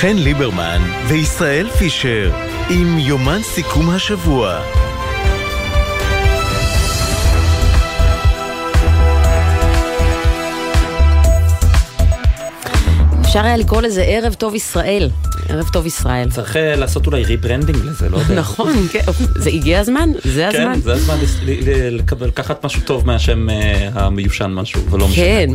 חן ליברמן וישראל פישר עם יומן סיכום השבוע. אפשר היה לקרוא לזה ערב טוב ישראל. ערב טוב ישראל. צריך אה, לעשות אולי rebranding לזה, לא יודע. נכון, כן, זה הגיע הזמן, זה הזמן. כן, זה הזמן לקחת משהו טוב מהשם אה, המיושן משהו, ולא משנה. כן.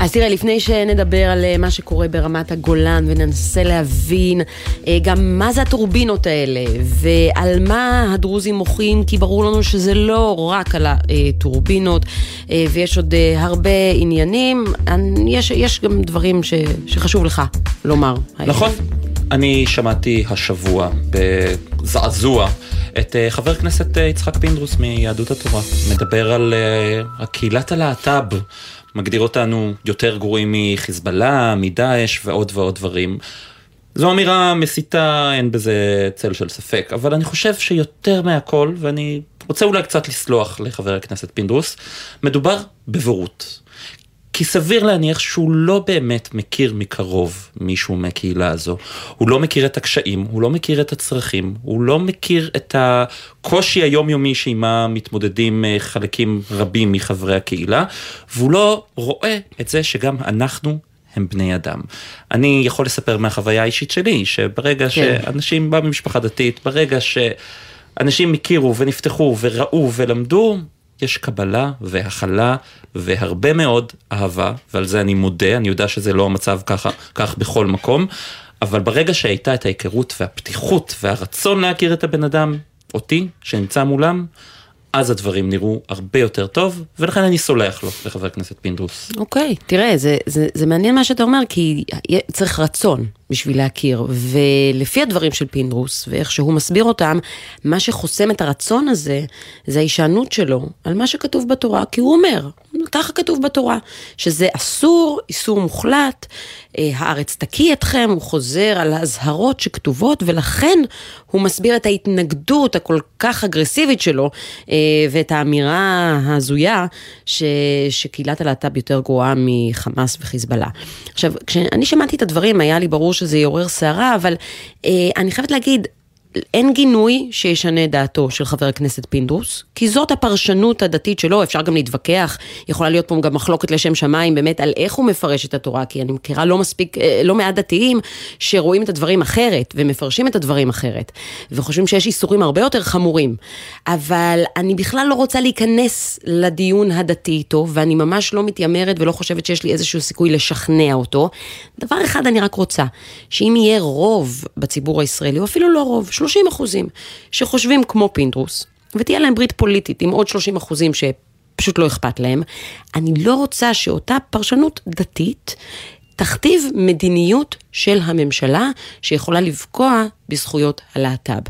אז תראה, לפני שנדבר על אה, מה שקורה ברמת הגולן וננסה להבין אה, גם מה זה הטורבינות האלה ועל מה הדרוזים מוחים, כי ברור לנו שזה לא רק על הטורבינות אה, ויש עוד הרבה עניינים. יש, יש גם דברים ש, שחשוב לך לומר. נכון. אני שמעתי השבוע בזעזוע את חבר הכנסת יצחק פינדרוס מיהדות התורה, מדבר על הקהילת הלהט"ב, מגדיר אותנו יותר גרועים מחיזבאללה, מדאעש ועוד ועוד דברים. זו אמירה מסיתה, אין בזה צל של ספק, אבל אני חושב שיותר מהכל, ואני רוצה אולי קצת לסלוח לחבר הכנסת פינדרוס, מדובר בבורות. כי סביר להניח שהוא לא באמת מכיר מקרוב מישהו מהקהילה הזו. הוא לא מכיר את הקשיים, הוא לא מכיר את הצרכים, הוא לא מכיר את הקושי היומיומי שעימה מתמודדים אה, חלקים רבים מחברי הקהילה, והוא לא רואה את זה שגם אנחנו הם בני אדם. אני יכול לספר מהחוויה האישית שלי, שברגע כן. שאנשים באו ממשפחה דתית, ברגע שאנשים הכירו ונפתחו וראו ולמדו, יש קבלה והכלה והרבה מאוד אהבה, ועל זה אני מודה, אני יודע שזה לא המצב ככה, כך בכל מקום, אבל ברגע שהייתה את ההיכרות והפתיחות והרצון להכיר את הבן אדם, אותי, שנמצא מולם, אז הדברים נראו הרבה יותר טוב, ולכן אני סולח לו, לחבר הכנסת פינדרוס. אוקיי, תראה, זה, זה, זה מעניין מה שאתה אומר, כי צריך רצון בשביל להכיר, ולפי הדברים של פינדרוס, ואיך שהוא מסביר אותם, מה שחוסם את הרצון הזה, זה ההישענות שלו על מה שכתוב בתורה, כי הוא אומר, ככה כתוב בתורה, שזה אסור, איסור מוחלט, אה, הארץ תקיא אתכם, הוא חוזר על האזהרות שכתובות, ולכן הוא מסביר את ההתנגדות הכל כך אגרסיבית שלו, אה, ואת האמירה ההזויה ש, שקהילת הלהט"ב יותר גרועה מחמאס וחיזבאללה. עכשיו, כשאני שמעתי את הדברים, היה לי ברור שזה יעורר סערה, אבל אה, אני חייבת להגיד, אין גינוי שישנה דעתו של חבר הכנסת פינדרוס, כי זאת הפרשנות הדתית שלו, אפשר גם להתווכח, יכולה להיות פה גם מחלוקת לשם שמיים באמת על איך הוא מפרש את התורה, כי אני מכירה לא מספיק, אה, לא מעט דתיים שרואים את הדברים אחרת ומפרשים את הדברים אחרת, וחושבים שיש איסורים הרבה יותר חמורים, אבל אני בכלל לא רוצה להיכנס לדיון הדתי איתו, ואני ממש לא מתיימרת ולא חושבת שיש לי איזשהו סיכוי לשכנע אותו. דבר אחד אני רק רוצה, שאם יהיה רוב בציבור הישראלי, או אפילו לא רוב, 30 אחוזים, שחושבים כמו פינדרוס, ותהיה להם ברית פוליטית עם עוד 30 אחוזים שפשוט לא אכפת להם, אני לא רוצה שאותה פרשנות דתית תכתיב מדיניות של הממשלה שיכולה לפגוע בזכויות הלהט"ב,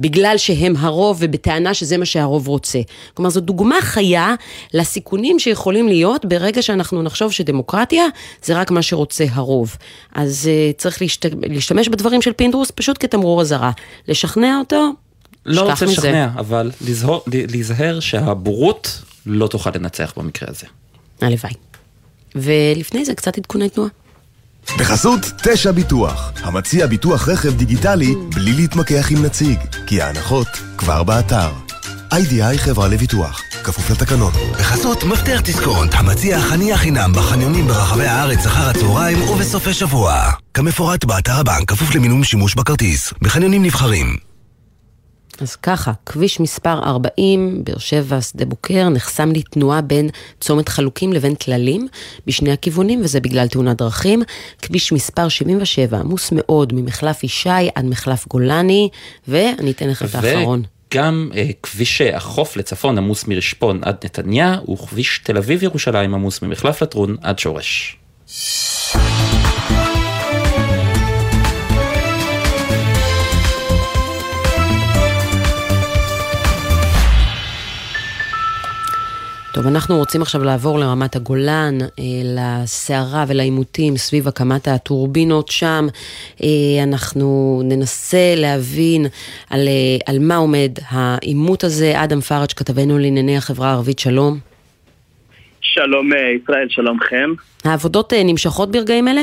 בגלל שהם הרוב ובטענה שזה מה שהרוב רוצה. כלומר, זו דוגמה חיה לסיכונים שיכולים להיות ברגע שאנחנו נחשוב שדמוקרטיה זה רק מה שרוצה הרוב. אז uh, צריך להשת... להשתמש בדברים של פינדרוס פשוט כתמרור אזהרה. לשכנע אותו, לא רוצה. לשכנע, אבל לזהור- להיזהר שהבורות לא תוכל לנצח במקרה הזה. הלוואי. ולפני זה קצת עדכוני תנועה. בחסות תשע ביטוח, המציע ביטוח רכב דיגיטלי בלי להתמקח עם נציג, כי ההנחות כבר באתר. איי-די-איי חברה לביטוח, כפוף לתקנון. בחסות מפתח דיסקונט, המציע חניה חינם בחניונים ברחבי הארץ אחר הצהריים ובסופי שבוע. כמפורט באתר הבנק, כפוף למינום שימוש בכרטיס. בחניונים נבחרים. אז ככה, כביש מספר 40, באר שבע, שדה בוקר, נחסם לתנועה בין צומת חלוקים לבין כללים בשני הכיוונים, וזה בגלל תאונת דרכים. כביש מספר 77, עמוס מאוד ממחלף ישי עד מחלף גולני, ואני אתן לך את האחרון. גם אה, כביש החוף לצפון עמוס מרשפון עד נתניה, וכביש תל אביב ירושלים עמוס ממחלף לטרון עד שורש. טוב, אנחנו רוצים עכשיו לעבור לרמת הגולן, אה, לסערה ולעימותים סביב הקמת הטורבינות שם. אה, אנחנו ננסה להבין על, אה, על מה עומד העימות הזה. אדם פראג', כתבנו לענייני החברה הערבית, שלום. שלום ישראל, שלומכם. העבודות נמשכות ברגעים אלה?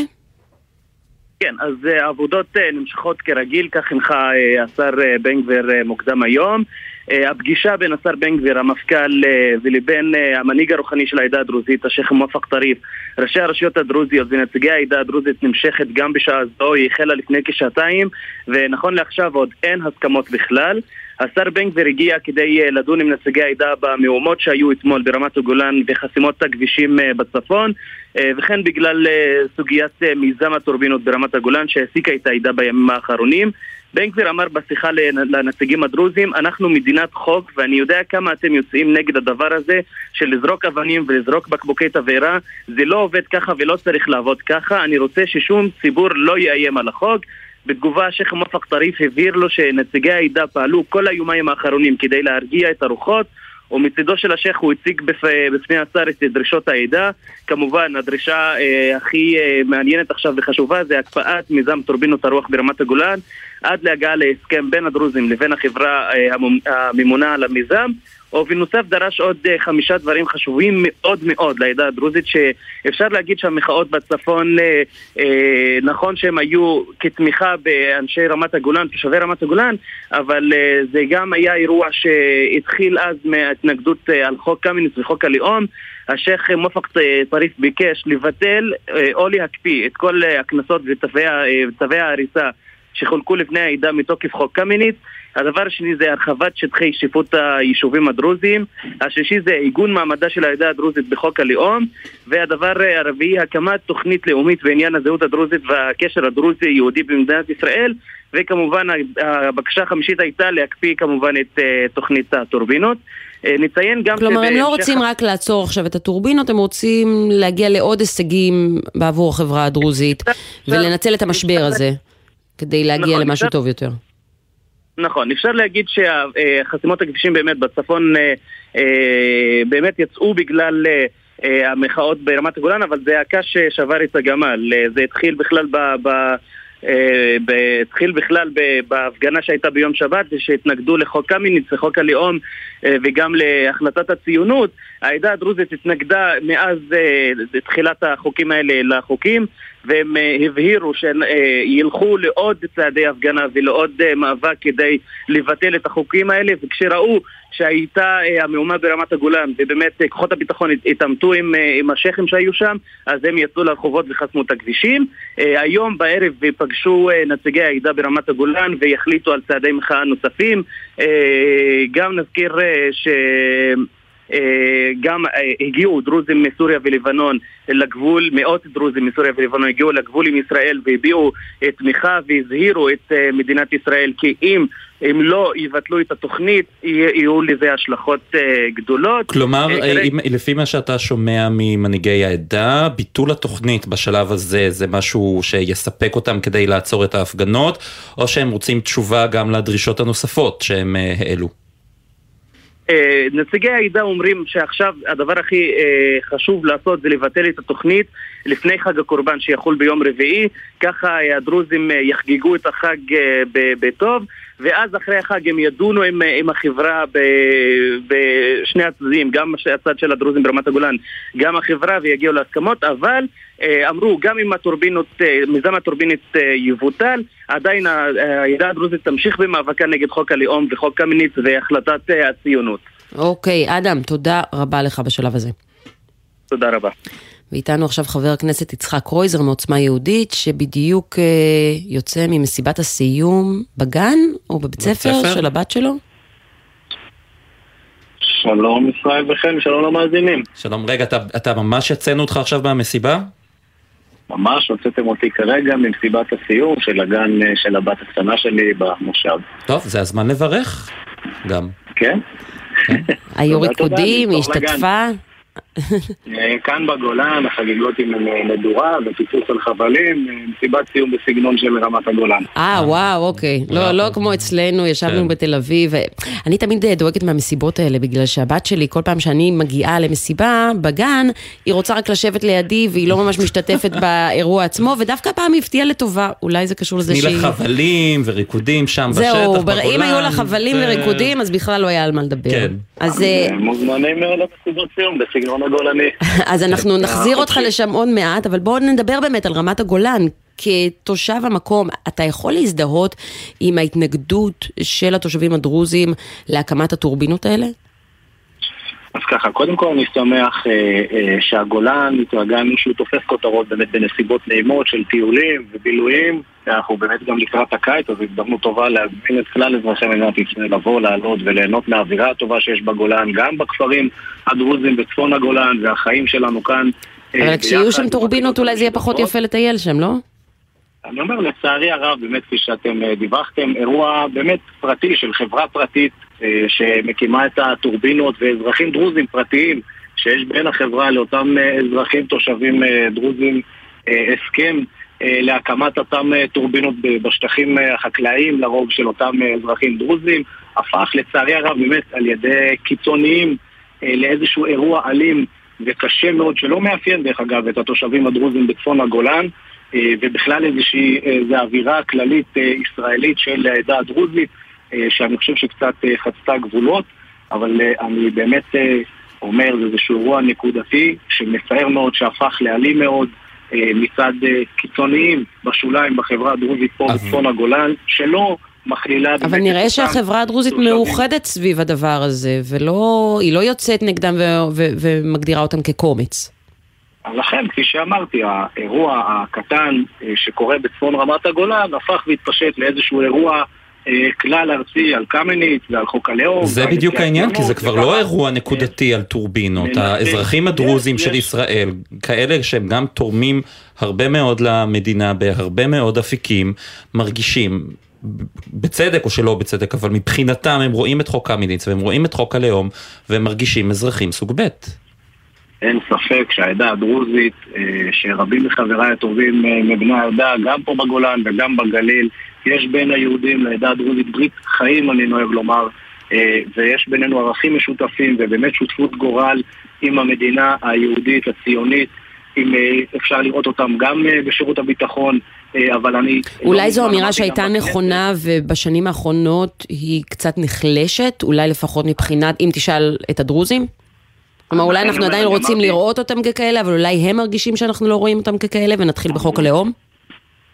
כן, אז העבודות נמשכות כרגיל, כך הנחה השר בן גביר מוקדם היום. אה, הפגישה בין השר בן גביר, המפכ"ל, אה, ולבין אה, המנהיג הרוחני של העדה הדרוזית, השייח' מואפק טריף, ראשי הרשויות הדרוזיות ונציגי העדה הדרוזית נמשכת גם בשעה זו, היא החלה לפני כשעתיים, ונכון לעכשיו עוד אין הסכמות בכלל. השר בן גביר הגיע כדי לדון עם נציגי העדה במהומות שהיו אתמול ברמת הגולן וחסימות הכבישים בצפון וכן בגלל סוגיית מיזם הטורבינות ברמת הגולן שהעסיקה את העדה בימים האחרונים. בן גביר אמר בשיחה לנ- לנציגים הדרוזים, אנחנו מדינת חוק ואני יודע כמה אתם יוצאים נגד הדבר הזה של לזרוק אבנים ולזרוק בקבוקי תבערה. זה לא עובד ככה ולא צריך לעבוד ככה, אני רוצה ששום ציבור לא יאיים על החוק. בתגובה השייח' מואפק טריף הבהיר לו שנציגי העדה פעלו כל היומיים האחרונים כדי להרגיע את הרוחות ומצידו של השייח' הוא הציג בפ... בפני השר את דרישות העדה. כמובן הדרישה אה, הכי אה, מעניינת עכשיו וחשובה זה הקפאת מיזם טורבינות הרוח ברמת הגולן עד להגעה להסכם בין הדרוזים לבין החברה אה, הממ- הממונה על המיזם. ובנוסף דרש עוד אה, חמישה דברים חשובים מאוד מאוד לעדה הדרוזית שאפשר להגיד שהמחאות בצפון אה, נכון שהם היו כתמיכה באנשי רמת הגולן, תושבי רמת הגולן אבל זה גם היה אירוע שהתחיל אז מההתנגדות על חוק קמיניץ וחוק הלאום. השייח' מופק טריף ביקש לבטל או להקפיא את כל הקנסות וצווי ההריסה שחולקו לבני העדה מתוקף חוק קמיניץ. הדבר השני זה הרחבת שטחי שיפוט היישובים הדרוזיים. השלישי זה עיגון מעמדה של העדה הדרוזית בחוק הלאום. והדבר הרביעי הקמת תוכנית לאומית בעניין הזהות הדרוזית והקשר הדרוזי-יהודי במדינת ישראל. וכמובן הבקשה החמישית הייתה להקפיא כמובן את אה, תוכנית הטורבינות. אה, נציין גם כלומר, הם לא רוצים רק לעצור עכשיו את הטורבינות, הם רוצים להגיע לעוד הישגים בעבור החברה הדרוזית, ולנצל את המשבר הזה, כדי להגיע נכון, למשהו אפשר- טוב יותר. נכון, אפשר להגיד שחסימות הכבישים באמת בצפון אה, אה, באמת יצאו בגלל אה, המחאות ברמת הגולן, אבל זה הקש ששבר את הגמל. זה התחיל בכלל ב... ב התחיל בכלל בהפגנה שהייתה ביום שבת שהתנגדו לחוק קמיניץ, לחוק הלאום וגם להחלטת הציונות העדה הדרוזית התנגדה מאז תחילת החוקים האלה לחוקים והם אה, הבהירו שילכו לעוד צעדי הפגנה ולעוד אה, מאבק כדי לבטל את החוקים האלה וכשראו שהייתה אה, המהומה ברמת הגולן ובאמת אה, כוחות הביטחון הת- התעמתו עם, אה, עם השייחים שהיו שם אז הם יצאו לרחובות וחסמו את הכבישים. אה, היום בערב פגשו אה, נציגי העדה ברמת הגולן ויחליטו על צעדי מחאה נוספים. אה, גם נזכיר אה, ש... אה, גם אה, הגיעו דרוזים מסוריה ולבנון לגבול, מאות דרוזים מסוריה ולבנון הגיעו לגבול עם ישראל והביעו תמיכה והזהירו את אה, מדינת ישראל כי אם הם לא יבטלו את התוכנית יהיו לזה השלכות גדולות. כלומר, אם- לפי מה שאתה שומע ממנהיגי העדה, ביטול התוכנית בשלב הזה זה משהו שיספק אותם כדי לעצור את ההפגנות, או שהם רוצים תשובה גם לדרישות הנוספות שהם העלו? אה, נציגי העדה אומרים שעכשיו הדבר הכי אה, חשוב לעשות זה לבטל את התוכנית לפני חג הקורבן שיחול ביום רביעי, ככה אה, הדרוזים יחגגו את החג בטוב ואז אחרי החג הם ידונו עם, עם החברה בשני הצדדים, גם הצד של הדרוזים ברמת הגולן, גם החברה ויגיעו להסכמות, אבל אמרו גם אם הטורבינות, אה, מיזם הטורבינית אה, יבוטל, עדיין העדה הדרוזית תמשיך במאבקה נגד חוק הלאום וחוק קמיניץ והחלטת אה, הציונות. אוקיי, אדם, תודה רבה לך בשלב הזה. תודה רבה. ואיתנו עכשיו חבר הכנסת יצחק קרויזר מעוצמה יהודית, שבדיוק אה, יוצא ממסיבת הסיום בגן או בבית ספר ספר? של הבת שלו. שלום ישראל וחן, שלום למאזינים. שלום, רגע, אתה, אתה ממש יצאנו אותך עכשיו מהמסיבה? ממש הוצאתם אותי כרגע ממסיבת הסיום של הגן אה, של הבת הקטנה שלי במושב. טוב, זה הזמן לברך גם. כן? היו תודה, תודה, ריקודים, היא. השתתפה. אה, כאן בגולן, החגיגות עם אה, מדורה ופיצוץ על חבלים, אה, מסיבת סיום בסגנון של רמת הגולן. אה, וואו, אוקיי. לא. לא כמו אצלנו, ישבנו כן. בתל אביב. אני תמיד דואגת מהמסיבות האלה, בגלל שהבת שלי, כל פעם שאני מגיעה למסיבה בגן, היא רוצה רק לשבת לידי, והיא לא ממש משתתפת באירוע עצמו, ודווקא הפעם היא הפתיעה לטובה. אולי זה קשור לזה תני שהיא... לה חבלים וריקודים שם בשטח, זהו, בגולן. אם היו לה חבלים וריקודים, אז בכלל לא היה על מה לדבר. כן. אז, מוזמנים למסיבות סיום בסגנון הגולני. אז אנחנו נחזיר אותך חופשי. לשם עוד מעט, אבל בואו נדבר באמת על רמת הגולן. כתושב המקום, אתה יכול להזדהות עם ההתנגדות של התושבים הדרוזים להקמת הטורבינות האלה? אז ככה, קודם כל אני שמח אה, אה, שהגולן, התרגלנו שהוא תופס כותרות באמת בנסיבות נעימות של טיולים ובילויים. אנחנו באמת גם לקראת הקיץ, אז הזדמנות טובה להזמין את כלל אזרחי מדינת ישראל לבוא, לעלות וליהנות מהאווירה הטובה שיש בגולן, גם בכפרים הדרוזים בצפון הגולן, והחיים שלנו כאן. אה, אבל כשיהיו שם טורבינות אולי זה יהיה פחות יפה לטייל שם, לא? אני אומר, לצערי הרב, באמת, כפי שאתם אה, דיווחתם, אירוע באמת פרטי של חברה פרטית שמקימה את הטורבינות ואזרחים דרוזים פרטיים שיש בין החברה לאותם אה, אזרחים תושבים דרוזים הסכם להקמת אותם טורבינות בשטחים החקלאיים, לרוב של אותם אזרחים דרוזים, הפך לצערי הרב באמת על ידי קיצוניים לאיזשהו אירוע אלים וקשה מאוד, שלא מאפיין דרך אגב את התושבים הדרוזים בצפון הגולן. אה, ובכלל איזושהי איזו אווירה כללית אה, ישראלית של העדה הדרוזית, אה, שאני חושב שקצת חצתה גבולות, אבל אני באמת אומר, זה איזשהו אירוע נקודתי שמצער מאוד, שהפך לאלים מאוד. מצד קיצוניים בשוליים בחברה הדרוזית פה בצפון הגולן, שלא מכלילה... אבל נראה שהחברה הדרוזית מאוחדת סביב הדבר הזה, והיא לא יוצאת נגדם ומגדירה אותם כקומץ. לכן, כפי שאמרתי, האירוע הקטן אה, שקורה בצפון רמת הגולן הפך והתפשט לאיזשהו אירוע אה, כלל ארצי על קמיניץ ועל חוק הלאום. זה בדיוק העניין, כי זה כבר לא אירוע נקודתי על טורבינות. האזרחים הדרוזים של ישראל, כאלה שהם גם תורמים הרבה מאוד למדינה בהרבה מאוד אפיקים, מרגישים בצדק או שלא בצדק, אבל מבחינתם הם רואים את חוק קמיניץ והם רואים את חוק הלאום והם מרגישים אזרחים סוג ב'. אין ספק שהעדה הדרוזית, אה, שרבים מחבריי הטובים אה, מבני העדה, גם פה בגולן וגם בגליל, יש בין היהודים לעדה הדרוזית ברית חיים, אני נוהג לומר, אה, ויש בינינו ערכים משותפים ובאמת שותפות גורל עם המדינה היהודית, הציונית. אם אפשר לראות אותם גם בשירות הביטחון, אבל אני... אולי לא זו אמירה שהייתה נכונה ובשנים האחרונות היא קצת נחלשת, אולי לפחות מבחינת, אם תשאל את הדרוזים? כלומר, אולי אנחנו עדיין רוצים לראות אותם ככאלה, אבל אולי הם מרגישים שאנחנו לא רואים אותם ככאלה, ונתחיל בחוק הלאום?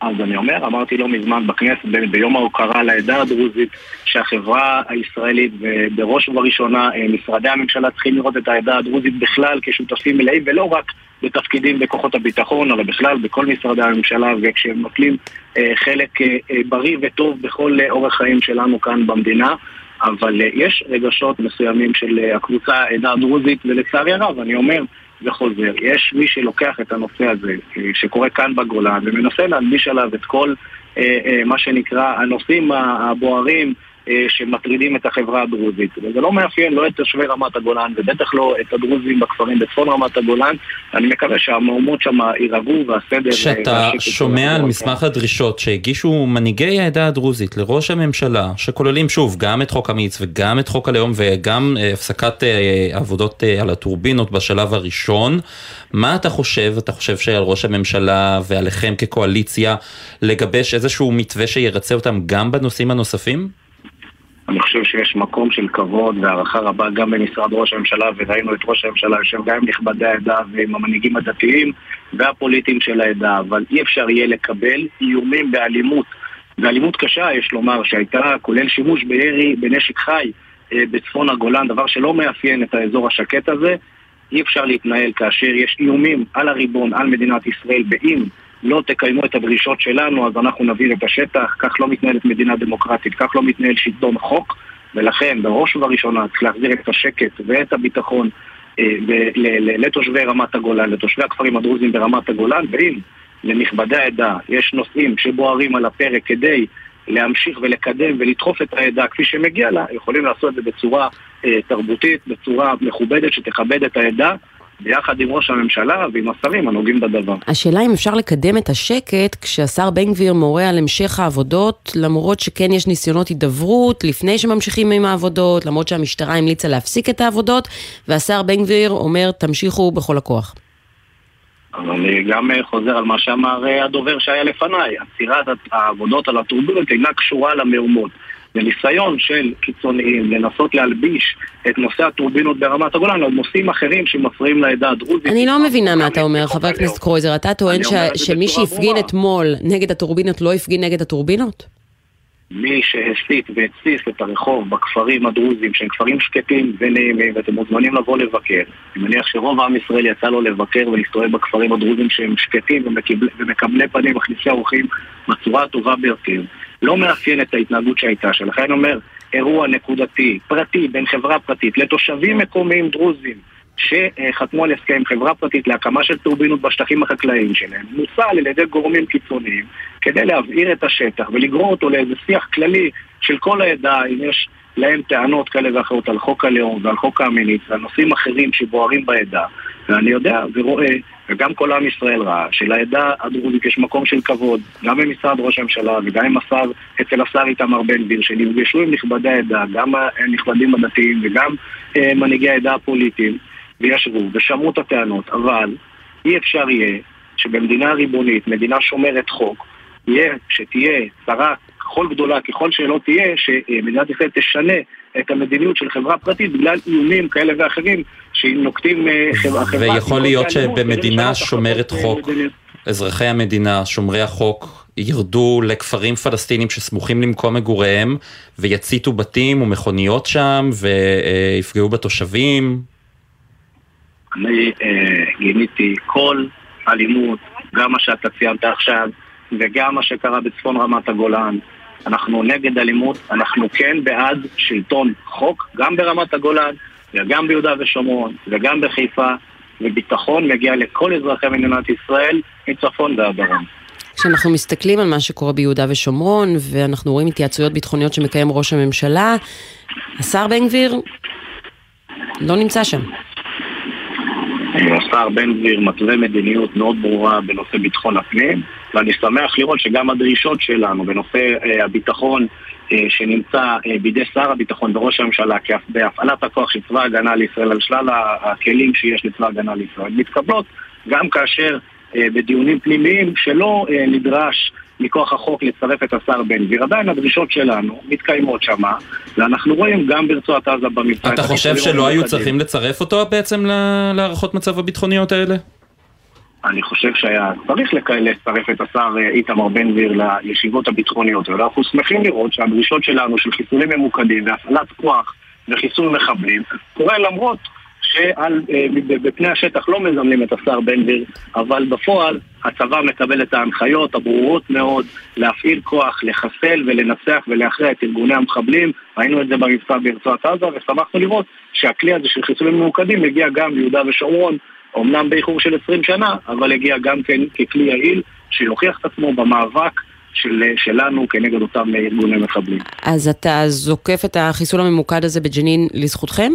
אז אני אומר, אמרתי לא מזמן בכנסת, ביום ההוקרה לעדה הדרוזית, שהחברה הישראלית, ובראש ובראשונה אה, משרדי הממשלה צריכים לראות את העדה הדרוזית בכלל כשותפים מלאים, ולא רק בתפקידים בכוחות הביטחון, אלא בכלל בכל משרדי הממשלה, וכשהם נוטלים אה, חלק אה, בריא וטוב בכל אורח חיים שלנו כאן במדינה. אבל אה, יש רגשות מסוימים של אה, הקבוצה העדה הדרוזית, ולצערי הרב, אני אומר וחוזר, יש מי שלוקח את הנושא הזה, אה, שקורה כאן בגולן, ומנסה להלביש עליו את כל מה שנקרא הנושאים הבוערים שמטרידים את החברה הדרוזית. וזה לא מאפיין לא את תושבי רמת הגולן, ובטח לא את הדרוזים בכפרים בצפון רמת הגולן. אני מקווה שהמהומות שם יירגעו והסדר... כשאתה שומע על מסמך הדרישות שהגישו מנהיגי העדה הדרוזית לראש הממשלה, שכוללים שוב גם את חוק אמיץ וגם את חוק הלאום וגם אה, הפסקת אה, עבודות על הטורבינות בשלב הראשון, מה אתה חושב? אתה חושב שעל ראש הממשלה ועליכם כקואליציה לגבש איזשהו מתווה שירצה אותם גם בנושאים הנוספים? אני חושב שיש מקום של כבוד והערכה רבה גם במשרד ראש הממשלה, וראינו את ראש הממשלה יושב גם עם נכבדי העדה ועם המנהיגים הדתיים והפוליטיים של העדה, אבל אי אפשר יהיה לקבל איומים באלימות, ואלימות קשה, יש לומר, שהייתה כולל שימוש בירי בנשק חי אה, בצפון הגולן, דבר שלא מאפיין את האזור השקט הזה. אי אפשר להתנהל כאשר יש איומים על הריבון, על מדינת ישראל, באם לא תקיימו את הדרישות שלנו, אז אנחנו נביא את השטח, כך לא מתנהלת מדינה דמוקרטית, כך לא מתנהל שלטון חוק, ולכן בראש ובראשונה צריך להחזיר את השקט ואת הביטחון אה, לתושבי רמת הגולן, לתושבי הכפרים הדרוזים ברמת הגולן, ואם לנכבדי העדה יש נושאים שבוערים על הפרק כדי להמשיך ולקדם ולדחוף את העדה כפי שמגיע לה, יכולים לעשות את זה בצורה אה, תרבותית, בצורה מכובדת שתכבד את העדה. ביחד עם ראש הממשלה ועם השרים הנוגעים בדבר. השאלה אם אפשר לקדם את השקט כשהשר בן גביר מורה על המשך העבודות, למרות שכן יש ניסיונות הידברות לפני שממשיכים עם העבודות, למרות שהמשטרה המליצה להפסיק את העבודות, והשר בן גביר אומר תמשיכו בכל הכוח. אז אני גם אה, חוזר על מה שאמר אה, הדובר שהיה לפניי. עצירת העבודות על הטורבינות אינה קשורה למהומות. זה ניסיון של קיצוניים לנסות להלביש את נושא הטורבינות ברמת הגולן על נושאים אחרים שמפריעים לעדה הדרוזית. אני לא מבינה מה אתה אומר, חבר הכנסת קרויזר. אתה טוען שמי שהפגין אתמול נגד הטורבינות לא הפגין נגד הטורבינות? מי שהסית והתסיס את הרחוב בכפרים הדרוזיים, שהם כפרים שקטים ונעימים, ואתם מוזמנים לבוא לבקר. אני מניח שרוב עם ישראל יצא לו לבקר ולהסתובב בכפרים הדרוזיים שהם שקטים ומקבלי פנים, מכניסי אורחים בצורה הטובה ביותר. לא מאפיין את ההתנהגות שהייתה שם. לכן אני אומר, אירוע נקודתי, פרטי, בין חברה פרטית לתושבים מקומיים דרוזים שחתמו על הסכם חברה פרטית להקמה של טורבינות בשטחים החקלאיים שלהם, מוצע על ידי גורמים קיצוניים כדי להבעיר את השטח ולגרור אותו לאיזה שיח כללי של כל העדה, אם יש להם טענות כאלה ואחרות על חוק הלאום ועל חוק האמיניץ ועל נושאים אחרים שבוערים בעדה. ואני יודע ורואה, וגם כל עם ישראל ראה, שלעדה הדרוזית יש מקום של כבוד, גם במשרד ראש הממשלה וגם עם השר, אצל השר איתמר בן גביר, שנפגשו עם נכבדי העדה, גם הנכבדים הדתיים וגם אה, מנהיגי העדה הפוליטיים. וישבו ושמעו את הטענות, אבל אי אפשר יהיה שבמדינה ריבונית, מדינה שומרת חוק, יהיה שתהיה צרה ככל גדולה ככל שלא תהיה, שמדינת ישראל תשנה את המדיניות של חברה פרטית בגלל איומים כאלה ואחרים שנוקטים אה, חברה... ויכול להיות שבמדינה שומרת חוק, אזרחי המדינה, שומרי החוק, ירדו לכפרים פלסטינים שסמוכים למקום מגוריהם ויציתו בתים ומכוניות שם ויפגעו בתושבים, אני אה, גיניתי כל אלימות, גם מה שאתה ציינת עכשיו וגם מה שקרה בצפון רמת הגולן. אנחנו נגד אלימות, אנחנו כן בעד שלטון חוק, גם ברמת הגולן וגם ביהודה ושומרון וגם בחיפה, וביטחון מגיע לכל אזרחי מדינת ישראל מצפון ועד דרום. כשאנחנו מסתכלים על מה שקורה ביהודה ושומרון, ואנחנו רואים התייעצויות ביטחוניות שמקיים ראש הממשלה, השר בן גביר לא נמצא שם. השר בן גביר מתווה מדיניות מאוד ברורה בנושא ביטחון הפנים ואני שמח לראות שגם הדרישות שלנו בנושא אה, הביטחון אה, שנמצא אה, בידי שר הביטחון וראש הממשלה בהפעלת הכוח של צבא ההגנה לישראל על שלל הכלים שיש לצבא ההגנה לישראל מתקבלות גם כאשר בדיונים פנימיים שלא נדרש מכוח החוק לצרף את השר בן גביר. עדיין הדרישות שלנו מתקיימות שמה, ואנחנו רואים גם ברצועת עזה במבצע... אתה חושב שלא היו צריכים לצרף אותו בעצם להערכות מצב הביטחוניות האלה? אני חושב שהיה צריך לצרף את השר אה, איתמר בן גביר לישיבות הביטחוניות, ואנחנו שמחים לראות שהדרישות שלנו של חיסולים ממוקדים והפעלת כוח וחיסול מחבלים קורה למרות שבפני אה, השטח לא מזמנים את השר בן גביר, אבל בפועל הצבא מקבל את ההנחיות הברורות מאוד להפעיל כוח, לחסל ולנצח ולהכריע את ארגוני המחבלים. ראינו את זה במבצע ברצועת עזה, ושמחנו לראות שהכלי הזה של חיסולים ממוקדים מגיע גם ליהודה ושומרון, אמנם באיחור של 20 שנה, אבל הגיע גם כן ככלי יעיל שיוכיח את עצמו במאבק של, שלנו כנגד אותם ארגוני מחבלים. אז אתה זוקף את החיסול הממוקד הזה בג'נין לזכותכם?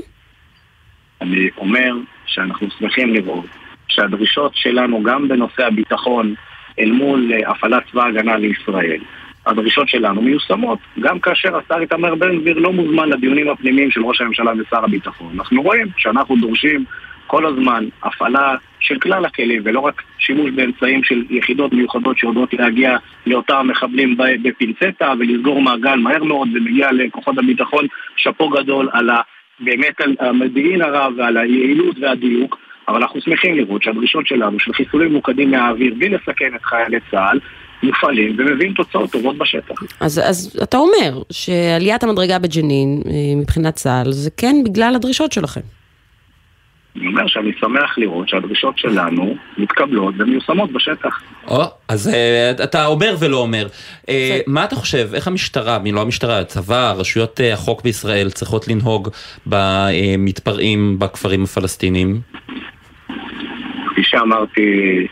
אני אומר שאנחנו שמחים לראות שהדרישות שלנו גם בנושא הביטחון אל מול אה, הפעלת צבא ההגנה לישראל הדרישות שלנו מיושמות גם כאשר השר איתמר בן גביר לא מוזמן לדיונים הפנימיים של ראש הממשלה ושר הביטחון. אנחנו רואים שאנחנו דורשים כל הזמן הפעלה של כלל הכלים ולא רק שימוש באמצעים של יחידות מיוחדות שיודעות להגיע לאותם מחבלים בפינצטה ולסגור מעגל מהר מאוד ומגיע לכוחות הביטחון שאפו גדול על ה... באמת על המודיעין הרב ועל היעילות והדיוק, אבל אנחנו שמחים לראות שהדרישות שלנו של חיסולים ממוקדים מהאוויר בלי לסכן את חיילי צה"ל מופעלים ומביאים תוצאות טובות בשטח. אז, אז אתה אומר שעליית המדרגה בג'נין אה, מבחינת צה"ל זה כן בגלל הדרישות שלכם. אני אומר שאני שמח לראות שהדרישות שלנו מתקבלות ומיושמות בשטח. או, אז uh, אתה אומר ולא אומר. Uh, מה אתה חושב, איך המשטרה, מי לא המשטרה, הצבא, רשויות uh, החוק בישראל צריכות לנהוג במתפרעים בכפרים הפלסטינים? כפי שאמרתי...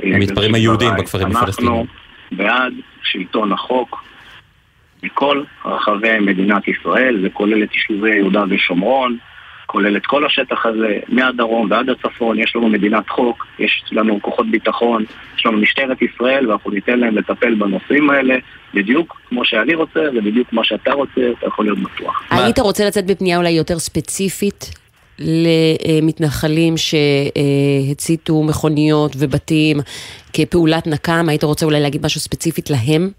המתפרעים היהודים בכפרים הפלסטינים. אנחנו בעד שלטון החוק מכל רחבי מדינת ישראל, זה כולל את יישובי יהודה ושומרון. כולל את כל השטח הזה, מהדרום ועד הצפון, יש לנו מדינת חוק, יש לנו כוחות ביטחון, יש לנו משטרת ישראל, ואנחנו ניתן להם לטפל בנושאים האלה, בדיוק כמו שאני רוצה, ובדיוק כמו שאתה רוצה, אתה יכול להיות בטוח. היית רוצה לצאת בפנייה אולי יותר ספציפית למתנחלים שהציתו מכוניות ובתים כפעולת נקם? היית רוצה אולי להגיד משהו ספציפית להם?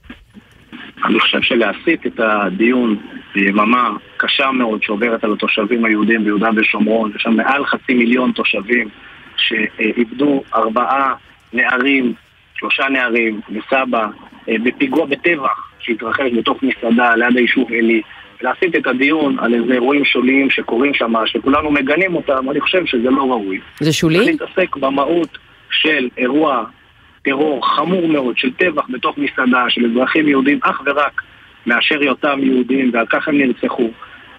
אני חושב שלהסיט את הדיון ביממה קשה מאוד שעוברת על התושבים היהודים ביהודה ושומרון, יש שם מעל חצי מיליון תושבים שאיבדו ארבעה נערים, שלושה נערים וסבא אה, בפיגוע בטבח שהתרחש בתוך מסעדה ליד היישוב עלי. להסיט את הדיון על איזה אירועים שוליים שקורים שם, שכולנו מגנים אותם, אני חושב שזה לא ראוי. זה שולי? צריך להתעסק במהות של אירוע טרור חמור מאוד, של טבח בתוך מסעדה, של אזרחים יהודים, אך ורק מאשר היותם יהודים, ועל כך הם נרצחו.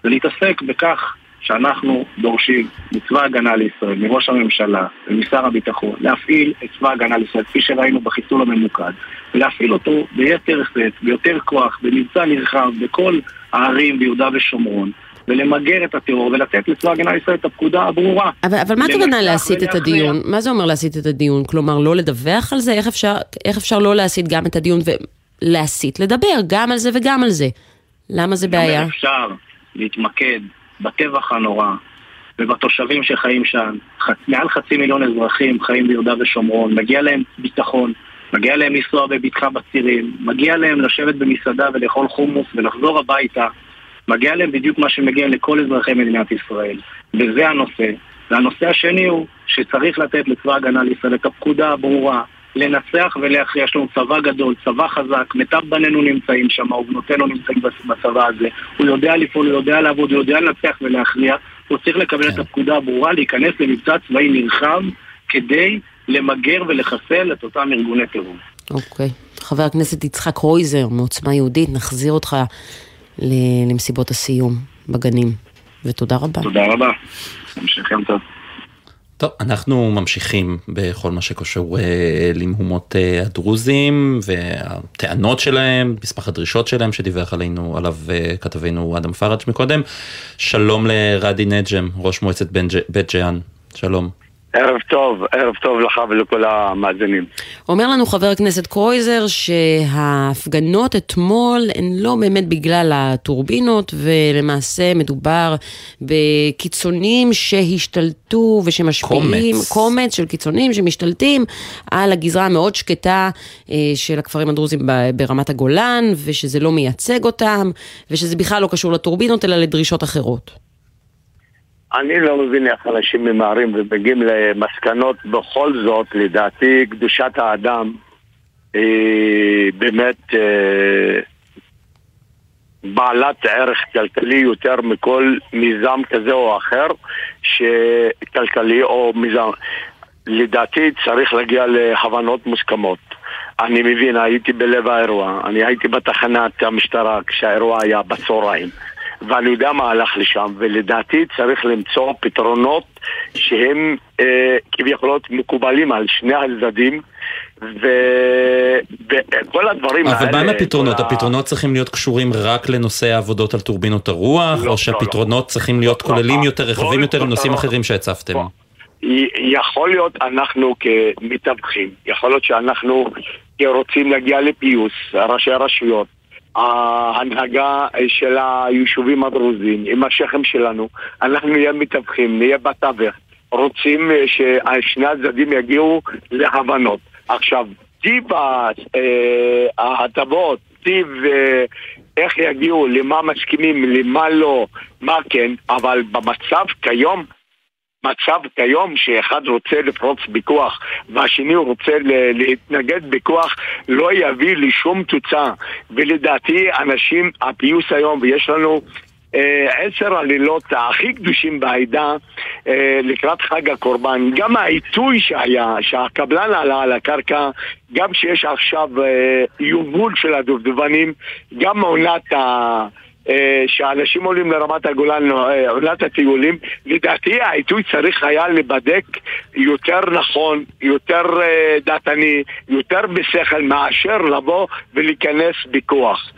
ולהתעסק בכך שאנחנו דורשים מצבא הגנה לישראל, מראש הממשלה ומשר הביטחון, להפעיל את צבא הגנה לישראל, כפי שראינו בחיסול הממוקד, ולהפעיל אותו ביתר שאת, ביותר כוח, במבצע נרחב, בכל הערים ביהודה ושומרון. ולמגר את הטרור ולתת לצבא הגנה לישראל את הפקודה הברורה. אבל, אבל מה הכוונה להסיט את. הדיון? מה זה אומר להסיט את הדיון? כלומר, לא לדווח על זה? איך אפשר, איך אפשר לא להסיט גם את הדיון ולהסיט? לדבר גם על זה וגם על זה. למה זה בעיה? אפשר להתמקד בטבח הנורא ובתושבים שחיים שם. ח... מעל חצי מיליון אזרחים חיים ביהודה ושומרון, מגיע להם ביטחון, מגיע להם לנסוע בבטחה בצירים, מגיע להם לשבת במסעדה ולאכול חומוס ולחזור הביתה. מגיע להם בדיוק מה שמגיע לכל אזרחי מדינת ישראל. וזה הנושא. והנושא השני הוא שצריך לתת לצבא ההגנה לישראל את הפקודה הברורה לנצח ולהכריע. יש לנו צבא גדול, צבא חזק, מיטב בנינו נמצאים שם, ובנותינו נמצאים בצבא הזה. הוא יודע לפעול, הוא יודע לעבוד, הוא יודע לנצח ולהכריע. הוא צריך לקבל כן. את הפקודה הברורה להיכנס למבצע צבאי נרחב כדי למגר ולחסל את אותם ארגוני טרור. אוקיי. חבר הכנסת יצחק קרויזר מעוצמה יהודית, נחזיר אותך למסיבות הסיום בגנים. ותודה רבה. תודה רבה. המשכם טוב. טוב, אנחנו ממשיכים בכל מה שקשור אה, למהומות אה, הדרוזים והטענות שלהם, מסמך הדרישות שלהם שדיווח עלינו, עליו אה, כתבנו אדם פראג' מקודם. שלום לרדי נג'ם, ראש מועצת בית ג'אן. שלום. ערב טוב, ערב טוב לך ולכל המאזינים. אומר לנו חבר הכנסת קרויזר שההפגנות אתמול הן לא באמת בגלל הטורבינות ולמעשה מדובר בקיצונים שהשתלטו ושמשפיעים, קומץ. קומץ של קיצונים שמשתלטים על הגזרה המאוד שקטה אה, של הכפרים הדרוזים ברמת הגולן ושזה לא מייצג אותם ושזה בכלל לא קשור לטורבינות אלא לדרישות אחרות. אני לא מבין איך אנשים ממהרים ומגיעים למסקנות, בכל זאת, לדעתי, קדושת האדם היא באמת אה, בעלת ערך כלכלי יותר מכל מיזם כזה או אחר, שכלכלי או מיזם. לדעתי צריך להגיע להבנות מוסכמות. אני מבין, הייתי בלב האירוע, אני הייתי בתחנת המשטרה כשהאירוע היה בצהריים. ואני יודע מה הלך לשם, ולדעתי צריך למצוא פתרונות שהם אה, כביכול מקובלים על שני הצדדים, ו- וכל הדברים האלה... אבל מה הפתרונות? הפתרונות צריכים להיות קשורים רק לנושא העבודות על טורבינות הרוח, לא, או שהפתרונות צריכים להיות לא, כוללים לא, יותר, לא, רחבים יותר, לא, עם נושאים לא. אחרים שהצפתם? לא. יכול להיות אנחנו כמתווכים, יכול להיות שאנחנו רוצים להגיע לפיוס, ראשי הרשויות, ההנהגה של היישובים הדרוזיים, עם השכם שלנו, אנחנו נהיה מתווכים, נהיה בתווך, רוצים אה, ששני הצדדים יגיעו להבנות. עכשיו, טיב אה, ההטבות, טיב אה, איך יגיעו, למה מסכימים, למה לא, מה כן, אבל במצב כיום מצב כיום שאחד רוצה לפרוץ בכוח והשני רוצה להתנגד בכוח לא יביא לשום תוצאה. ולדעתי אנשים, הפיוס היום ויש לנו אה, עשר הלילות הכי קדושים בעדה אה, לקראת חג הקורבן גם העיתוי שהיה, שהקבלן עלה על הקרקע גם שיש עכשיו אה, יובול של הדובדבנים גם עונת ה... אה, שאנשים עולים לרמת הגולן, אה, עונת הטיולים, לדעתי העיתוי צריך היה להיבדק יותר נכון, יותר אה, דעתני, יותר בשכל, מאשר לבוא ולהיכנס בכוח.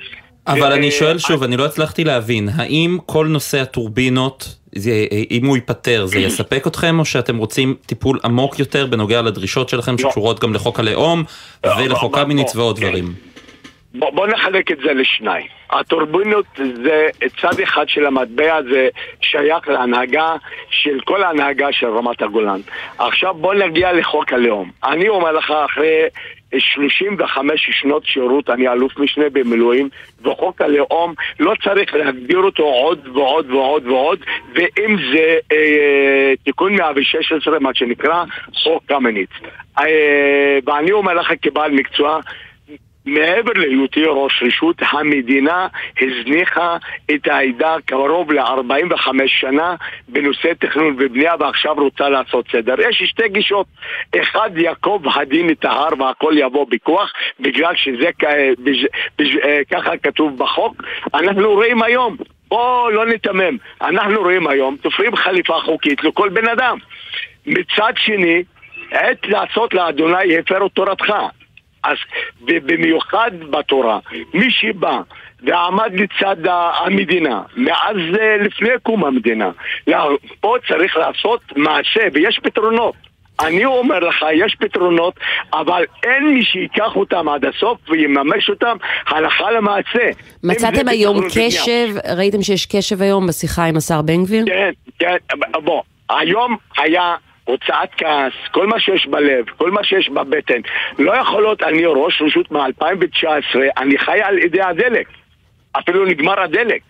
אבל אה, אני שואל שוב, אני לא הצלחתי להבין, האם כל נושא הטורבינות, זה- אם הוא ייפתר, זה יספק אתכם, או שאתם רוצים טיפול עמוק יותר בנוגע לדרישות שלכם, לא. שקשורות גם לחוק הלאום, לא, ולחוק בוא, קמיניץ ועוד. דברים? בוא, בוא נחלק את זה לשניים. הטורבינות זה צד אחד של המטבע, זה שייך להנהגה של כל ההנהגה של רמת הגולן. עכשיו בוא נגיע לחוק הלאום. אני אומר לך, אחרי 35 שנות שירות, אני אלוף משנה במילואים, וחוק הלאום לא צריך להגדיר אותו עוד ועוד ועוד ועוד, ואם זה אה, תיקון 116, מה שנקרא חוק קמיניץ. אה, ואני אומר לך כבעל מקצוע, מעבר להיותי ראש רשות, המדינה הזניחה את העדה קרוב ל-45 שנה בנושא תכנון ובנייה ועכשיו רוצה לעשות סדר. יש שתי גישות, אחד יעקב הדין את ההר והכל יבוא בכוח בגלל שזה ככה כתוב בחוק. אנחנו רואים היום, בואו לא ניתמם, אנחנו רואים היום, תופרים חליפה חוקית לכל בן אדם. מצד שני, עת לעשות לאדוני הפר את תורתך. אז במיוחד בתורה, מי שבא ועמד לצד המדינה, מאז אה, לפני קום המדינה, פה צריך לעשות מעשה, ויש פתרונות. אני אומר לך, יש פתרונות, אבל אין מי שיקח אותם עד הסוף ויממש אותם הלכה למעשה. מצאתם היום קשב, בנייה. ראיתם שיש קשב היום בשיחה עם השר בן גביר? כן, כן, בוא, היום היה הוצאת כעס, כל מה שיש בלב, כל מה שיש בבטן. לא יכול להיות, אני ראש רשות מ-2019, אני חי על ידי הדלק. אפילו נגמר הדלק.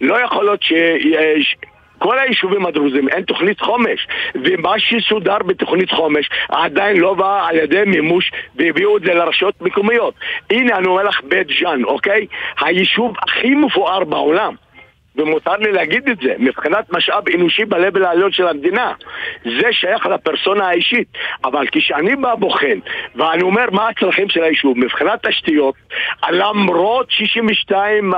לא יכול להיות שיש... כל היישובים הדרוזים, אין תוכנית חומש ומה שסודר בתוכנית חומש עדיין לא בא על ידי מימוש והביאו את זה לרשויות מקומיות הנה אני אומר לך בית ג'אן, אוקיי? היישוב הכי מפואר בעולם ומותר לי להגיד את זה, מבחינת משאב אנושי ב העליון של המדינה. זה שייך לפרסונה האישית. אבל כשאני בא בוחן, ואני אומר מה הצרכים של היישוב, מבחינת תשתיות, למרות 62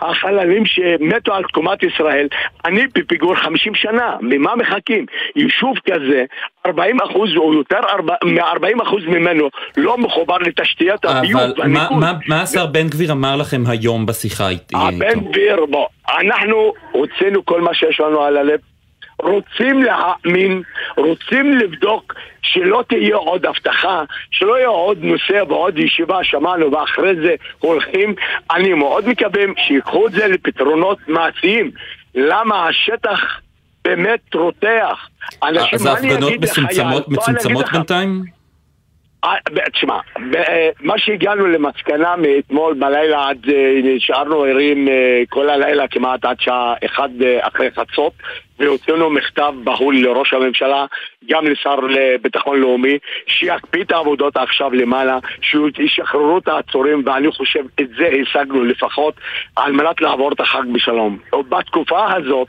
החללים שמתו על תקומת ישראל, אני בפיגור 50 שנה. ממה מחכים? יישוב כזה, 40 אחוז או יותר מ-40 אחוז ממנו לא מחובר לתשתיות הביוב. אבל מה השר בן גביר אמר לכם היום בשיחה איתו? הבן גביר, בוא, אנחנו הוצאנו כל מה שיש לנו על הלב. רוצים להאמין, רוצים לבדוק שלא תהיה עוד הבטחה, שלא יהיה עוד נושא ועוד ישיבה, שמענו, ואחרי זה הולכים. אני מאוד מקווה שיקחו את זה לפתרונות מעשיים. למה השטח באמת רותח? אז ההפגנות מצומצמות בינתיים? אה, תשמע, אה, מה שהגענו למסקנה מאתמול בלילה עד, אה, נשארנו ערים כל הלילה כמעט עד שעה אחת אחרי חצות והוצאנו מכתב בהול לראש הממשלה, גם לשר לביטחון לאומי, שיקפיא את העבודות עכשיו למעלה, שישחררו את העצורים, ואני חושב את זה השגנו לפחות על מנת לעבור את החג בשלום. בתקופה הזאת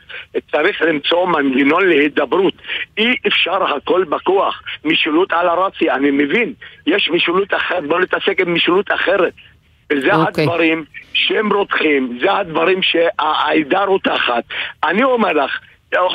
צריך למצוא מנגנון להידברות. אי אפשר הכל בכוח. משילות על הרצי, אני מבין, יש משילות אחרת, בואו נתעסק עם משילות אחרת. וזה okay. אוקיי. הדברים שהם רותחים, זה הדברים שהעדה רותחת. אני אומר לך,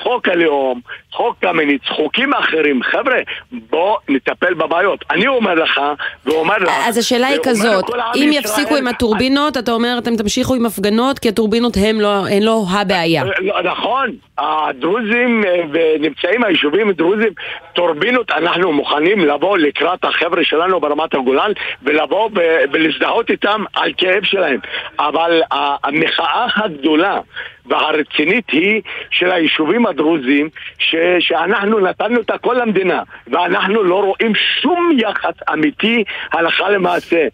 חוק הלאום, חוק קמיניץ, חוקים אחרים. חבר'ה, בואו נטפל בבעיות. אני אומר לך, ואומר לך... אז השאלה היא כזאת, אם יפסיקו עם הטורבינות, אתה אומר, אתם תמשיכו עם הפגנות, כי הטורבינות הן לא, לא הבעיה. לא, נכון, הדרוזים אה, ונמצאים היישובים הדרוזים, טורבינות, אנחנו מוכנים לבוא לקראת החבר'ה שלנו ברמת הגולן ולבוא ולהזדהות איתם על כאב שלהם. אבל המחאה הגדולה והרצינית היא של היישובים הדרוזיים ש, שאנחנו נתנו את הכל למדינה ואנחנו לא רואים שום יחס אמיתי הלכה למעשה.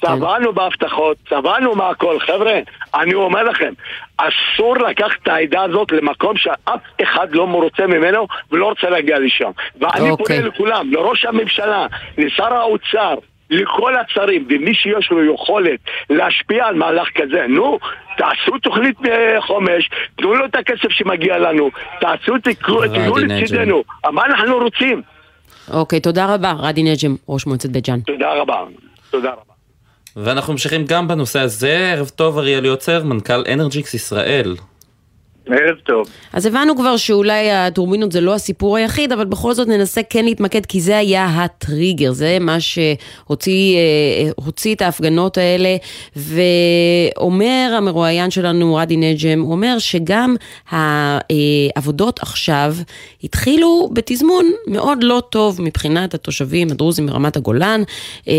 צבענו בהבטחות, צבענו מהכל. חבר'ה, אני אומר לכם, אסור לקחת את העדה הזאת למקום שאף אחד לא מרוצה ממנו ולא רוצה להגיע לשם. ואני okay. פונה אוקיי. לכולם, לראש הממשלה, לשר האוצר, לכל השרים, ומי שיש לו יכולת להשפיע על מהלך כזה, נו, תעשו תוכנית אה, חומש, תנו לו את הכסף שמגיע לנו, תעשו, תקראו לצידנו, מה אנחנו רוצים? אוקיי, תודה רבה, רדי נג'ם, ראש מועצת בית ג'אן. תודה רבה, תודה רבה. ואנחנו ממשיכים גם בנושא הזה, ערב טוב אריאל יוצר, מנכ"ל אנרג'יקס ישראל. ערב טוב. אז הבנו כבר שאולי הטורבינות זה לא הסיפור היחיד, אבל בכל זאת ננסה כן להתמקד, כי זה היה הטריגר, זה מה שהוציא אה, את ההפגנות האלה, ואומר המרואיין שלנו, רדי נג'ם, הוא אומר שגם העבודות עכשיו התחילו בתזמון מאוד לא טוב מבחינת התושבים הדרוזים מרמת הגולן, אה,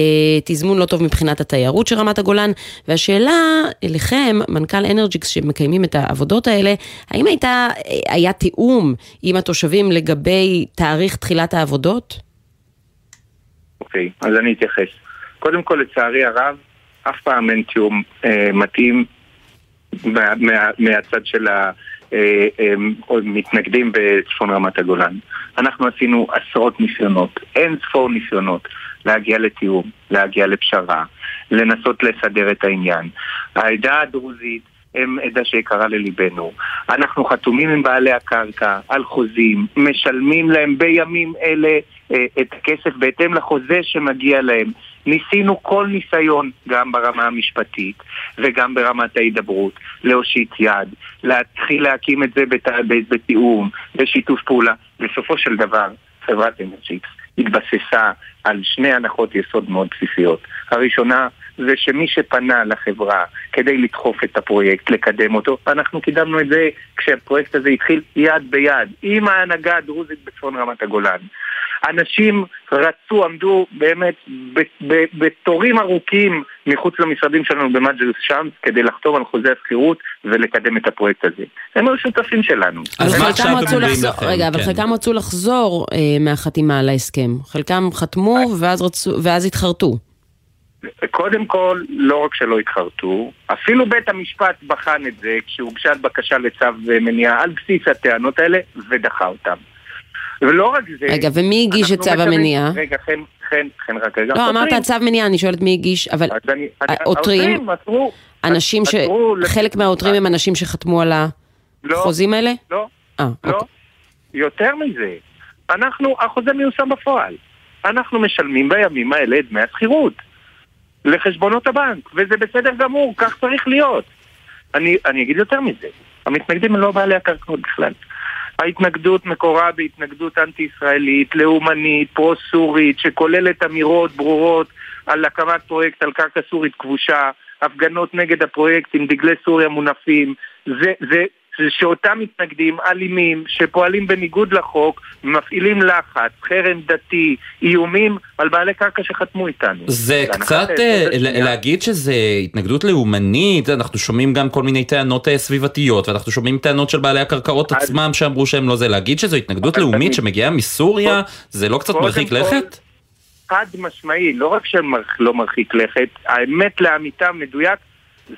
תזמון לא טוב מבחינת התיירות של רמת הגולן, והשאלה אליכם, מנכ"ל אנרג'יקס שמקיימים את העבודות האלה, האם הייתה, היה תיאום עם התושבים לגבי תאריך תחילת העבודות? אוקיי, okay, אז אני אתייחס. קודם כל, לצערי הרב, אף פעם אין תיאום אה, מתאים מה, מה, מהצד של המתנגדים אה, אה, בצפון רמת הגולן. אנחנו עשינו עשרות ניסיונות, אין ספור ניסיונות, להגיע לתיאום, להגיע לפשרה, לנסות לסדר את העניין. העדה הדרוזית הם עדה שיקרה לליבנו. אנחנו חתומים עם בעלי הקרקע על חוזים, משלמים להם בימים אלה אה, את הכסף בהתאם לחוזה שמגיע להם. ניסינו כל ניסיון, גם ברמה המשפטית וגם ברמת ההידברות, להושיט יד, להתחיל להקים את זה בת... בתיאום, בשיתוף פעולה. בסופו של דבר, חברת אנרג'יקס התבססה על שני הנחות יסוד מאוד בסיסיות. הראשונה זה שמי שפנה לחברה כדי לדחוף את הפרויקט, לקדם אותו, אנחנו קידמנו את זה כשהפרויקט הזה התחיל יד ביד עם ההנהגה הדרוזית בצפון רמת הגולן. אנשים רצו, עמדו באמת בתורים ארוכים מחוץ למשרדים שלנו במג'ל שם כדי לחתום על חוזה השכירות ולקדם את הפרויקט הזה. הם היו שותפים שלנו. אז מה עכשיו אתם אומרים לכם? רגע, אבל. חלקם רצו לחזור אה, מהחתימה על ההסכם. חלקם חתמו ואז, רצו, ואז התחרטו. קודם כל, לא רק שלא התחרטו, אפילו בית המשפט בחן את זה כשהוגשה בקשה לצו מניעה על בסיס הטענות האלה ודחה אותם. ולא רק זה... רגע, ומי הגיש את צו המניעה? רגע, חן, חן, חן רק רגע. לא, אמרת צו מניעה, אני שואלת מי הגיש, אבל העותרים, אנשים ש... חלק מהעותרים הם אנשים שחתמו על לא, החוזים האלה? לא, אה, לא. אוקיי. יותר מזה, אנחנו, החוזה מיושם בפועל. אנחנו משלמים בימים האלה את דמי השכירות לחשבונות הבנק, וזה בסדר גמור, כך צריך להיות. אני, אני אגיד יותר מזה, המתנגדים הם לא בעלי הקרקעות בכלל. ההתנגדות מקורה בהתנגדות אנטי-ישראלית, לאומנית, פרו-סורית, שכוללת אמירות ברורות על הקמת פרויקט על קרקע סורית כבושה, הפגנות נגד הפרויקט עם דגלי סוריה מונפים. זה, זה, שאותם מתנגדים אלימים, שפועלים בניגוד לחוק, מפעילים לחץ, חרם דתי, איומים על בעלי קרקע שחתמו איתנו. זה קצת אה, להגיד שזה התנגדות לאומנית, אנחנו שומעים גם כל מיני טענות אה, סביבתיות, ואנחנו שומעים טענות של בעלי הקרקעות עצמם שאמרו שהם לא זה, להגיד שזו התנגדות לאומית שמגיעה מסוריה, זה לא קצת מרחיק לכת? חד משמעי, לא רק שלא מרחיק לכת, האמת לאמיתה מדויק,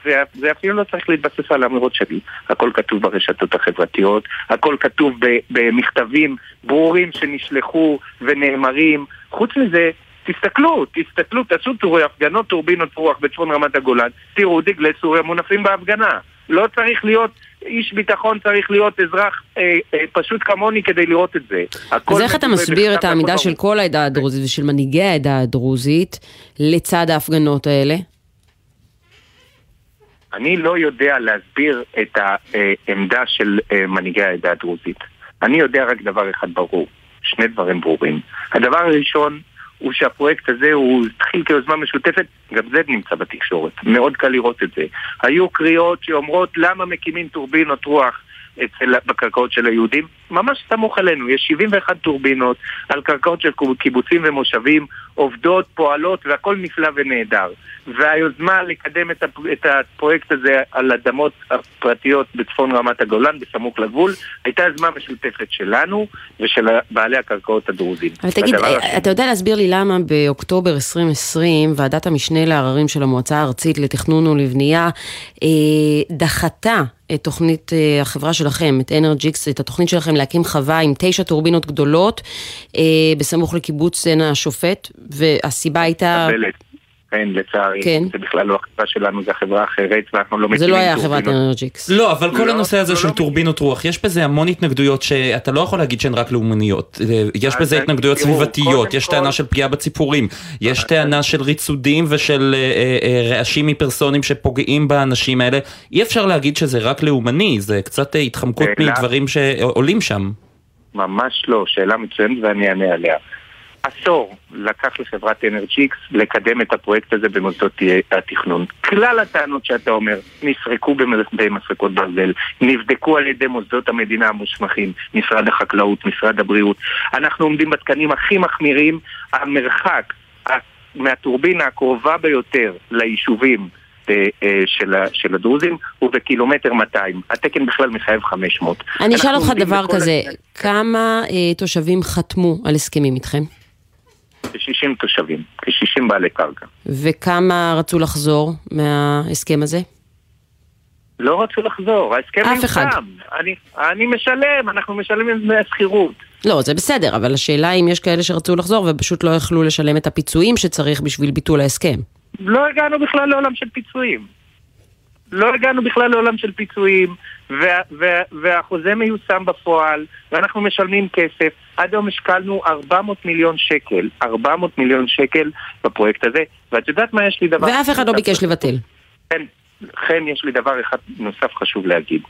זה, זה אפילו לא צריך להתבסס על האמירות שלי. הכל כתוב ברשתות החברתיות, הכל כתוב ב, במכתבים ברורים שנשלחו ונאמרים. חוץ מזה, תסתכלו, תסתכלו, תעשו טורי הפגנות טורבינות רוח בצפון רמת הגולן, תראו דגלי סוריה מונפים בהפגנה. לא צריך להיות איש ביטחון צריך להיות אזרח אה, אה, פשוט כמוני כדי לראות את זה. אז איך אתה מסביר את העמידה של כל העדה הדרוזית ושל מנהיגי העדה הדרוזית לצד ההפגנות האלה? אני לא יודע להסביר את העמדה של אה, מנהיגי העדה הדרוזית. אני יודע רק דבר אחד ברור, שני דברים ברורים. הדבר הראשון הוא שהפרויקט הזה הוא התחיל כיוזמה משותפת, גם זה נמצא בתקשורת, מאוד קל לראות את זה. היו קריאות שאומרות למה מקימים טורבינות רוח אצל, בקרקעות של היהודים, ממש סמוך עלינו, יש 71 טורבינות על קרקעות של קיבוצים ומושבים, עובדות, פועלות והכל נפלא ונהדר. והיוזמה לקדם את, הפ... את הפרויקט הזה על אדמות הפרטיות בצפון רמת הגולן, בסמוך לגבול, הייתה יוזמה משותפת שלנו ושל בעלי הקרקעות הדרוזים. אבל תגיד, השני... אתה יודע להסביר לי למה באוקטובר 2020 ועדת המשנה לעררים של המועצה הארצית לתכנון ולבנייה אה, דחתה את תוכנית אה, החברה שלכם, את אנרג'יקס, את התוכנית שלכם להקים חווה עם תשע טורבינות גדולות אה, בסמוך לקיבוץ עין השופט, והסיבה הייתה... כן, לצערי, כן. זה בכלל לא החברה שלנו, זה החברה אחרת, ואנחנו לא מקימים זה לא היה חברת אנרג'יקס. לא, אבל כל לא, הנושא הזה לא, של לא. טורבינות רוח, יש בזה המון התנגדויות שאתה לא יכול להגיד שהן רק לאומניות. יש בזה התנגדויות סביבתיות, יש טענה של פגיעה בציפורים, יש טענה של ריצודים ושל אה, אה, אה, רעשים מפרסונים שפוגעים באנשים האלה. אי אפשר להגיד שזה רק לאומני, זה קצת התחמקות מדברים שעולים שם. ממש לא, שאלה מצוינת ואני אענה עליה. עשור לקח לחברת אנרג'יקס לקדם את הפרויקט הזה במוסדות התכנון. כלל הטענות שאתה אומר נסרקו במסרקות ברזל, נבדקו על ידי מוסדות המדינה המוסמכים, משרד החקלאות, משרד הבריאות. אנחנו עומדים בתקנים הכי מחמירים, המרחק מהטורבינה הקרובה ביותר ליישובים אה, אה, של, של הדרוזים הוא בקילומטר 200. התקן בכלל מחייב 500. אני אשאל אותך דבר כזה, כמה אה, תושבים חתמו על הסכמים איתכם? כ-60 תושבים, כ-60 בעלי קרקע. וכמה רצו לחזור מההסכם הזה? לא רצו לחזור, ההסכם אף אחד. אני, אני משלם, אנחנו משלמים דמי השכירות. לא, זה בסדר, אבל השאלה אם יש כאלה שרצו לחזור ופשוט לא יכלו לשלם את הפיצויים שצריך בשביל ביטול ההסכם. לא הגענו בכלל לעולם של פיצויים. לא הגענו בכלל לעולם של פיצויים, וה, וה, והחוזה מיושם בפועל, ואנחנו משלמים כסף. עד היום השקלנו 400 מיליון שקל, 400 מיליון שקל בפרויקט הזה, ואת יודעת מה יש לי דבר... ואף אחד לא ביקש לבטל. כן, לכן יש לי דבר אחד נוסף חשוב להגיד.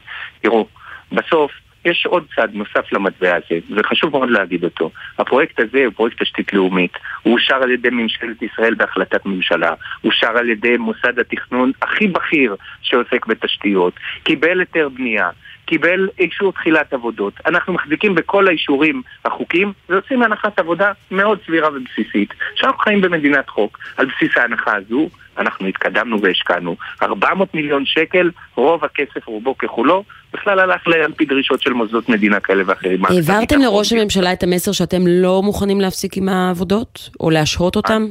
תראו, בסוף יש עוד צד נוסף למטבע הזה, וחשוב מאוד להגיד אותו. הפרויקט הזה הוא פרויקט תשתית לאומית, הוא אושר על ידי ממשלת ישראל בהחלטת ממשלה, אושר על ידי מוסד התכנון הכי בכיר שעוסק בתשתיות, קיבל היתר בנייה. קיבל אישור תחילת עבודות. אנחנו מחזיקים בכל האישורים החוקיים ויוצאים מהנחת עבודה מאוד סבירה ובסיסית. שאנחנו חיים במדינת חוק. על בסיס ההנחה הזו, אנחנו התקדמנו והשקענו. 400 מיליון שקל, רוב הכסף, רובו ככולו, בכלל הלך על פי דרישות של מוסדות מדינה כאלה ואחרים. העברתם לראש הממשלה את המסר שאתם לא מוכנים להפסיק עם העבודות? או להשהות אותם?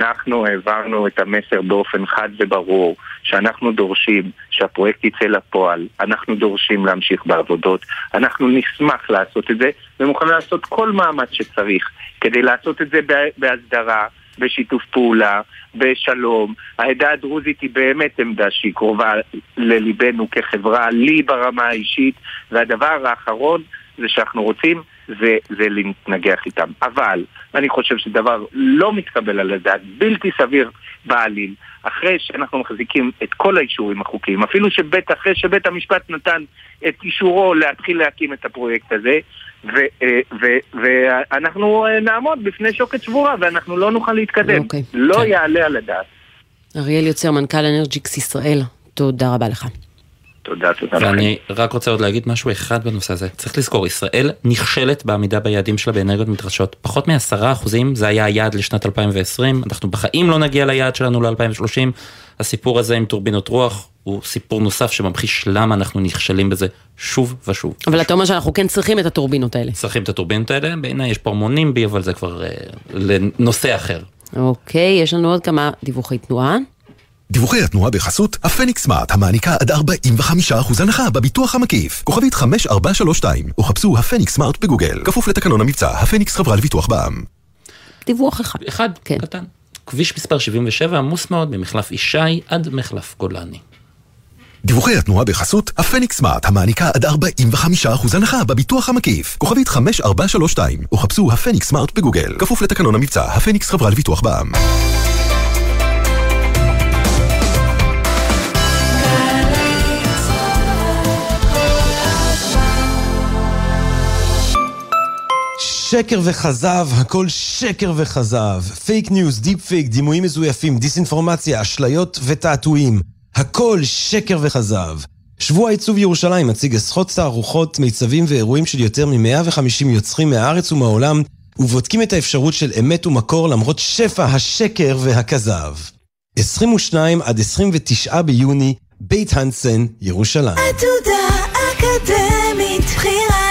אנחנו העברנו את המסר באופן חד וברור, שאנחנו דורשים שהפרויקט יצא לפועל, אנחנו דורשים להמשיך בעבודות, אנחנו נשמח לעשות את זה, ומוכנים לעשות כל מאמץ שצריך כדי לעשות את זה בהסדרה, בשיתוף פעולה, בשלום. העדה הדרוזית היא באמת עמדה שהיא קרובה לליבנו כחברה, לי ברמה האישית, והדבר האחרון זה שאנחנו רוצים זה, זה להתנגח איתם. אבל אני חושב שדבר לא מתקבל על הדעת, בלתי סביר בעליל, אחרי שאנחנו מחזיקים את כל האישורים החוקיים, אפילו שבית, אחרי שבית המשפט נתן את אישורו להתחיל להקים את הפרויקט הזה, ואנחנו אה, נעמוד בפני שוקת שבורה ואנחנו לא נוכל להתקדם. Okay. אוקיי. לא כן. יעלה על הדעת. אריאל יוצר, מנכ"ל אנרג'יקס ישראל, תודה רבה לך. תודה, תודה לכם. ואני רק רוצה עוד להגיד משהו אחד בנושא הזה. צריך לזכור, ישראל נכשלת בעמידה ביעדים שלה באנרגיות מתחדשות. פחות מ-10 אחוזים, זה היה היעד לשנת 2020, אנחנו בחיים לא נגיע ליעד שלנו ל-2030. הסיפור הזה עם טורבינות רוח הוא סיפור נוסף שממחיש למה אנחנו נכשלים בזה שוב ושוב. אבל אתה אומר שאנחנו כן צריכים את הטורבינות האלה. צריכים את הטורבינות האלה, בעיניי יש פה המונים בי, אבל זה כבר אה, לנושא אחר. אוקיי, יש לנו עוד כמה דיווחי תנועה. דיווחי התנועה בחסות הפניקס סמארט, המעניקה עד 45% הנחה בביטוח המקיף. כוכבית 5432, או חפשו הפניקס סמארט בגוגל. כפוף לתקנון המבצע, הפניקס חברה לביטוח בע"מ. דיווח אחד. אחד, כן. קטן. כביש מספר 77 עמוס מאוד ממחלף ישי עד מחלף גולני. דיווחי התנועה בחסות הפניקס סמארט, המעניקה עד 45% הנחה בביטוח המקיף. כוכבית 5432, או חפשו הפניקס סמארט בגוגל. כפוף לתקנון המבצע, הפניקס חברה לביטוח בע"מ. שקר וכזב, הכל שקר וכזב. פייק ניוז, דיפ פייק, דימויים מזויפים, דיסאינפורמציה, אשליות ותעתועים. הכל שקר וכזב. שבוע עיצוב ירושלים מציג עשרות תערוכות, מיצבים ואירועים של יותר מ-150 יוצרים מהארץ ומהעולם, ובודקים את האפשרות של אמת ומקור למרות שפע השקר והכזב. 22 עד 29 ביוני, בית הנסן, ירושלים. עתודה אקדמית, בחירה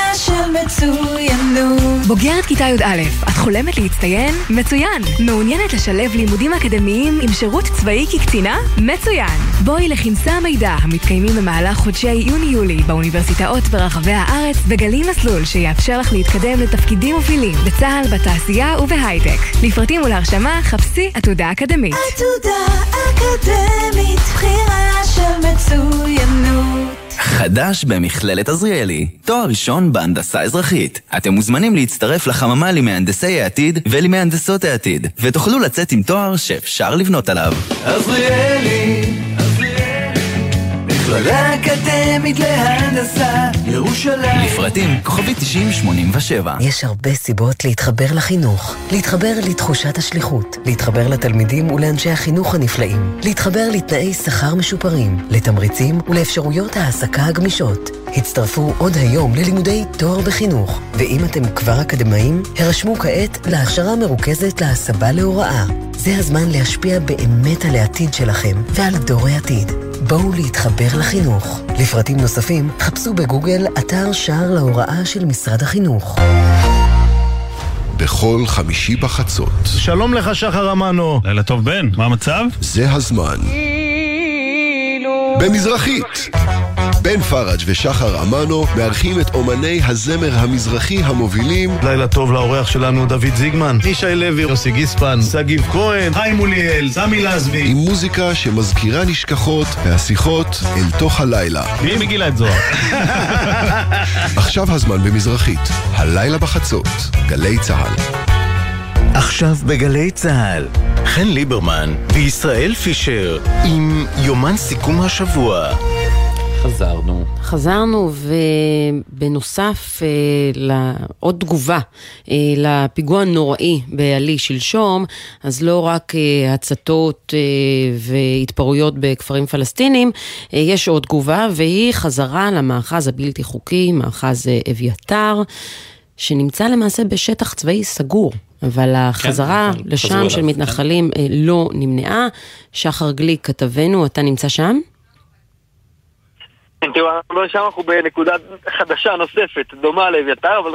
מצוינות בוגרת כיתה י"א, את חולמת להצטיין? מצוין! מעוניינת לשלב לימודים אקדמיים עם שירות צבאי כקצינה? מצוין! בואי לכנסי המידע המתקיימים במהלך חודשי יוני-יולי באוניברסיטאות ברחבי הארץ וגלי מסלול שיאפשר לך להתקדם לתפקידים מובילים בצה"ל, בתעשייה ובהייטק. לפרטים ולהרשמה חפשי עתודה אקדמית. עתודה אקדמית, בחירה של מצוינות חדש במכללת עזריאלי, תואר ראשון בהנדסה אזרחית. אתם מוזמנים להצטרף לחממה למהנדסי העתיד ולמהנדסות העתיד, ותוכלו לצאת עם תואר שאפשר לבנות עליו. עזריאלי, מכללה אקדמית להנדסה, ירושלים. לפרטים, כוכבי 9087. יש הרבה סיבות להתחבר לחינוך. להתחבר לתחושת השליחות. להתחבר לתלמידים ולאנשי החינוך הנפלאים. להתחבר לתנאי שכר משופרים, לתמריצים ולאפשרויות העסקה הגמישות. הצטרפו עוד היום ללימודי תואר בחינוך, ואם אתם כבר אקדמאים, הרשמו כעת להכשרה מרוכזת להסבה להוראה. זה הזמן להשפיע באמת על העתיד שלכם ועל דור העתיד. בואו להתחבר לחינוך. לפרטים נוספים, חפשו בגוגל אתר שער להוראה של משרד החינוך. בכל חמישי בחצות. שלום לך, שחר אמנו. לילה טוב, בן, מה המצב? זה הזמן. במזרחית. בן פראג' ושחר אמנו מארחים את אומני הזמר המזרחי המובילים לילה טוב לאורח שלנו דוד זיגמן, ישי לוי, יוסי גיספן, שגיב כהן, חיים מוליאל, סמי לזבי עם מוזיקה שמזכירה נשכחות והשיחות אל תוך הלילה. מי מגילה את זוהר? עכשיו הזמן במזרחית, הלילה בחצות, גלי צה"ל. עכשיו בגלי צה"ל, חן ליברמן וישראל פישר עם יומן סיכום השבוע. חזרנו. חזרנו, ובנוסף אה, לעוד תגובה אה, לפיגוע הנוראי בעלי שלשום, אז לא רק אה, הצתות אה, והתפרעויות בכפרים פלסטינים, אה, יש עוד תגובה, והיא חזרה למאחז הבלתי חוקי, מאחז אה, אביתר, שנמצא למעשה בשטח צבאי סגור. אבל החזרה כן, לשם של מתנחלים אה, לא נמנעה. שחר גליק, כתבנו, אתה נמצא שם? אנחנו לא שם, אנחנו בנקודה חדשה נוספת, דומה לאביתר, אבל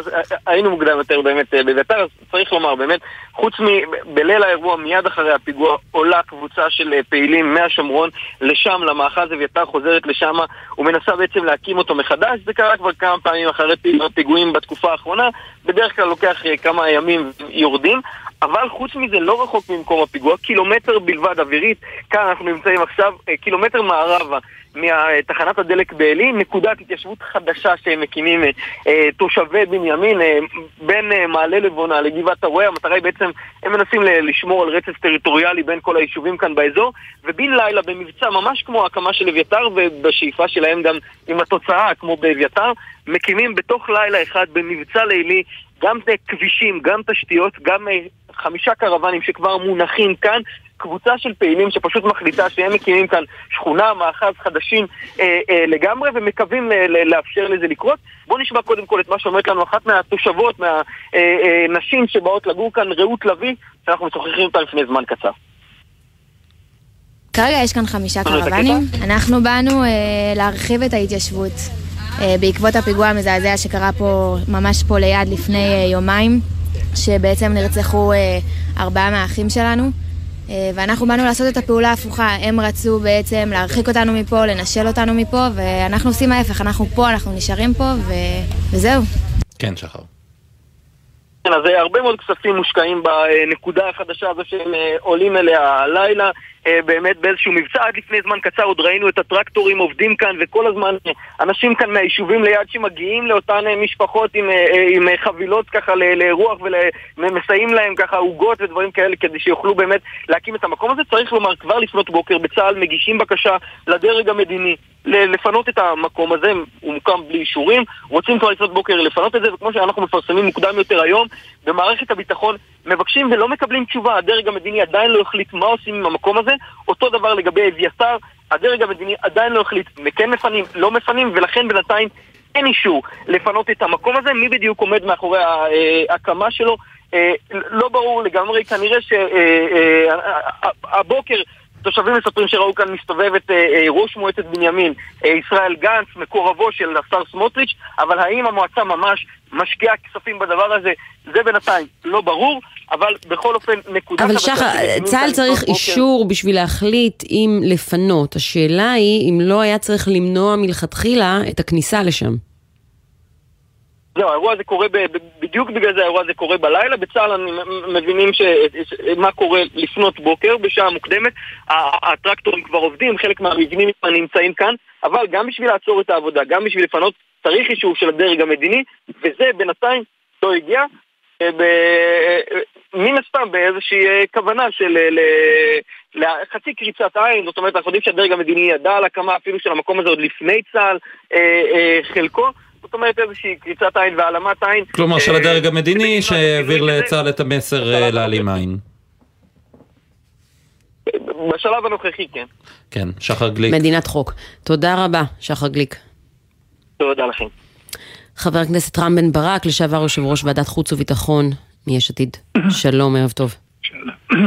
היינו מוקדם יותר באמת אה, באביתר, אז צריך לומר, באמת, חוץ מבליל האירוע, מיד אחרי הפיגוע, עולה קבוצה של אה, פעילים מהשומרון לשם, למאחז אביתר, חוזרת לשם ומנסה בעצם להקים אותו מחדש. זה קרה כבר כמה פעמים אחרי פיגועים בתקופה האחרונה, בדרך כלל לוקח אה, כמה ימים יורדים. אבל חוץ מזה, לא רחוק ממקום הפיגוע, קילומטר בלבד אווירית, כאן אנחנו נמצאים עכשיו, אה, קילומטר מערבה מתחנת הדלק בעלי, נקודת התיישבות חדשה שהם מקימים אה, אה, תושבי בנימין, אה, בין אה, מעלה לבונה לגבעת הרועה, המטרה היא בעצם, הם מנסים לשמור על רצף טריטוריאלי בין כל היישובים כאן באזור, ובן לילה במבצע, ממש כמו ההקמה של אביתר, ובשאיפה שלהם גם עם התוצאה, כמו באביתר, מקימים בתוך לילה אחד במבצע לילי גם כבישים, גם תשתיות, גם אה, חמישה קרוונים שכבר מונחים כאן, קבוצה של פעילים שפשוט מחליטה שהם מקימים כאן שכונה, מאחז חדשים אה, אה, לגמרי ומקווים אה, לאפשר לזה לקרות. בואו נשמע קודם כל את מה שאומרת לנו אחת מהתושבות, מהנשים אה, אה, שבאות לגור כאן, רעות לביא, שאנחנו משוחחים אותה לפני זמן קצר. כרגע יש כאן חמישה קרוונים. אנחנו באנו אה, להרחיב את ההתיישבות אה, בעקבות הפיגוע המזעזע שקרה פה, ממש פה ליד לפני אה, יומיים, שבעצם נרצחו אה, ארבעה מהאחים שלנו. אה, ואנחנו באנו לעשות את הפעולה ההפוכה, הם רצו בעצם להרחיק אותנו מפה, לנשל אותנו מפה, ואנחנו עושים ההפך, אנחנו פה, אנחנו נשארים פה, ו... וזהו. כן, שחר. כן, אז אה, הרבה מאוד כספים מושקעים בנקודה החדשה הזו שהם אה, עולים אליה הלילה. אה, באמת באיזשהו מבצע עד לפני זמן קצר עוד ראינו את הטרקטורים עובדים כאן וכל הזמן אה, אנשים כאן מהיישובים ליד שמגיעים לאותן אה, משפחות עם, עם חבילות ככה לאירוח ומסייעים להם ככה עוגות ודברים כאלה כדי שיוכלו באמת להקים את המקום הזה. צריך לומר, כבר לפנות בוקר בצה"ל מגישים בקשה לדרג המדיני לפנות את המקום הזה, הוא מוקם בלי אישורים, רוצים כבר לפנות בוקר לפנות את זה, וכמו שאנחנו מפרסמים מוקדם יותר היום, במערכת הביטחון מבקשים ולא מקבלים תשובה, הדרג המדיני עדיין לא החליט מה עושים עם המקום הזה, אותו דבר לגבי אביתר, הדרג המדיני עדיין לא החליט, כן מפנים, לא מפנים, ולכן בינתיים אין אישור לפנות את המקום הזה, מי בדיוק עומד מאחורי ההקמה שלו, אה, לא ברור לגמרי, כנראה שהבוקר תושבים מספרים שראו כאן מסתובב את אה, אה, ראש מועצת בנימין, אה, ישראל גנץ, מקורבו של השר סמוטריץ', אבל האם המועצה ממש משקיעה כספים בדבר הזה, זה בינתיים לא ברור, אבל בכל אופן נקודת... אבל שחר, צה"ל צריך אישור בשביל להחליט אם לפנות. השאלה היא אם לא היה צריך למנוע מלכתחילה את הכניסה לשם. זהו, האירוע הזה קורה, ב, ב, בדיוק בגלל זה האירוע הזה קורה בלילה, בצה"ל אני מבינים ש, ש, מה קורה לפנות בוקר, בשעה מוקדמת, הטרקטורים כבר עובדים, חלק מהמבנים נמצאים כאן, אבל גם בשביל לעצור את העבודה, גם בשביל לפנות, צריך אישור של הדרג המדיני, וזה בינתיים לא הגיע, אה, ב- מן הסתם באיזושהי אה, כוונה של אה, ל- לחצי קריצת עין, זאת אומרת, אנחנו יודעים שהדרג המדיני ידע על הקמה אפילו של המקום הזה עוד לפני צה"ל, אה, אה, חלקו, זאת אומרת איזושהי קריצת עין והעלמת עין. כלומר, אה, של הדרג המדיני שהעביר לצה"ל את המסר אה, להעלים עין. בשלב הנוכחי, כן. כן, שחר גליק. מדינת חוק. תודה רבה, שחר גליק. תודה לכם. חבר הכנסת רם בן ברק, לשעבר יושב ראש ועדת חוץ וביטחון מיש עתיד. שלום, ערב טוב.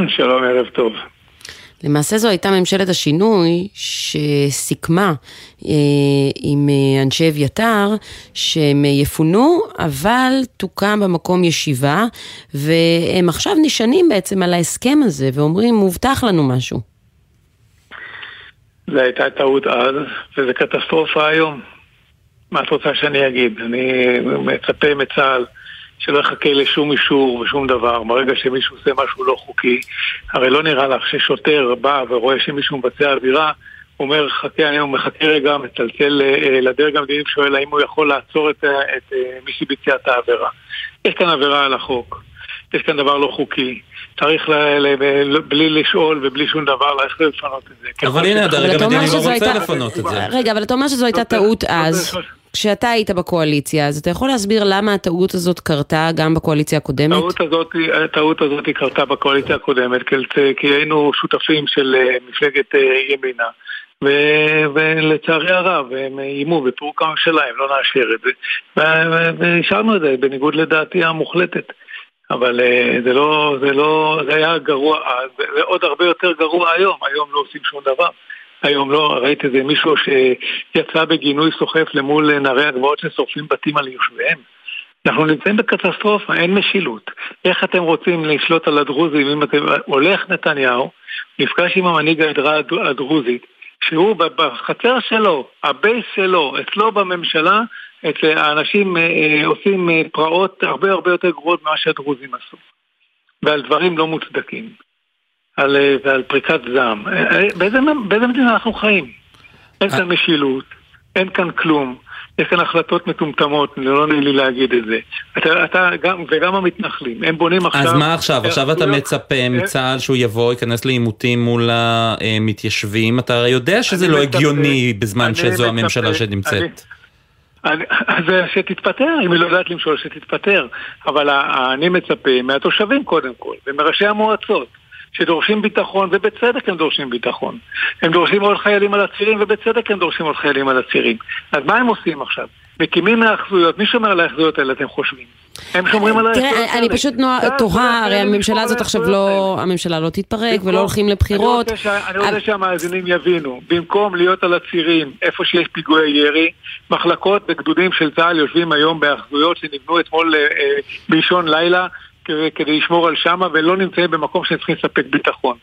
שלום, ערב טוב. למעשה זו הייתה ממשלת השינוי שסיכמה אה, עם אה, אנשי אביתר שהם יפונו, אבל תוקם במקום ישיבה, והם עכשיו נשענים בעצם על ההסכם הזה ואומרים, מובטח לנו משהו. זו הייתה טעות אז, וזו קטסטרופה היום. מה את רוצה שאני אגיד? אני מצפה מצה"ל שלא יחכה לשום אישור ושום דבר. ברגע שמישהו עושה משהו לא חוקי, הרי לא נראה לך ששוטר בא ורואה שמישהו מבצע עבירה, הוא אומר, חכה, אני מחכה רגע, מצלצל אה, לדרג המדיני ושואל האם הוא יכול לעצור את, אה, את אה, מי שביצע את העבירה. יש כאן עבירה על החוק, יש כאן דבר לא חוקי. צריך ל, ל, ל, בלי לשאול ובלי שום דבר ללכת לפנות את זה. אבל הנה, הדרג המדיני לא רוצה לפנות את זה. רגע, אבל אתה אומר שזו הייתה טעות אז. כשאתה היית בקואליציה, אז אתה יכול להסביר למה הטעות הזאת קרתה גם בקואליציה הקודמת? הטעות הזאת, הטעות הזאת קרתה בקואליציה הקודמת, כי היינו שותפים של אה, מפלגת אה, ימינה. ו... ולצערי הרב, הם איימו בפירוק הממשלה, אם לא נאשר את זה. והשארנו את זה, בניגוד לדעתי המוחלטת. אבל uh, זה לא, זה לא, זה היה גרוע זה עוד הרבה יותר גרוע היום, היום לא עושים שום דבר. היום לא, ראיתי איזה מישהו שיצא בגינוי סוחף למול נערי הגבעות ששורפים בתים על יושביהם. אנחנו נמצאים בקטסטרופה, אין משילות. איך אתם רוצים לשלוט על הדרוזים אם אתם... הולך נתניהו, נפגש עם המנהיג העדרה הדרוזית, שהוא בחצר שלו, הבייס שלו, אצלו בממשלה, את האנשים אה, אה, עושים אה, פרעות הרבה הרבה יותר גרועות ממה שהדרוזים עשו. ועל דברים לא מוצדקים. על, ועל פריקת זעם. באיזה, באיזה מדינה אנחנו חיים? אין כאן משילות, אין כאן כלום. יש כאן החלטות מטומטמות, לא נעים לי להגיד את זה. אתה, אתה גם, וגם המתנחלים, הם בונים עכשיו... אז מה עכשיו? עכשיו אתה מצפה מצה"ל שהוא יבוא, ייכנס לעימותים מול המתיישבים? אתה הרי יודע שזה לא הגיוני בזמן שזו הממשלה שנמצאת. אז שתתפטר, אם היא לא יודעת למשול, שתתפטר. אבל אני מצפה מהתושבים קודם כל, ומראשי המועצות, שדורשים ביטחון, ובצדק הם דורשים ביטחון. הם דורשים עוד חיילים על הצירים, ובצדק הם דורשים עוד חיילים על הצירים. אז מה הם עושים עכשיו? מקימים מהאחזויות, מי שומר על האחזויות האלה, אתם חושבים? הם שומרים על האחזויות האלה. תראה, אני פשוט תוהה, הרי הממשלה הזאת עכשיו לא, הממשלה לא תתפרק ולא הולכים לבחירות. אני רוצה שהמאזינים יבינו, במקום להיות על הצירים, איפה שיש פיגועי ירי, מחלקות בגדודים של צה"ל יושבים היום בהאחזויות שנבנו אתמול אה, אה, באישון לילה. כדי לשמור על שמה ולא נמצאים במקום שהם צריכים לספק ביטחון.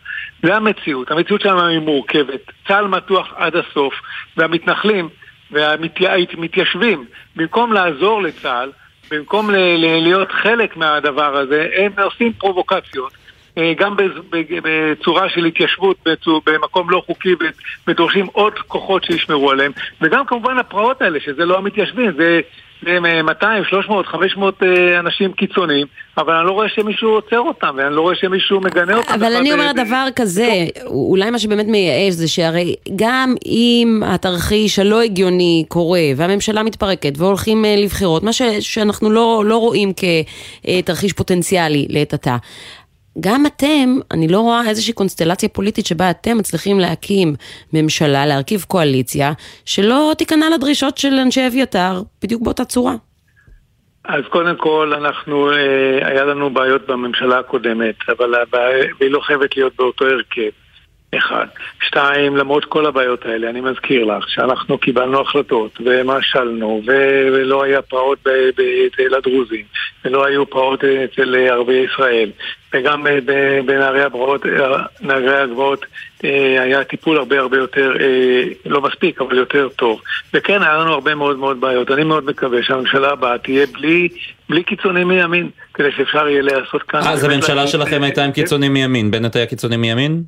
זה המציאות, המציאות שלנו היא מורכבת. צה"ל מתוח עד הסוף, והמתנחלים והמתיישבים, במקום לעזור לצה"ל, במקום להיות חלק מהדבר הזה, הם עושים פרובוקציות. אה, גם בצורה של התיישבות במקום לא חוקי ודורשים עוד כוחות שישמרו עליהם וגם כמובן הפרעות האלה שזה לא המתיישבים זה 200, 300, 500 אנשים קיצוניים, אבל אני לא רואה שמישהו עוצר אותם, ואני לא רואה שמישהו מגנה אותם. אבל אני אומרת דבר כזה, אולי מה שבאמת מייאש זה שהרי גם אם התרחיש הלא הגיוני קורה, והממשלה מתפרקת, והולכים אה, לבחירות, מה שאנחנו לא, לא רואים כתרחיש פוטנציאלי לעת עתה. גם אתם, אני לא רואה איזושהי קונסטלציה פוליטית שבה אתם מצליחים להקים ממשלה, להרכיב קואליציה, שלא תיכנע לדרישות של אנשי אביתר בדיוק באותה צורה. אז קודם כל, אנחנו, אה, היה לנו בעיות בממשלה הקודמת, אבל הבעיה, והיא לא חייבת להיות באותו הרכב. אחד. שתיים, למרות כל הבעיות האלה, אני מזכיר לך שאנחנו קיבלנו החלטות ומשלנו ולא היה פרעות אצל הדרוזים ולא היו פרעות אצל ערביי ישראל וגם בנערי הגבעות, נערי הגבעות אה, היה טיפול הרבה הרבה יותר, אה, לא מספיק, אבל יותר טוב. וכן, היה לנו הרבה מאוד מאוד בעיות. אני מאוד מקווה שהממשלה הבאה תהיה בלי, בלי קיצונים מימין, כדי שאפשר יהיה לעשות כאן... אז הממשלה שלכם הייתה עם קיצונים מימין, בנט היה קיצוני מימין?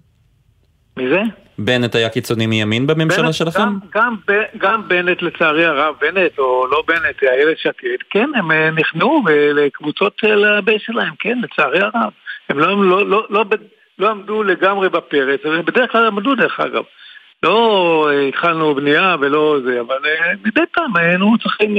מי זה? בנט היה קיצוני מימין בממשלה בנט, שלכם? גם, גם, גם בנט לצערי הרב, בנט או לא בנט, איילת שקד, כן, הם אה, נכנעו לקבוצות של הבייס שלהם, כן, לצערי הרב. הם לא, לא, לא, לא, לא עמדו לגמרי בפרץ, בדרך כלל עמדו דרך אגב. לא אה, התחלנו בנייה ולא זה, אבל אה, מדי פעם היינו צריכים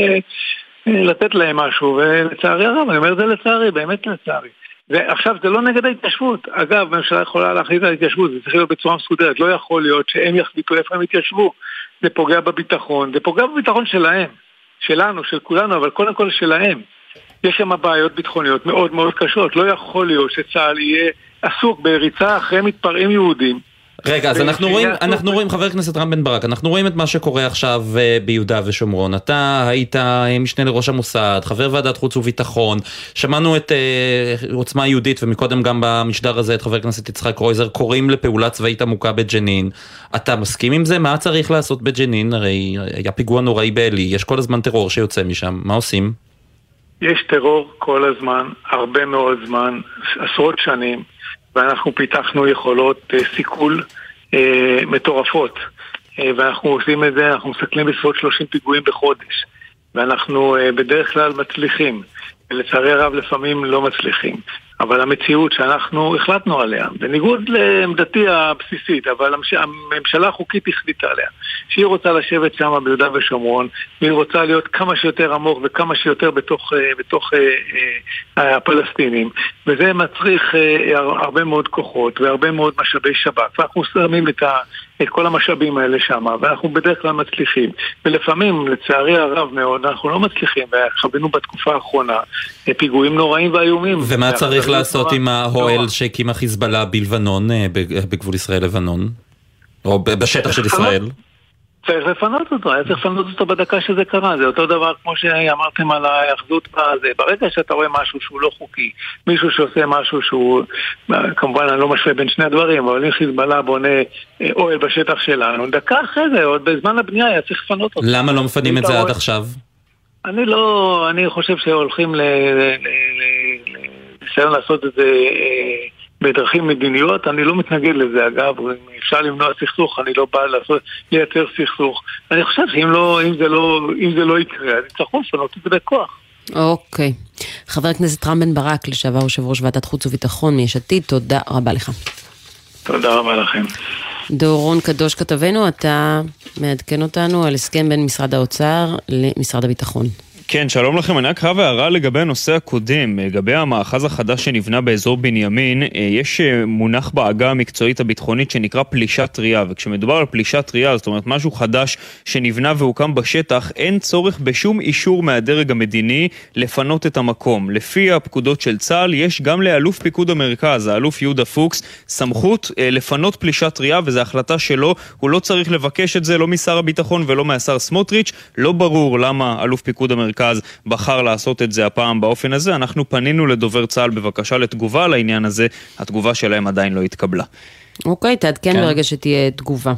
לתת להם משהו, ולצערי הרב, אני אומר את זה לצערי, באמת לצערי. ועכשיו זה לא נגד ההתיישבות. אגב, הממשלה יכולה להחליט על התיישבות, זה צריך להיות בצורה מסודרת. לא יכול להיות שהם יחליטו איפה הם יתיישבו. זה פוגע בביטחון, זה פוגע בביטחון שלהם. שלנו, של כולנו, אבל קודם כל שלהם. יש שם בעיות ביטחוניות מאוד מאוד קשות. לא יכול להיות שצה"ל יהיה עסוק בריצה אחרי מתפרעים יהודים רגע, אז אנחנו רואים, אנחנו רואים, חבר הכנסת רם בן ברק, אנחנו רואים את מה שקורה עכשיו אה, ביהודה ושומרון. אתה היית אה, משנה לראש המוסד, חבר ועדת חוץ וביטחון, שמענו את אה, עוצמה יהודית ומקודם גם במשדר הזה את חבר הכנסת יצחק קרויזר קוראים לפעולה צבאית עמוקה בג'נין. אתה מסכים עם זה? מה צריך לעשות בג'נין? הרי היה פיגוע נוראי בעלי, יש כל הזמן טרור שיוצא משם, מה עושים? יש טרור כל הזמן, הרבה מאוד זמן, עשרות שנים, ואנחנו פיתחנו יכולות אה, סיכול אה, מטורפות. אה, ואנחנו עושים את זה, אנחנו מסתכלים בסביבות 30 פיגועים בחודש. ואנחנו בדרך כלל מצליחים, ולצערי הרב לפעמים לא מצליחים. אבל המציאות שאנחנו החלטנו עליה, בניגוד לעמדתי הבסיסית, אבל הממשלה החוקית החליטה עליה, שהיא רוצה לשבת שם ביהודה ושומרון, והיא רוצה להיות כמה שיותר עמוק וכמה שיותר בתוך, אה, בתוך אה, אה, הפלסטינים, וזה מצריך אה, הר- הרבה מאוד כוחות והרבה מאוד משאבי שב"כ, ואנחנו שמים את, ה, את כל המשאבים האלה שם, ואנחנו בדרך כלל מצליחים, ולפעמים, לצערי הרב מאוד, אנחנו לא מצליחים, וחווינו בתקופה האחרונה אה, פיגועים נוראים ואיומים. ומה צריך ואכזריות לעשות עם האוהל שהקים החיזבאללה בלבנון, אה, בג- בגבול ישראל-לבנון? או בשטח של ישראל? צריך לפנות אותו, היה צריך לפנות אותו בדקה שזה קרה, זה אותו דבר כמו שאמרתם על ההאחזות בזה. ברגע שאתה רואה משהו שהוא לא חוקי, מישהו שעושה משהו שהוא, כמובן אני לא משווה בין שני הדברים, אבל אם חיזבאללה בונה אה, אוהל בשטח שלנו, דקה אחרי זה, עוד בזמן הבנייה היה צריך לפנות אותו. למה לא מפנים את זה עד עכשיו? אני לא, אני חושב שהולכים ל- לניסיון לעשות את זה אה, בדרכים מדיניות, אני לא מתנגד לזה אגב, אם אפשר למנוע סכסוך, אני לא בא לעשות, לייצר סכסוך. אני חושב שאם לא, אם זה לא, אם זה לא יקרה, אז יצטרכו לפנות את זה בכוח. אוקיי. חבר הכנסת רם בן ברק, לשעבר יושב ראש ועדת חוץ וביטחון מיש עתיד, תודה רבה לך. תודה רבה לכם. דורון קדוש כתבנו, אתה מעדכן אותנו על הסכם בין משרד האוצר למשרד הביטחון. כן, שלום לכם. אני רק חייב הערה לגבי הנושא הקודם, לגבי המאחז החדש שנבנה באזור בנימין, אה, יש אה, מונח בעגה המקצועית הביטחונית שנקרא פלישה טריה, וכשמדובר על פלישה טריה, זאת אומרת משהו חדש שנבנה והוקם בשטח, אין צורך בשום אישור מהדרג המדיני לפנות את המקום. לפי הפקודות של צה"ל, יש גם לאלוף פיקוד המרכז, האלוף יהודה פוקס, סמכות אה, לפנות פלישה טריה, וזו החלטה שלו, הוא לא צריך לבקש את זה לא משר הביטחון ולא מהשר סמוטריץ', לא ברור למה אלוף פיקוד המרכז בחר לעשות את זה הפעם באופן הזה. אנחנו פנינו לדובר צה"ל בבקשה לתגובה על העניין הזה, התגובה שלהם עדיין לא התקבלה. אוקיי, תעדכן כן. ברגע שתהיה תגובה.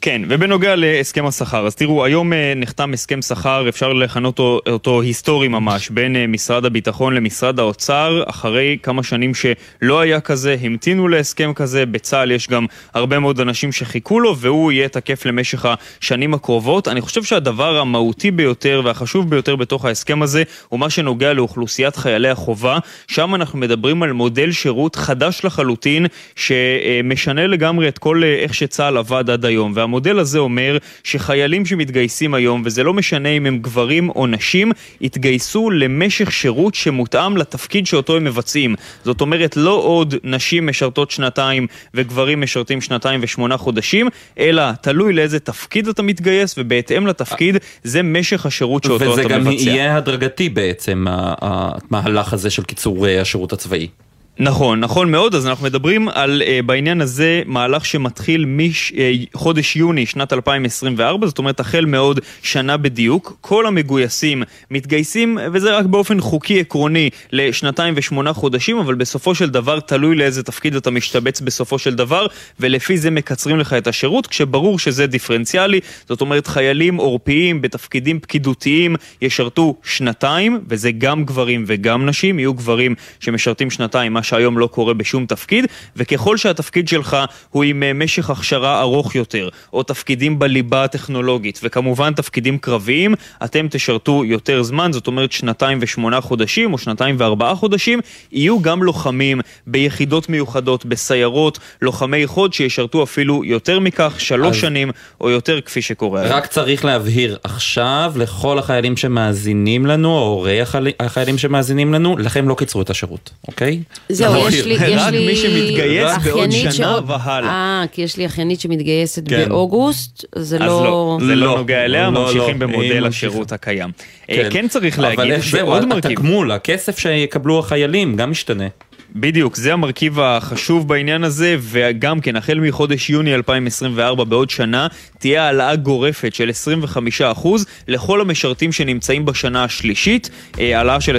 כן, ובנוגע להסכם השכר, אז תראו, היום אה, נחתם הסכם שכר, אפשר לכנות אותו, אותו היסטורי ממש, בין אה, משרד הביטחון למשרד האוצר, אחרי כמה שנים שלא היה כזה, המתינו להסכם כזה, בצה"ל יש גם הרבה מאוד אנשים שחיכו לו, והוא יהיה תקף למשך השנים הקרובות. אני חושב שהדבר המהותי ביותר והחשוב ביותר בתוך ההסכם הזה, הוא מה שנוגע לאוכלוסיית חיילי החובה, שם אנחנו מדברים על מודל שירות חדש לחלוטין, שמשנה לגמרי את כל אה, איך שצה"ל עבד עד היום. והמודל הזה אומר שחיילים שמתגייסים היום, וזה לא משנה אם הם גברים או נשים, יתגייסו למשך שירות שמותאם לתפקיד שאותו הם מבצעים. זאת אומרת, לא עוד נשים משרתות שנתיים וגברים משרתים שנתיים ושמונה חודשים, אלא תלוי לאיזה תפקיד אתה מתגייס, ובהתאם לתפקיד זה משך השירות שאותו וזה אתה גם מבצע. יהיה הדרגתי בעצם, המהלך הזה של קיצור אה, השירות הצבאי. נכון, נכון מאוד, אז אנחנו מדברים על uh, בעניין הזה מהלך שמתחיל מחודש יוני שנת 2024, זאת אומרת החל מעוד שנה בדיוק. כל המגויסים מתגייסים, וזה רק באופן חוקי עקרוני, לשנתיים ושמונה חודשים, אבל בסופו של דבר תלוי לאיזה תפקיד אתה משתבץ בסופו של דבר, ולפי זה מקצרים לך את השירות, כשברור שזה דיפרנציאלי, זאת אומרת חיילים עורפיים בתפקידים פקידותיים ישרתו שנתיים, וזה גם גברים וגם נשים, יהיו גברים שמשרתים שנתיים, מה שהיום לא קורה בשום תפקיד, וככל שהתפקיד שלך הוא עם אה, משך הכשרה ארוך יותר, או תפקידים בליבה הטכנולוגית, וכמובן תפקידים קרביים, אתם תשרתו יותר זמן, זאת אומרת שנתיים ושמונה חודשים, או שנתיים וארבעה חודשים, יהיו גם לוחמים ביחידות מיוחדות, בסיירות, לוחמי חוד שישרתו אפילו יותר מכך, שלוש אז- שנים או יותר כפי שקורה. רק צריך להבהיר עכשיו לכל החיילים שמאזינים לנו, או הורי החייל- החיילים שמאזינים לנו, לכם לא קיצרו את השירות, אוקיי? זהו. יש לי, יש רק לי מי שמתגייס בעוד שנה שעוד- והלאה. אה, כי יש לי אחיינית שמתגייסת כן. באוגוסט, זה אז לא... לא, זה לא לא, נוגע אליה, לא, לא, ממשיכים במודל. השירות הקיים. אה, כן צריך להגיד אבל שעוד מרכיב... התגמול, הכסף שיקבלו החיילים, גם משתנה. בדיוק, זה המרכיב החשוב בעניין הזה, וגם כן, החל מחודש יוני 2024, בעוד שנה, תהיה העלאה גורפת של 25% לכל המשרתים שנמצאים בשנה השלישית. אה, העלאה של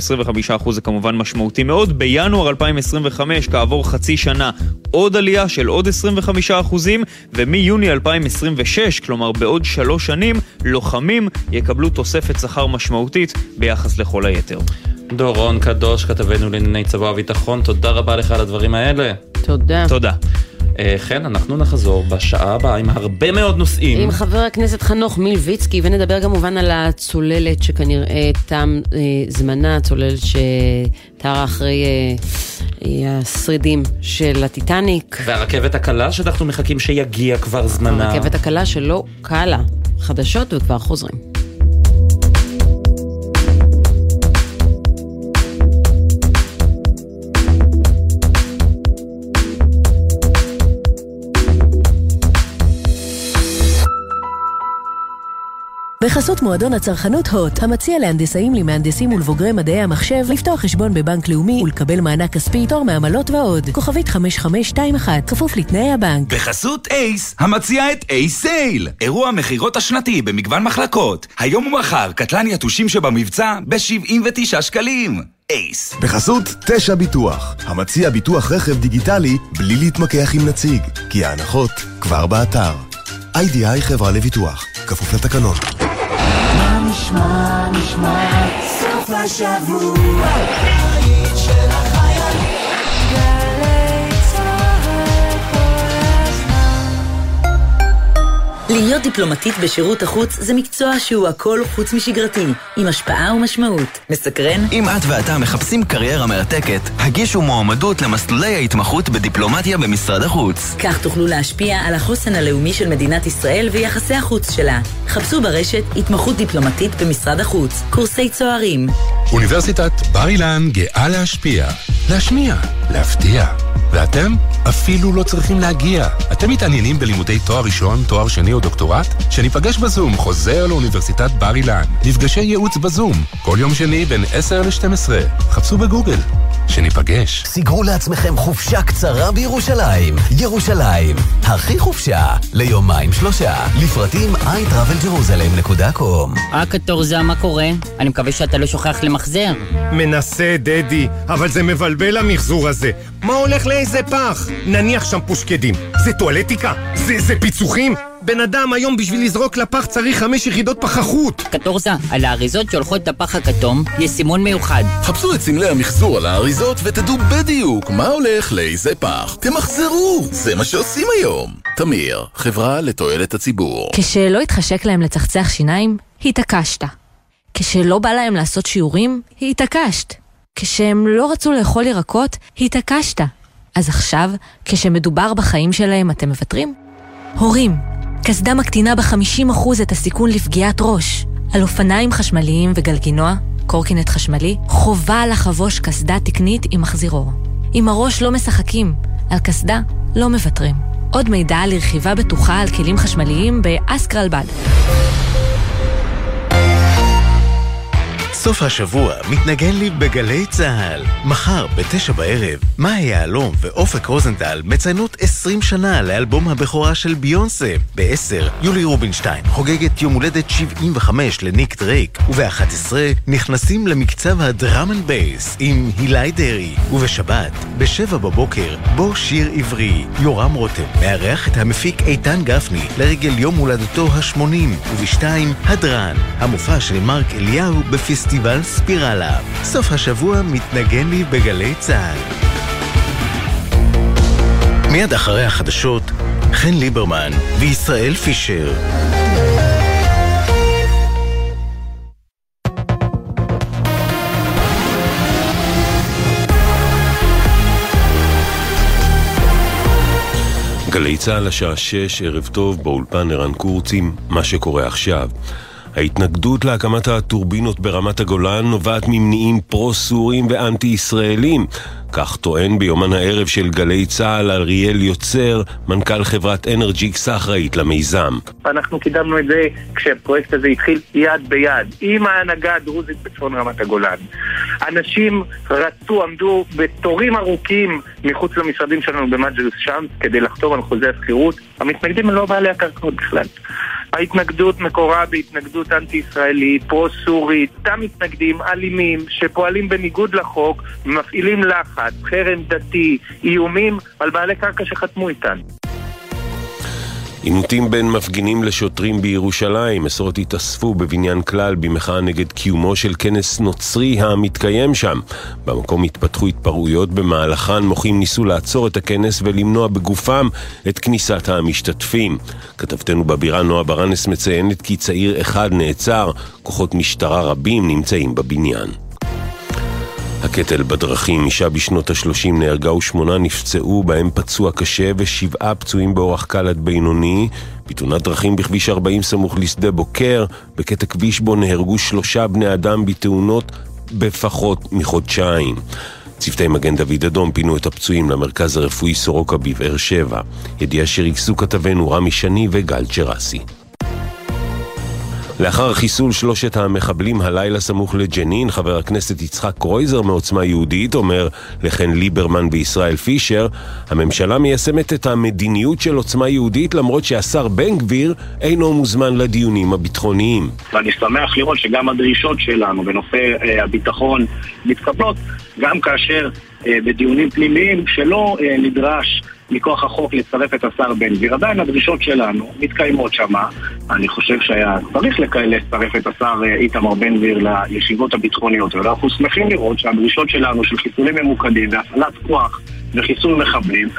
25% זה כמובן משמעותי מאוד. בינואר 2025, כעבור חצי שנה, עוד עלייה של עוד 25%, ומיוני 2026, כלומר בעוד שלוש שנים, לוחמים יקבלו תוספת שכר משמעותית ביחס לכל היתר. דורון קדוש, כתבנו לענייני צבא וביטחון, תודה רבה לך על הדברים האלה. תודה. תודה. כן, אנחנו נחזור בשעה הבאה עם הרבה מאוד נושאים. עם חבר הכנסת חנוך מילביצקי, ונדבר כמובן על הצוללת שכנראה תם אה, זמנה, הצוללת שטרה אחרי אה, אה, השרידים של הטיטניק. והרכבת הקלה שאנחנו מחכים שיגיע כבר זמנה. הרכבת הקלה שלא קלה. חדשות וכבר חוזרים. בחסות מועדון הצרכנות הוט, המציע להנדסאים, למהנדסים ולבוגרי מדעי המחשב לפתוח חשבון בבנק לאומי ולקבל מענק כספי, תור מעמלות ועוד. כוכבית 5521, כפוף לתנאי הבנק. בחסות אייס, המציע את אייס סייל. אירוע מכירות השנתי במגוון מחלקות. היום ומחר, קטלן יתושים שבמבצע ב-79 שקלים. אייס. בחסות תשע ביטוח, המציע ביטוח רכב דיגיטלי בלי להתמקח עם נציג, כי ההנחות כבר באתר. איי-די-איי חברה לביטוח, כפוף לתקנון. נשמע, נשמע, סוף השבוע, להיות דיפלומטית בשירות החוץ זה מקצוע שהוא הכל חוץ משגרתי, עם השפעה ומשמעות. מסקרן? אם את ואתה מחפשים קריירה מרתקת, הגישו מועמדות למסלולי ההתמחות בדיפלומטיה במשרד החוץ. כך תוכלו להשפיע על החוסן הלאומי של מדינת ישראל ויחסי החוץ שלה. חפשו ברשת התמחות דיפלומטית במשרד החוץ, קורסי צוערים. אוניברסיטת בר אילן גאה להשפיע, להשמיע, להפתיע. ואתם אפילו לא צריכים להגיע. אתם מתעניינים בלימודי תואר ראשון, תואר שני או דוקטורט? שניפגש בזום, חוזר לאוניברסיטת בר אילן. מפגשי ייעוץ בזום, כל יום שני בין 10 ל-12. חפשו בגוגל. שניפגש. סגרו לעצמכם חופשה קצרה בירושלים. ירושלים, הכי חופשה, ליומיים שלושה. לפרטים iTravelJerusalem.com אה, קטורזה, מה קורה? אני מקווה שאתה לא שוכח למחזר. מנסה, דדי, אבל זה מבלבל המחזור הזה. מה הולך לאיזה פח? נניח שם פושקדים. זה טואלטיקה? זה, זה פיצוחים? בן אדם היום בשביל לזרוק לפח צריך חמש יחידות פחחות. קטורזה, על האריזות שהולכות לפח הכתום, יש סימון מיוחד. חפשו את סמלי המחזור על האריזות ותדעו בדיוק מה הולך לאיזה פח. תמחזרו, זה מה שעושים היום. תמיר, חברה לתועלת הציבור. כשלא התחשק להם לצחצח שיניים, התעקשת. כשלא בא להם לעשות שיעורים, התעקשת. כשהם לא רצו לאכול ירקות, התעקשת. אז עכשיו, כשמדובר בחיים שלהם, אתם מוותרים? הורים, קסדה מקטינה ב-50% את הסיכון לפגיעת ראש. על אופניים חשמליים וגלגינוע, קורקינט חשמלי, חובה לחבוש קסדה תקנית עם מחזירור. עם הראש לא משחקים, על קסדה לא מוותרים. עוד מידע על רכיבה בטוחה על כלים חשמליים באסקרלבד. סוף השבוע מתנגן לי בגלי צה"ל. מחר, בתשע בערב, מאי יהלום ואופק רוזנטל מציינות 20 שנה לאלבום הבכורה של ביונסה. ב-10, יולי רובינשטיין חוגגת יום הולדת 75 לניק דרייק, וב-11 נכנסים למקצב ה drum and bass עם הילי דרעי. ובשבת, ב-7 בבוקר, בוא שיר עברי. יורם רותם מארח את המפיק איתן גפני לרגל יום הולדתו ה-80, וב-2, הדרן, המופע של מרק אליהו בפסטיבל ספירלה. סוף השבוע מתנגן לי בגלי צה"ל. מיד אחרי החדשות, חן ליברמן וישראל פישר. גלי צה"ל השעה 6, ערב טוב, באולפן ערן קורצים, מה שקורה עכשיו. ההתנגדות להקמת הטורבינות ברמת הגולן נובעת ממניעים פרו-סוריים ואנטי-ישראלים. כך טוען ביומן הערב של גלי צה"ל אריאל יוצר, מנכ"ל חברת אנרג'יקס האחראית למיזם. אנחנו קידמנו את זה כשהפרויקט הזה התחיל יד ביד עם ההנהגה הדרוזית בצפון רמת הגולן. אנשים רצו, עמדו בתורים ארוכים מחוץ למשרדים שלנו במג'לס שמס כדי לחתום על חוזה השכירות. המתנגדים הם לא בעלי הקרקעות בכלל. ההתנגדות מקורה בהתנגדות אנטי-ישראלית, פרו-סורית, אותם מתנגדים אלימים שפועלים בניגוד לחוק, מפעילים לחץ, חרם דתי, איומים על בעלי קרקע שחתמו איתנו. עימותים בין מפגינים לשוטרים בירושלים, עשרות התאספו בבניין כלל במחאה נגד קיומו של כנס נוצרי המתקיים שם. במקום התפתחו התפרעויות, במהלכן מוחים ניסו לעצור את הכנס ולמנוע בגופם את כניסת המשתתפים. כתבתנו בבירה נועה ברנס מציינת כי צעיר אחד נעצר, כוחות משטרה רבים נמצאים בבניין. הקטל בדרכים, אישה בשנות ה-30 נהרגה ושמונה נפצעו, בהם פצוע קשה ושבעה פצועים באורח קל עד בינוני. בתאונת דרכים בכביש 40 סמוך לשדה בוקר, בקטע כביש בו נהרגו שלושה בני אדם בתאונות בפחות מחודשיים. צוותי מגן דוד אדום פינו את הפצועים למרכז הרפואי סורוקה בבאר שבע. ידיעה שריכזו כתבנו רמי שני וגל צ'רסי. לאחר חיסול שלושת המחבלים הלילה סמוך לג'נין, חבר הכנסת יצחק קרויזר מעוצמה יהודית אומר לכן ליברמן וישראל פישר, הממשלה מיישמת את המדיניות של עוצמה יהודית למרות שהשר בן גביר אינו מוזמן לדיונים הביטחוניים. ואני שמח לראות שגם הדרישות שלנו בנושא אה, הביטחון מתקבלות, גם כאשר אה, בדיונים פנימיים שלא אה, נדרש מכוח החוק לצרף את השר בן גביר. עדיין הדרישות שלנו מתקיימות שמה. אני חושב שהיה צריך לצרף את השר אה, איתמר בן גביר לישיבות הביטחוניות, ואנחנו שמחים לראות שהדרישות שלנו של חיסולים ממוקדים והפעלת כוח וחיסול מחבלים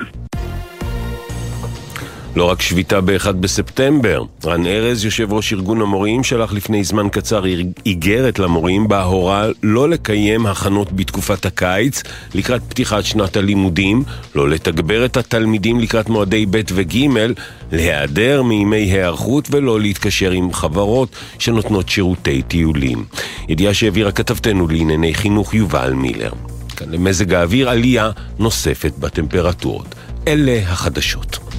לא רק שביתה ב-1 בספטמבר, רן ארז, יושב ראש ארגון המורים, שלח לפני זמן קצר איגרת למורים בה הורה לא לקיים הכנות בתקופת הקיץ לקראת פתיחת שנת הלימודים, לא לתגבר את התלמידים לקראת מועדי ב' וג', להיעדר מימי היערכות ולא להתקשר עם חברות שנותנות שירותי טיולים. ידיעה שהעבירה כתבתנו לענייני חינוך יובל מילר. כאן למזג האוויר עלייה נוספת בטמפרטורות. אלה החדשות.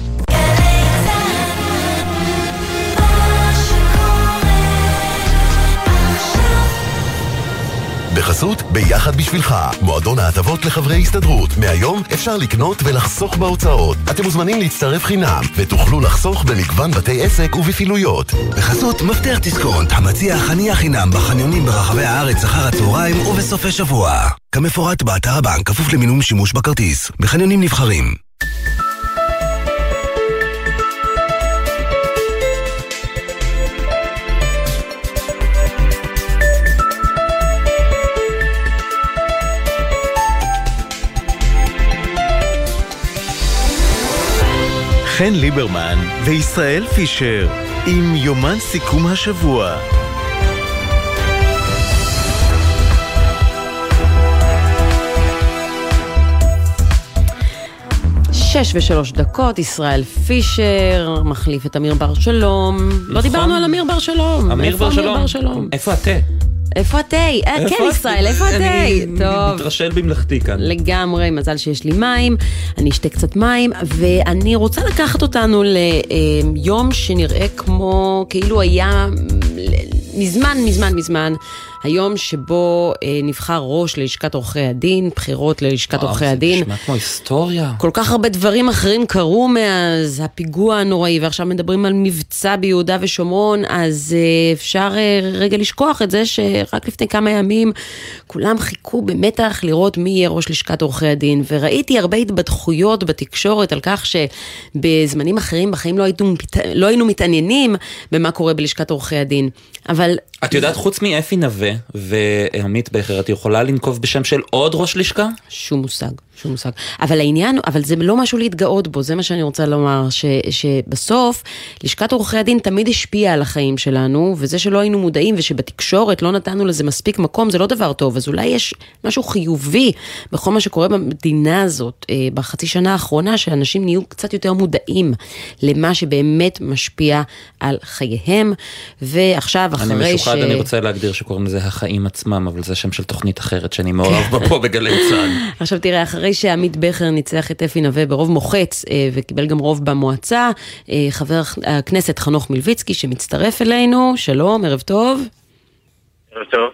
בחסות ביחד בשבילך, מועדון ההטבות לחברי הסתדרות. מהיום אפשר לקנות ולחסוך בהוצאות. אתם מוזמנים להצטרף חינם, ותוכלו לחסוך במגוון בתי עסק ובפעילויות. בחסות מפתח דיסקונט, המציע חניה חינם בחניונים ברחבי הארץ אחר הצהריים ובסופי שבוע. כמפורט באתר הבנק, כפוף למינום שימוש בכרטיס. בחניונים נבחרים. חן ליברמן וישראל פישר עם יומן סיכום השבוע. שש ושלוש דקות, ישראל פישר, מחליף את אמיר בר שלום. לא דיברנו על אמיר בר שלום. אמיר. בר שלום? איפה התה? איפה התה? אה, כן, ישראל, איפה התה? טוב. מתרשל במלאכתי כאן. לגמרי, מזל שיש לי מים, אני אשתה קצת מים, ואני רוצה לקחת אותנו ליום שנראה כמו, כאילו היה מזמן, מזמן, מזמן, היום שבו אה, נבחר ראש ללשכת עורכי הדין, בחירות ללשכת עורכי זה הדין. נשמע כמו היסטוריה. כל כך הרבה דברים אחרים קרו מאז הפיגוע הנוראי, ועכשיו מדברים על מבצע ביהודה ושומרון, אז אה, אפשר אה, רגע לשכוח את זה שרק לפני כמה ימים כולם חיכו במתח לראות מי יהיה ראש לשכת עורכי הדין, וראיתי הרבה התבדחויות בתקשורת על כך שבזמנים אחרים בחיים לא, היינו, לא היינו מתעניינים במה קורה בלשכת עורכי הדין. אבל את יודעת, חוץ מאפי נווה ועמית בכר, את יכולה לנקוב בשם של עוד ראש לשכה? שום מושג. שום מושג. אבל העניין, אבל זה לא משהו להתגאות בו, זה מה שאני רוצה לומר, ש, שבסוף, לשכת עורכי הדין תמיד השפיעה על החיים שלנו, וזה שלא היינו מודעים ושבתקשורת לא נתנו לזה מספיק מקום, זה לא דבר טוב, אז אולי יש משהו חיובי בכל מה שקורה במדינה הזאת, אה, בחצי שנה האחרונה, שאנשים נהיו קצת יותר מודעים למה שבאמת משפיע על חייהם, ועכשיו, אחרי אני ש... משוחד, אני רוצה להגדיר שקוראים לזה החיים עצמם, אבל זה שם של תוכנית אחרת שאני מעורב בה פה בגלי צה"ל. עכשיו תראה, אחרי שעמית בכר ניצח את אפי נווה ברוב מוחץ אה, וקיבל גם רוב במועצה, אה, חבר הכנסת חנוך מלביצקי שמצטרף אלינו, שלום, ערב טוב. ערב טוב.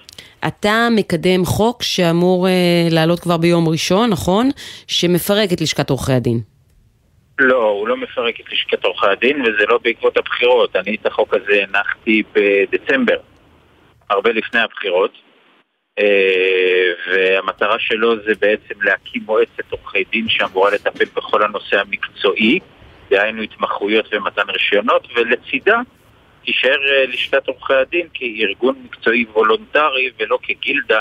אתה מקדם חוק שאמור אה, לעלות כבר ביום ראשון, נכון? שמפרק את לשכת עורכי הדין. לא, הוא לא מפרק את לשכת עורכי הדין, וזה לא בעקבות הבחירות. אני את החוק הזה הנחתי בדצמבר, הרבה לפני הבחירות, והמטרה שלו זה בעצם להקים מועצת עורכי דין שאמורה לטפל בכל הנושא המקצועי, דהיינו התמחויות ומתן רישיונות, ולצידה תישאר אה, לשכת עורכי הדין כארגון מקצועי וולונטרי ולא כגילדה.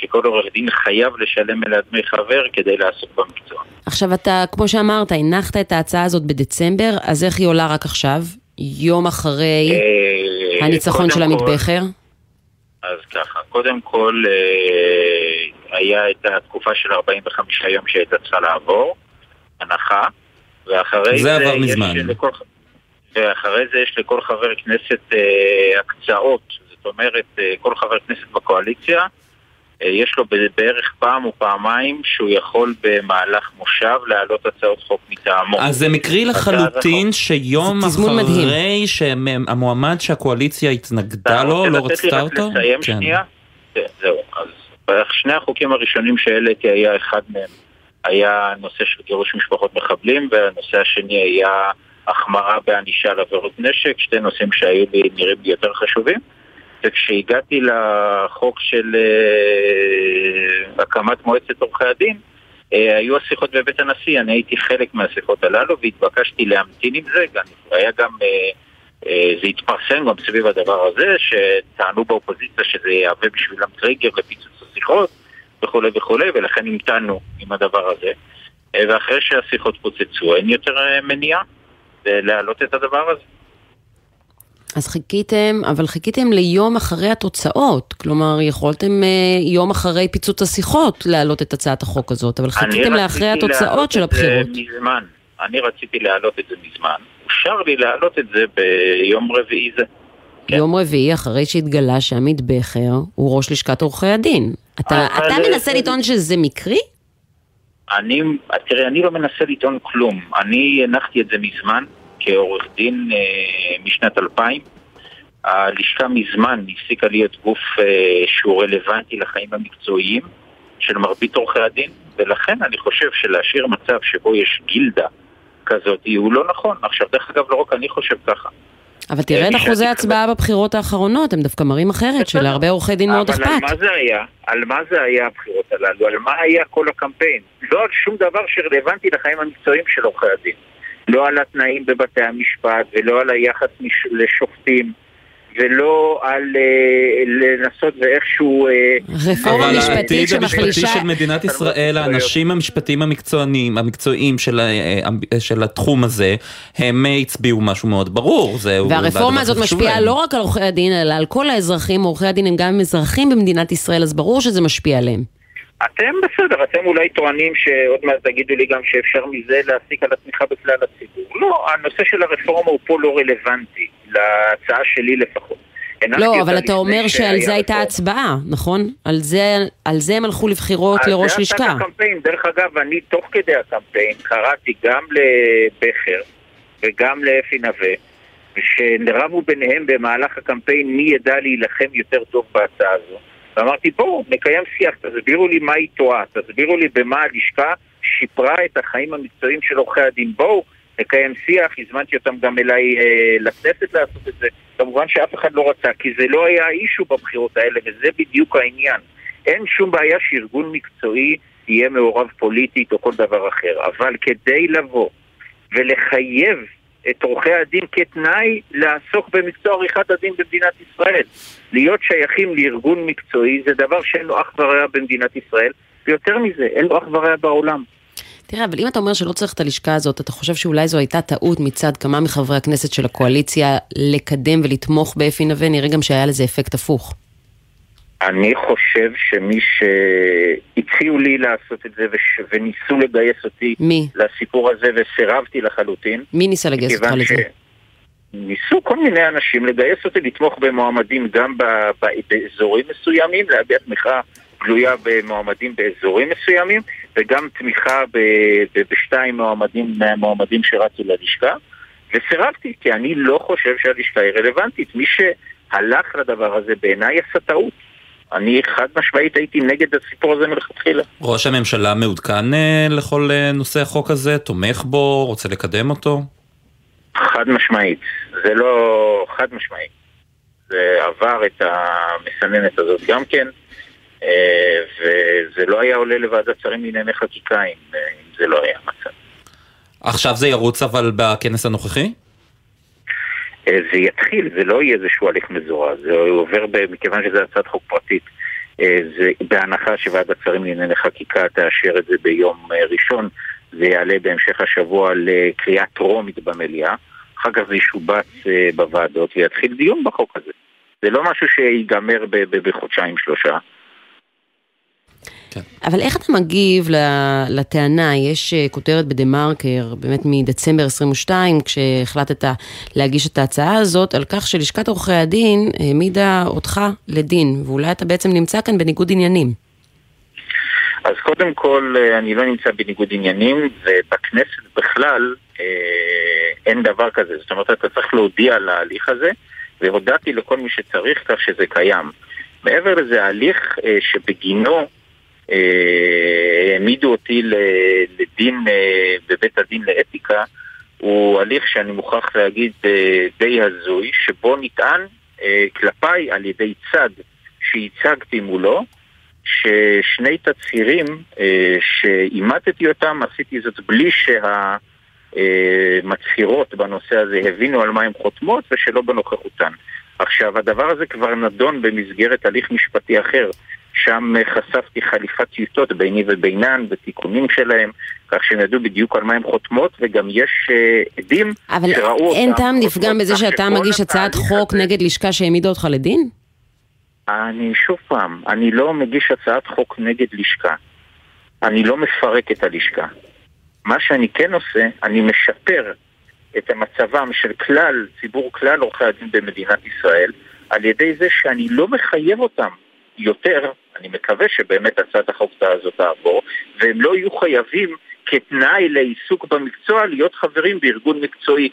שכל עורך דין חייב לשלם אליה דמי חבר כדי לעסוק במקצוע. עכשיו אתה, כמו שאמרת, הנחת את ההצעה הזאת בדצמבר, אז איך היא עולה רק עכשיו? יום אחרי אה, הניצחון של עמית בכר? אז ככה, קודם כל אה, היה את התקופה של 45 יום שהייתה צריכה לעבור, הנחה, ואחרי זה עבר יש מזמן. לכל, ואחרי זה יש לכל חבר כנסת אה, הקצאות, זאת אומרת, אה, כל חבר כנסת בקואליציה, יש לו בערך פעם או פעמיים שהוא יכול במהלך מושב להעלות הצעות חוק מטעמו. אז זה מקרי לחלוטין שיום זה תזמון מדהים. אחרי שהמועמד שהקואליציה התנגדה אתה לו, רוצה לא לתת לי רצתה רק אותו? לסיים כן. שנייה? כן, זהו. אז שני החוקים הראשונים שהעליתי היה אחד מהם היה נושא של גירוש משפחות מחבלים והנושא השני היה החמרה בענישה על עבירות נשק, שתי נושאים שהיו לי נראים לי יותר חשובים. וכשהגעתי לחוק של אה, הקמת מועצת עורכי הדין, אה, היו השיחות בבית הנשיא, אני הייתי חלק מהשיחות הללו והתבקשתי להמתין עם זה, גם, היה גם, אה, זה התפרסם גם סביב הדבר הזה, שטענו באופוזיציה שזה יהווה בשבילם טריגר לפיצוץ השיחות וכולי וכולי, ולכן המתנו עם הדבר הזה. ואחרי שהשיחות פוצצו, אין יותר מניעה להעלות את הדבר הזה. אז חיכיתם, אבל חיכיתם ליום אחרי התוצאות. כלומר, יכולתם אה, יום אחרי פיצוץ השיחות להעלות את הצעת החוק הזאת, אבל חיכיתם לאחרי רציתי התוצאות להעלות של את זה הבחירות. מזמן. אני רציתי להעלות את זה מזמן. אושר לי להעלות את זה ביום רביעי זה. יום רביעי, אחרי שהתגלה שעמית בכר הוא ראש לשכת עורכי הדין. אתה, אתה מנסה לטעון שזה מקרי? אני, תראה, אני לא מנסה לטעון כלום. אני הנחתי את זה מזמן כעורך דין אה, משנת 2000. הלשכה מזמן הפסיקה להיות גוף אה, שהוא רלוונטי לחיים המקצועיים של מרבית עורכי הדין, ולכן אני חושב שלהשאיר מצב שבו יש גילדה כזאת הוא לא נכון. עכשיו, דרך אגב, לא רק אני חושב ככה. אבל תראה את אחוזי ההצבעה בבחירות האחרונות, הם דווקא מראים אחרת, שלהרבה עורכי דין מאוד אבל על אכפת. מה זה היה? על מה זה היה הבחירות הללו? על מה היה כל הקמפיין? לא על שום דבר שרלוונטי לחיים המקצועיים של עורכי הדין. לא על התנאים בבתי המשפט, ולא על היחס מש- לשופטים, ולא על אה, לנסות ואיכשהו... אה, אבל אה, העתיד המשפטי של מדינת ישראל, האנשים המשפטיים המקצוענים, המקצועיים של, ה- של התחום הזה, הם הצביעו משהו מאוד ברור. זה- והרפורמה הזאת משפיעה להם. לא רק על עורכי הדין, אלא על כל האזרחים. עורכי הדין הם גם אזרחים במדינת ישראל, אז ברור שזה משפיע עליהם. אתם בסדר, אתם אולי טוענים שעוד מעט תגידו לי גם שאפשר מזה להסיק על התמיכה בכלל הציבור. לא, הנושא של הרפורמה הוא פה לא רלוונטי, להצעה שלי לפחות. לא, אבל אתה אומר שעל זה הייתה. הצבעה, נכון? על זה, על זה הם הלכו לבחירות לראש זה לשכה. עשה את הקמפיין. דרך אגב, אני תוך כדי הקמפיין קראתי גם לבכר וגם לאפי נווה, שרבו ביניהם במהלך הקמפיין מי ידע להילחם יותר טוב בהצעה הזו. ואמרתי, בואו, נקיים שיח, תסבירו לי מה היא טועה, תסבירו לי במה הלשכה שיפרה את החיים המקצועיים של עורכי הדין. בואו, נקיים שיח, הזמנתי אותם גם אליי אה, לכנסת לעשות את זה. כמובן שאף אחד לא רצה, כי זה לא היה אישו בבחירות האלה, וזה בדיוק העניין. אין שום בעיה שארגון מקצועי יהיה מעורב פוליטית או כל דבר אחר, אבל כדי לבוא ולחייב את עורכי הדין כתנאי לעסוק במקצוע עריכת הדין במדינת ישראל. להיות שייכים לארגון מקצועי זה דבר שאין לו אח ורע במדינת ישראל, ויותר מזה, אין לו אח ורע בעולם. תראה, אבל אם אתה אומר שלא צריך את הלשכה הזאת, אתה חושב שאולי זו הייתה טעות מצד כמה מחברי הכנסת של הקואליציה לקדם ולתמוך באפי נווה? נראה גם שהיה לזה אפקט הפוך. אני חושב שמי שהציעו לי לעשות את זה וש... וניסו לגייס אותי מי? לסיפור הזה וסירבתי לחלוטין. מי ניסה לגייס אותך לזה? ניסו כל מיני אנשים לגייס אותי לתמוך במועמדים גם ב... ב... באזורים מסוימים, להביע תמיכה גלויה במועמדים באזורים מסוימים, וגם תמיכה ב... ב... בשתיים מועמדים מהמועמדים שרצו ללשכה, וסירבתי, כי אני לא חושב שהלשכה היא רלוונטית. מי שהלך לדבר הזה בעיניי עשה טעות. אני חד משמעית הייתי נגד הסיפור הזה מלכתחילה. ראש הממשלה מעודכן אה, לכל אה, נושא החוק הזה? תומך בו? רוצה לקדם אותו? חד משמעית. זה לא חד משמעית. זה עבר את המסננת הזאת גם כן, אה, וזה לא היה עולה לוועדת שרים לענייני חקיקה אם, אם זה לא היה המצב. עכשיו זה ירוץ אבל בכנס הנוכחי? אה, זה יתחיל, זה לא יהיה איזשהו הליך מזורז, זה עובר, ב, מכיוון שזו הצעת חוק פרטית, אה, זה בהנחה שוועדת שרים לענייני חקיקה תאשר את זה ביום אה, ראשון, זה יעלה בהמשך השבוע לקריאה טרומית במליאה, אחר כך זה ישובץ בוועדות ויתחיל דיון בחוק הזה. זה לא משהו שיגמר ב- שלושה. אבל איך אתה מגיב ל- לטענה, יש אה, כותרת בדה מרקר, באמת מדצמבר 22, כשהחלטת להגיש את ההצעה הזאת, על כך שלשכת עורכי הדין העמידה אותך לדין, ואולי אתה בעצם נמצא כאן בניגוד עניינים. אז קודם כל, אה, אני לא נמצא בניגוד עניינים, ובכנסת בכלל אה, אין דבר כזה. זאת אומרת, אתה צריך להודיע על ההליך הזה, והודעתי לכל מי שצריך כך שזה קיים. מעבר לזה, ההליך אה, שבגינו העמידו אותי לדין אה, בבית הדין לאתיקה, הוא הליך שאני מוכרח להגיד אה, די הזוי, שבו נטען אה, כלפיי על ידי צד שהצגתי מולו, ששני תצהירים אה, שאימתתי אותם, עשיתי זאת בלי שהמצהירות בנושא הזה הבינו על מה הן חותמות ושלא בנוכחותן. עכשיו, הדבר הזה כבר נדון במסגרת הליך משפטי אחר, שם אה, חשפתי חליפת טיוטות ביני ובינן ותיקונים שלהם, כך שהם ידעו בדיוק על מה הן חותמות, וגם יש אה, עדים אבל שראו אין אותם טעם לפגם חותמות, בזה כך שאתה מגיש הצעת חוק הזה- נגד לשכה שהעמידה אותך לדין? אני שוב פעם, אני לא מגיש הצעת חוק נגד לשכה. אני לא מפרק את הלשכה. מה שאני כן עושה, אני משפר את המצבם של כלל, ציבור כלל עורכי הדין במדינת ישראל, על ידי זה שאני לא מחייב אותם יותר, אני מקווה שבאמת הצעת החוק הזאת תעבור, והם לא יהיו חייבים כתנאי לעיסוק במקצוע להיות חברים בארגון מקצועי.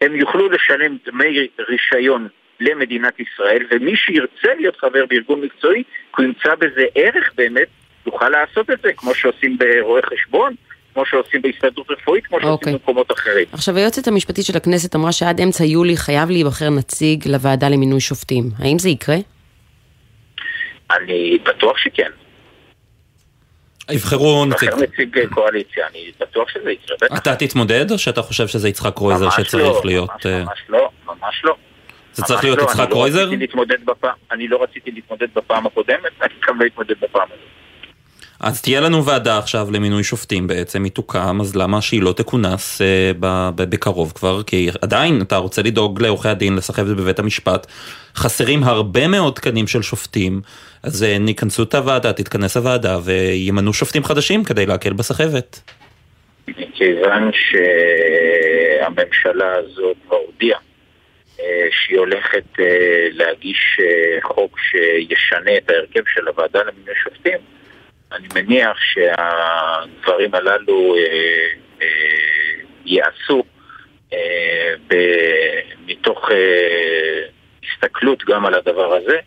הם יוכלו לשלם דמי רישיון למדינת ישראל, ומי שירצה להיות חבר בארגון מקצועי, כי הוא ימצא בזה ערך באמת, יוכל לעשות את זה, כמו שעושים ברואי חשבון, כמו שעושים בהסתדרות רפואית, כמו שעושים אוקיי. במקומות אחרים. עכשיו, היועצת המשפטית של הכנסת אמרה שעד אמצע יולי חייב להיבחר נציג לוועדה למינוי שופטים. האם זה יקרה? אני בטוח שכן. יבחרו נציג. נציג קואליציה, אני בטוח שזה יקרה. בטח. אתה תתמודד או שאתה חושב שזה יצחק קרויזר שצריך לא, להיות... ממש, אה, ממש לא, ממש לא. זה צריך להיות לא, יצחק אני לא קרויזר? בפעם- אני לא רציתי להתמודד בפעם הקודמת, אני גם לא אתמודד בפעם הזאת. אז תהיה לנו ועדה עכשיו למינוי שופטים בעצם, היא תוקם, אז למה שהיא לא תכונס אה, ב- ב- בקרוב כבר? כי עדיין אתה רוצה לדאוג לעורכי הדין, לסחב את זה בבית המשפט. חסרים הרבה מאוד תקנים של שופטים, אז אה, ייכנסו את הוועדה, תתכנס הוועדה וימנו שופטים חדשים כדי להקל בסחבת. מכיוון שהממשלה הזאת כבר הודיעה אה, שהיא הולכת אה, להגיש חוק שישנה את ההרכב של הוועדה למינוי שופטים, אני מניח שהדברים הללו אה, אה, ייעשו אה, ב- מתוך אה, הסתכלות גם על הדבר הזה.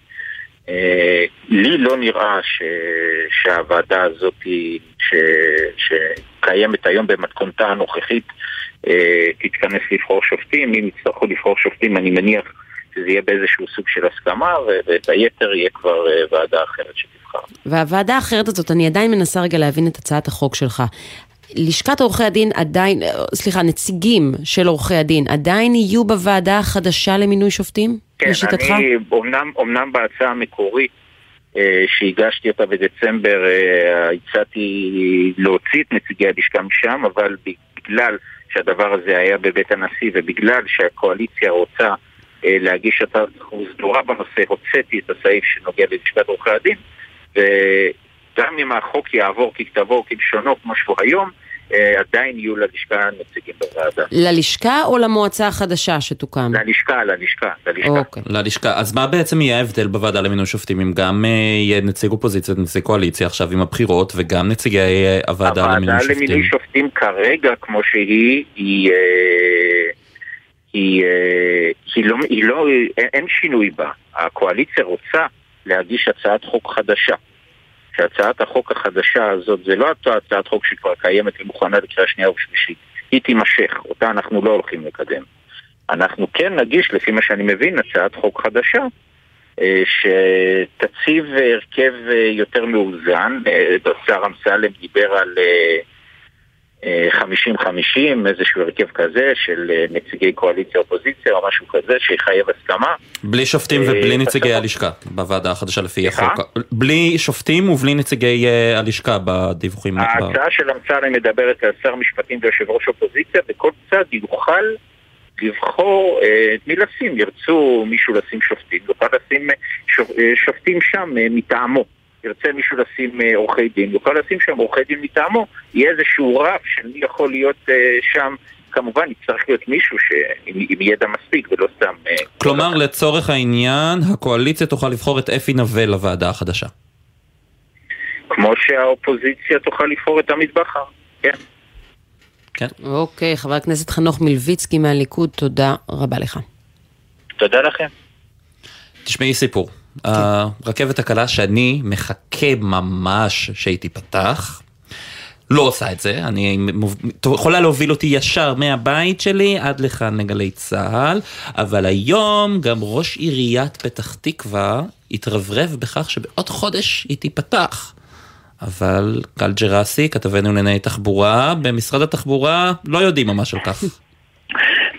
אה, לי לא נראה ש, שהוועדה הזאת ש, שקיימת היום במתכונתה הנוכחית אה, תתכנס לבחור שופטים. אם יצטרכו לבחור שופטים, אני מניח שזה יהיה באיזשהו סוג של הסכמה, ואת היתר יהיה כבר אה, ועדה אחרת והוועדה האחרת הזאת, אני עדיין מנסה רגע להבין את הצעת החוק שלך. לשכת עורכי הדין עדיין, סליחה, נציגים של עורכי הדין עדיין יהיו בוועדה החדשה למינוי שופטים? כן, לשיטתך? אני, אומנם, אומנם בהצעה המקורית אה, שהגשתי אותה בדצמבר, אה, הצעתי להוציא את נציגי הלשכה משם, אבל בגלל שהדבר הזה היה בבית הנשיא ובגלל שהקואליציה רוצה אה, להגיש הצעת חוק סדורה בנושא, הוצאתי את הסעיף שנוגע ללשכת עורכי הדין, וגם אם החוק יעבור ככתבו או כלשונו כמו שהוא היום, אה, עדיין יהיו ללשכה נציגים בוועדה. ללשכה או למועצה החדשה שתוקם? ללשכה, ללשכה, ללשכה. אוקיי. ללשכה. אז מה בעצם יהיה ההבדל בוועדה למינוי שופטים אם גם אה, יהיה נציג אופוזיציה ונציג קואליציה עכשיו עם הבחירות וגם נציגי אה, הוועדה למינוי הוועדה שופטים? למינוי שופטים כרגע, כמו שהיא, היא... היא, אה, היא לא, היא לא, אין, אין שינוי בה. הקואליציה רוצה להגיש הצעת חוק חדשה. שהצעת החוק החדשה הזאת זה לא הצעת חוק שכבר קיימת ומוכנה לקריאה שנייה ושלישית. היא תימשך, אותה אנחנו לא הולכים לקדם. אנחנו כן נגיש, לפי מה שאני מבין, הצעת חוק חדשה אה, שתציב אה, הרכב אה, יותר מאוזן. אה, השר אמסלם דיבר על אה, אה, 50-50, איזשהו הרכב כזה של אה, נציגי קואליציה אופוזיציה או משהו כזה שיחייב הסכמה. בלי שופטים אה, ובלי נציגי. הלשכה בוועדה החדשה לפי? החוק. בלי שופטים ובלי נציגי אה, הלשכה בדיווחים. ההצעה של אמסלם מדברת על שר משפטים ויושב ראש אופוזיציה, וכל צד יוכל לבחור את מי לשים. ירצו מישהו לשים שופטים, יוכל לשים שופ- שופטים שם מטעמו. ירצה מישהו לשים אה, עורכי דין, יוכל לשים שם עורכי דין מטעמו. יהיה איזשהו רף של מי יכול להיות אה, שם. כמובן יצטרך להיות מישהו שעם עם ידע מספיק ולא סתם... אה, כלומר, לצורך העניין, הקואליציה תוכל לבחור את אפי נווה לוועדה החדשה. כמו שהאופוזיציה תוכל לבחור את עמית בכר. כן. כן. אוקיי, חבר הכנסת חנוך מלביצקי מהליכוד, תודה רבה לך. תודה לכם. תשמעי סיפור. הרכבת הקלה שאני מחכה ממש שהיא תיפתח, לא עושה את זה, אני יכולה להוביל אותי ישר מהבית שלי עד לכאן לגלי צה"ל, אבל היום גם ראש עיריית פתח תקווה התרברב בכך שבעוד חודש היא תיפתח. אבל גל ג'רסי, כתבנו לענייני תחבורה, במשרד התחבורה לא יודעים ממש על כך.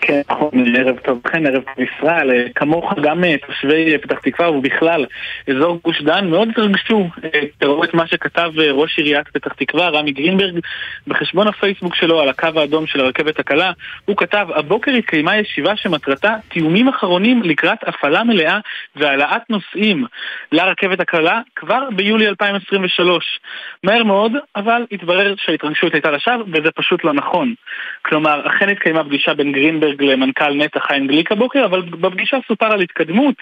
כן, נכון, ערב טוב לכן, ערב טוב ישראל. אה, כמוך גם אה, תושבי אה, פתח תקווה ובכלל אזור גוש דן מאוד התרגשו. תראו את מה שכתב ראש עיריית פתח תקווה, רמי גרינברג, בחשבון הפייסבוק שלו על הקו האדום של הרכבת הקלה. הוא כתב, הבוקר התקיימה ישיבה שמטרתה תיאומים אחרונים לקראת הפעלה מלאה והעלאת נוסעים לרכבת הקלה כבר ביולי 2023. מהר מאוד, אבל התברר שההתרגשות הייתה לשווא, וזה פשוט לא נכון. כלומר, אכן התקיימה פגישה בין גרינברג למנכ"ל נטע חיים גליק הבוקר, אבל בפגישה סופר על התקדמות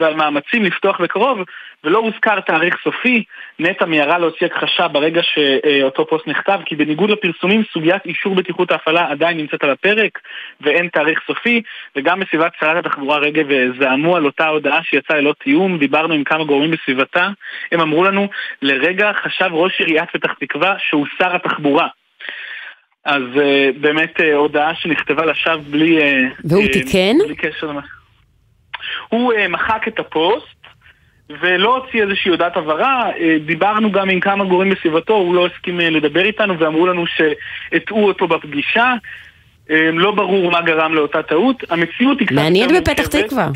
ועל מאמצים לפתוח בקרוב, ולא הוזכר תאריך סופי. נטע מיהרה להוציא הכחשה ברגע שאותו פוסט נכתב, כי בניגוד לפרסומים, סוגיית אישור בטיחות ההפעלה עדיין נמצאת על הפרק, ואין תאריך סופי, וגם בסביבת שרת התחבורה רגב זעמו על אותה הודעה שיצאה ללא תיאום, דיברנו עם כמה גורמים בסביבתה, הם אמרו לנו, לרגע חשב ראש עיריית פתח תקווה שהוא שר התחבורה. אז uh, באמת uh, הודעה שנכתבה לשווא בלי... Uh, והוא uh, תיקן? בלי קשר למה... הוא uh, מחק את הפוסט ולא הוציא איזושהי הודעת הבהרה, uh, דיברנו גם עם כמה גורמים בסביבתו, הוא לא הסכים uh, לדבר איתנו ואמרו לנו שהטעו אותו בפגישה, uh, לא ברור מה גרם לאותה טעות, המציאות היא קצת... מעניין בפתח. תקווה.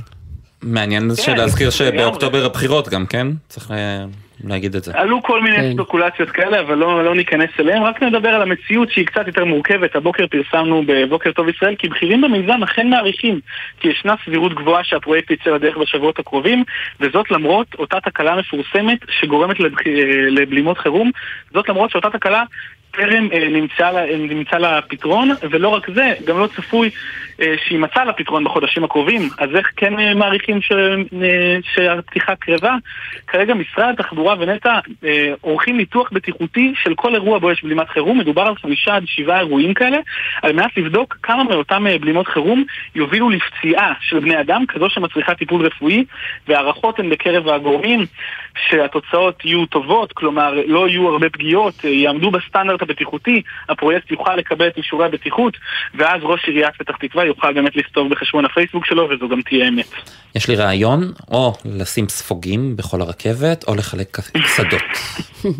מעניין כן, להזכיר. שבאוקטובר הבחירות גם, כן? צריך להגיד את זה. עלו כל מיני כן. ספקולציות כאלה, אבל לא, לא ניכנס אליהם, רק נדבר על המציאות שהיא קצת יותר מורכבת. הבוקר פרסמנו בבוקר טוב ישראל כי בכירים במיזם אכן מעריכים כי ישנה סבירות גבוהה שהפרויקט יצא לדרך בשבועות הקרובים, וזאת למרות אותה תקלה מפורסמת שגורמת לבח... לבלימות חירום, זאת למרות שאותה תקלה טרם אה, נמצא לה, נמצא לה פתרון, ולא רק זה, גם לא צפוי שיימצא לה פתרון בחודשים הקרובים. אז איך כן אה, מעריכים ש, אה, שהפתיחה קרבה? כרגע משרד התחבורה ונטע אה, עורכים ניתוח בטיחותי של כל אירוע בו יש בלימת חירום, מדובר על חמישה עד שבעה אירועים כאלה, על מנת לבדוק כמה מאותם אה, בלימות חירום יובילו לפציעה של בני אדם, כזו שמצריכה טיפול רפואי, והערכות הן בקרב הגורמים שהתוצאות יהיו טובות, כלומר לא יהיו הרבה פגיעות, אה, יעמדו בסטנדרט הבטיחותי, הפרויקט יוכל לקבל את אישורי הבטיחות, ואז ראש עיריית פתח תקווה יוכל באמת לכתוב בחשבון הפייסבוק שלו, וזו גם תהיה אמת. יש לי רעיון, או לשים ספוגים בכל הרכבת, או לחלק קסדות.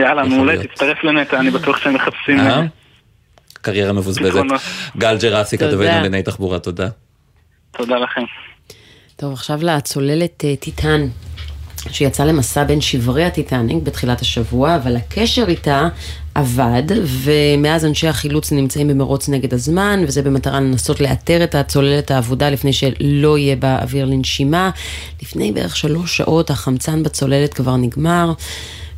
יאללה, מעולה. תצטרף לנטע, אני בטוח שהם מחפשים... אה? אה, קריירה מבוזבזת. גל ג'רסי. כתבנו לענייני תחבורה, תודה. תודה לכם. טוב, עכשיו לצוללת אה, טיטן. שיצאה למסע בין שברי הטיטניק בתחילת השבוע, אבל הקשר איתה עבד, ומאז אנשי החילוץ נמצאים במרוץ נגד הזמן, וזה במטרה לנסות לאתר את הצוללת האבודה לפני שלא יהיה בה אוויר לנשימה. לפני בערך שלוש שעות החמצן בצוללת כבר נגמר.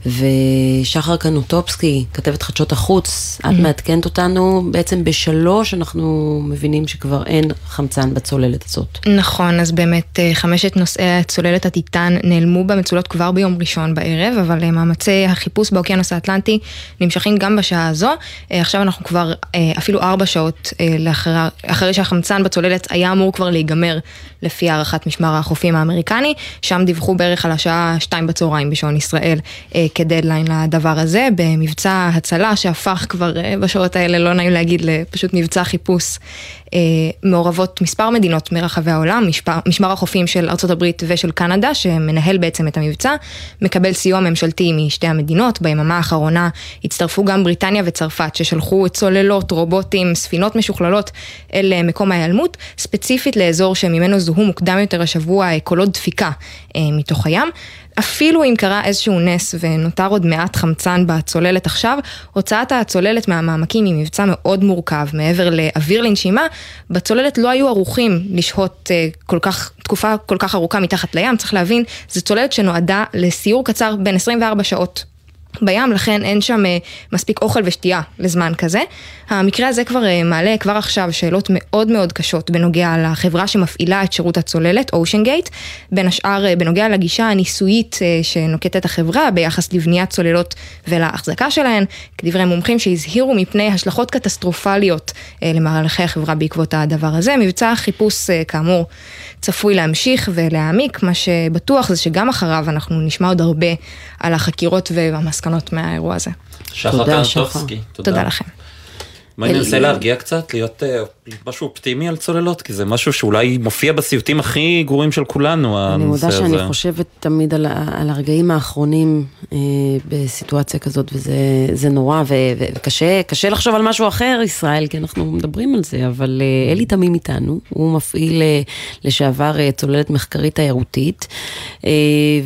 ושחר קנוטופסקי, כתבת חדשות החוץ, את מעדכנת אותנו, בעצם בשלוש אנחנו מבינים שכבר אין חמצן בצוללת הזאת. נכון, אז באמת אה, חמשת נוסעי צוללת הטיטן נעלמו במצולות כבר ביום ראשון בערב, אבל אה, מאמצי החיפוש באוקיינוס האטלנטי נמשכים גם בשעה הזו. אה, עכשיו אנחנו כבר אפילו ארבע שעות אה, לאחר, אחרי שהחמצן בצוללת היה אמור כבר להיגמר לפי הערכת משמר החופים האמריקני, שם דיווחו בערך על השעה שתיים בצהריים בשעון ישראל כדדליין לדבר הזה, במבצע הצלה שהפך כבר אה, בשעות האלה, לא נעים להגיד, לפשוט מבצע חיפוש. אה, מעורבות מספר מדינות מרחבי העולם, משפר, משמר החופים של הברית ושל קנדה, שמנהל בעצם את המבצע, מקבל סיוע ממשלתי משתי המדינות, ביממה האחרונה הצטרפו גם בריטניה וצרפת, ששלחו צוללות, רובוטים, ספינות משוכללות אל אה, מקום ההיעלמות, ספציפית לאזור שממנו זוהו מוקדם יותר השבוע קולות דפיקה אה, מתוך הים. אפילו אם קרה איזשהו נס ונותר עוד מעט חמצן בצוללת עכשיו, הוצאת הצוללת מהמעמקים היא מבצע מאוד מורכב, מעבר לאוויר לנשימה, בצוללת לא היו ערוכים לשהות אה, כל כך, תקופה כל כך ארוכה מתחת לים, צריך להבין, זו צוללת שנועדה לסיור קצר בין 24 שעות. בים, לכן אין שם אה, מספיק אוכל ושתייה לזמן כזה. המקרה הזה כבר אה, מעלה כבר עכשיו שאלות מאוד מאוד קשות בנוגע לחברה שמפעילה את שירות הצוללת, אושן גייט, בין השאר אה, בנוגע לגישה הניסויית שנוקטת החברה ביחס לבניית צוללות ולהחזקה שלהן, כדברי מומחים שהזהירו מפני השלכות קטסטרופליות למהלכי החברה בעקבות הדבר הזה. מבצע החיפוש כאמור צפוי להמשיך ולהעמיק, מה שבטוח זה שגם אחריו אנחנו נשמע עוד הרבה על החקירות והמסקנות מהאירוע הזה. שחר תודה, קרנטובסקי, שחר. תודה לכם. מה אני אלי- להרגיע קצת, להיות אה, משהו אופטימי על צוללות, כי זה משהו שאולי מופיע בסיוטים הכי גרועים של כולנו, אני הנושא מודה הזה. שאני חושבת תמיד על, הרגעים האחרונים אה, בסיטואציה כזאת, וזה זה נורא, וקשה קשה לחשוב על משהו אחר, ישראל, כי אנחנו מדברים על זה, אבל אה, אלי תמים איתנו, הוא מפעיל אה, לשעבר אה, צוללת מחקרית תיירותית, אה,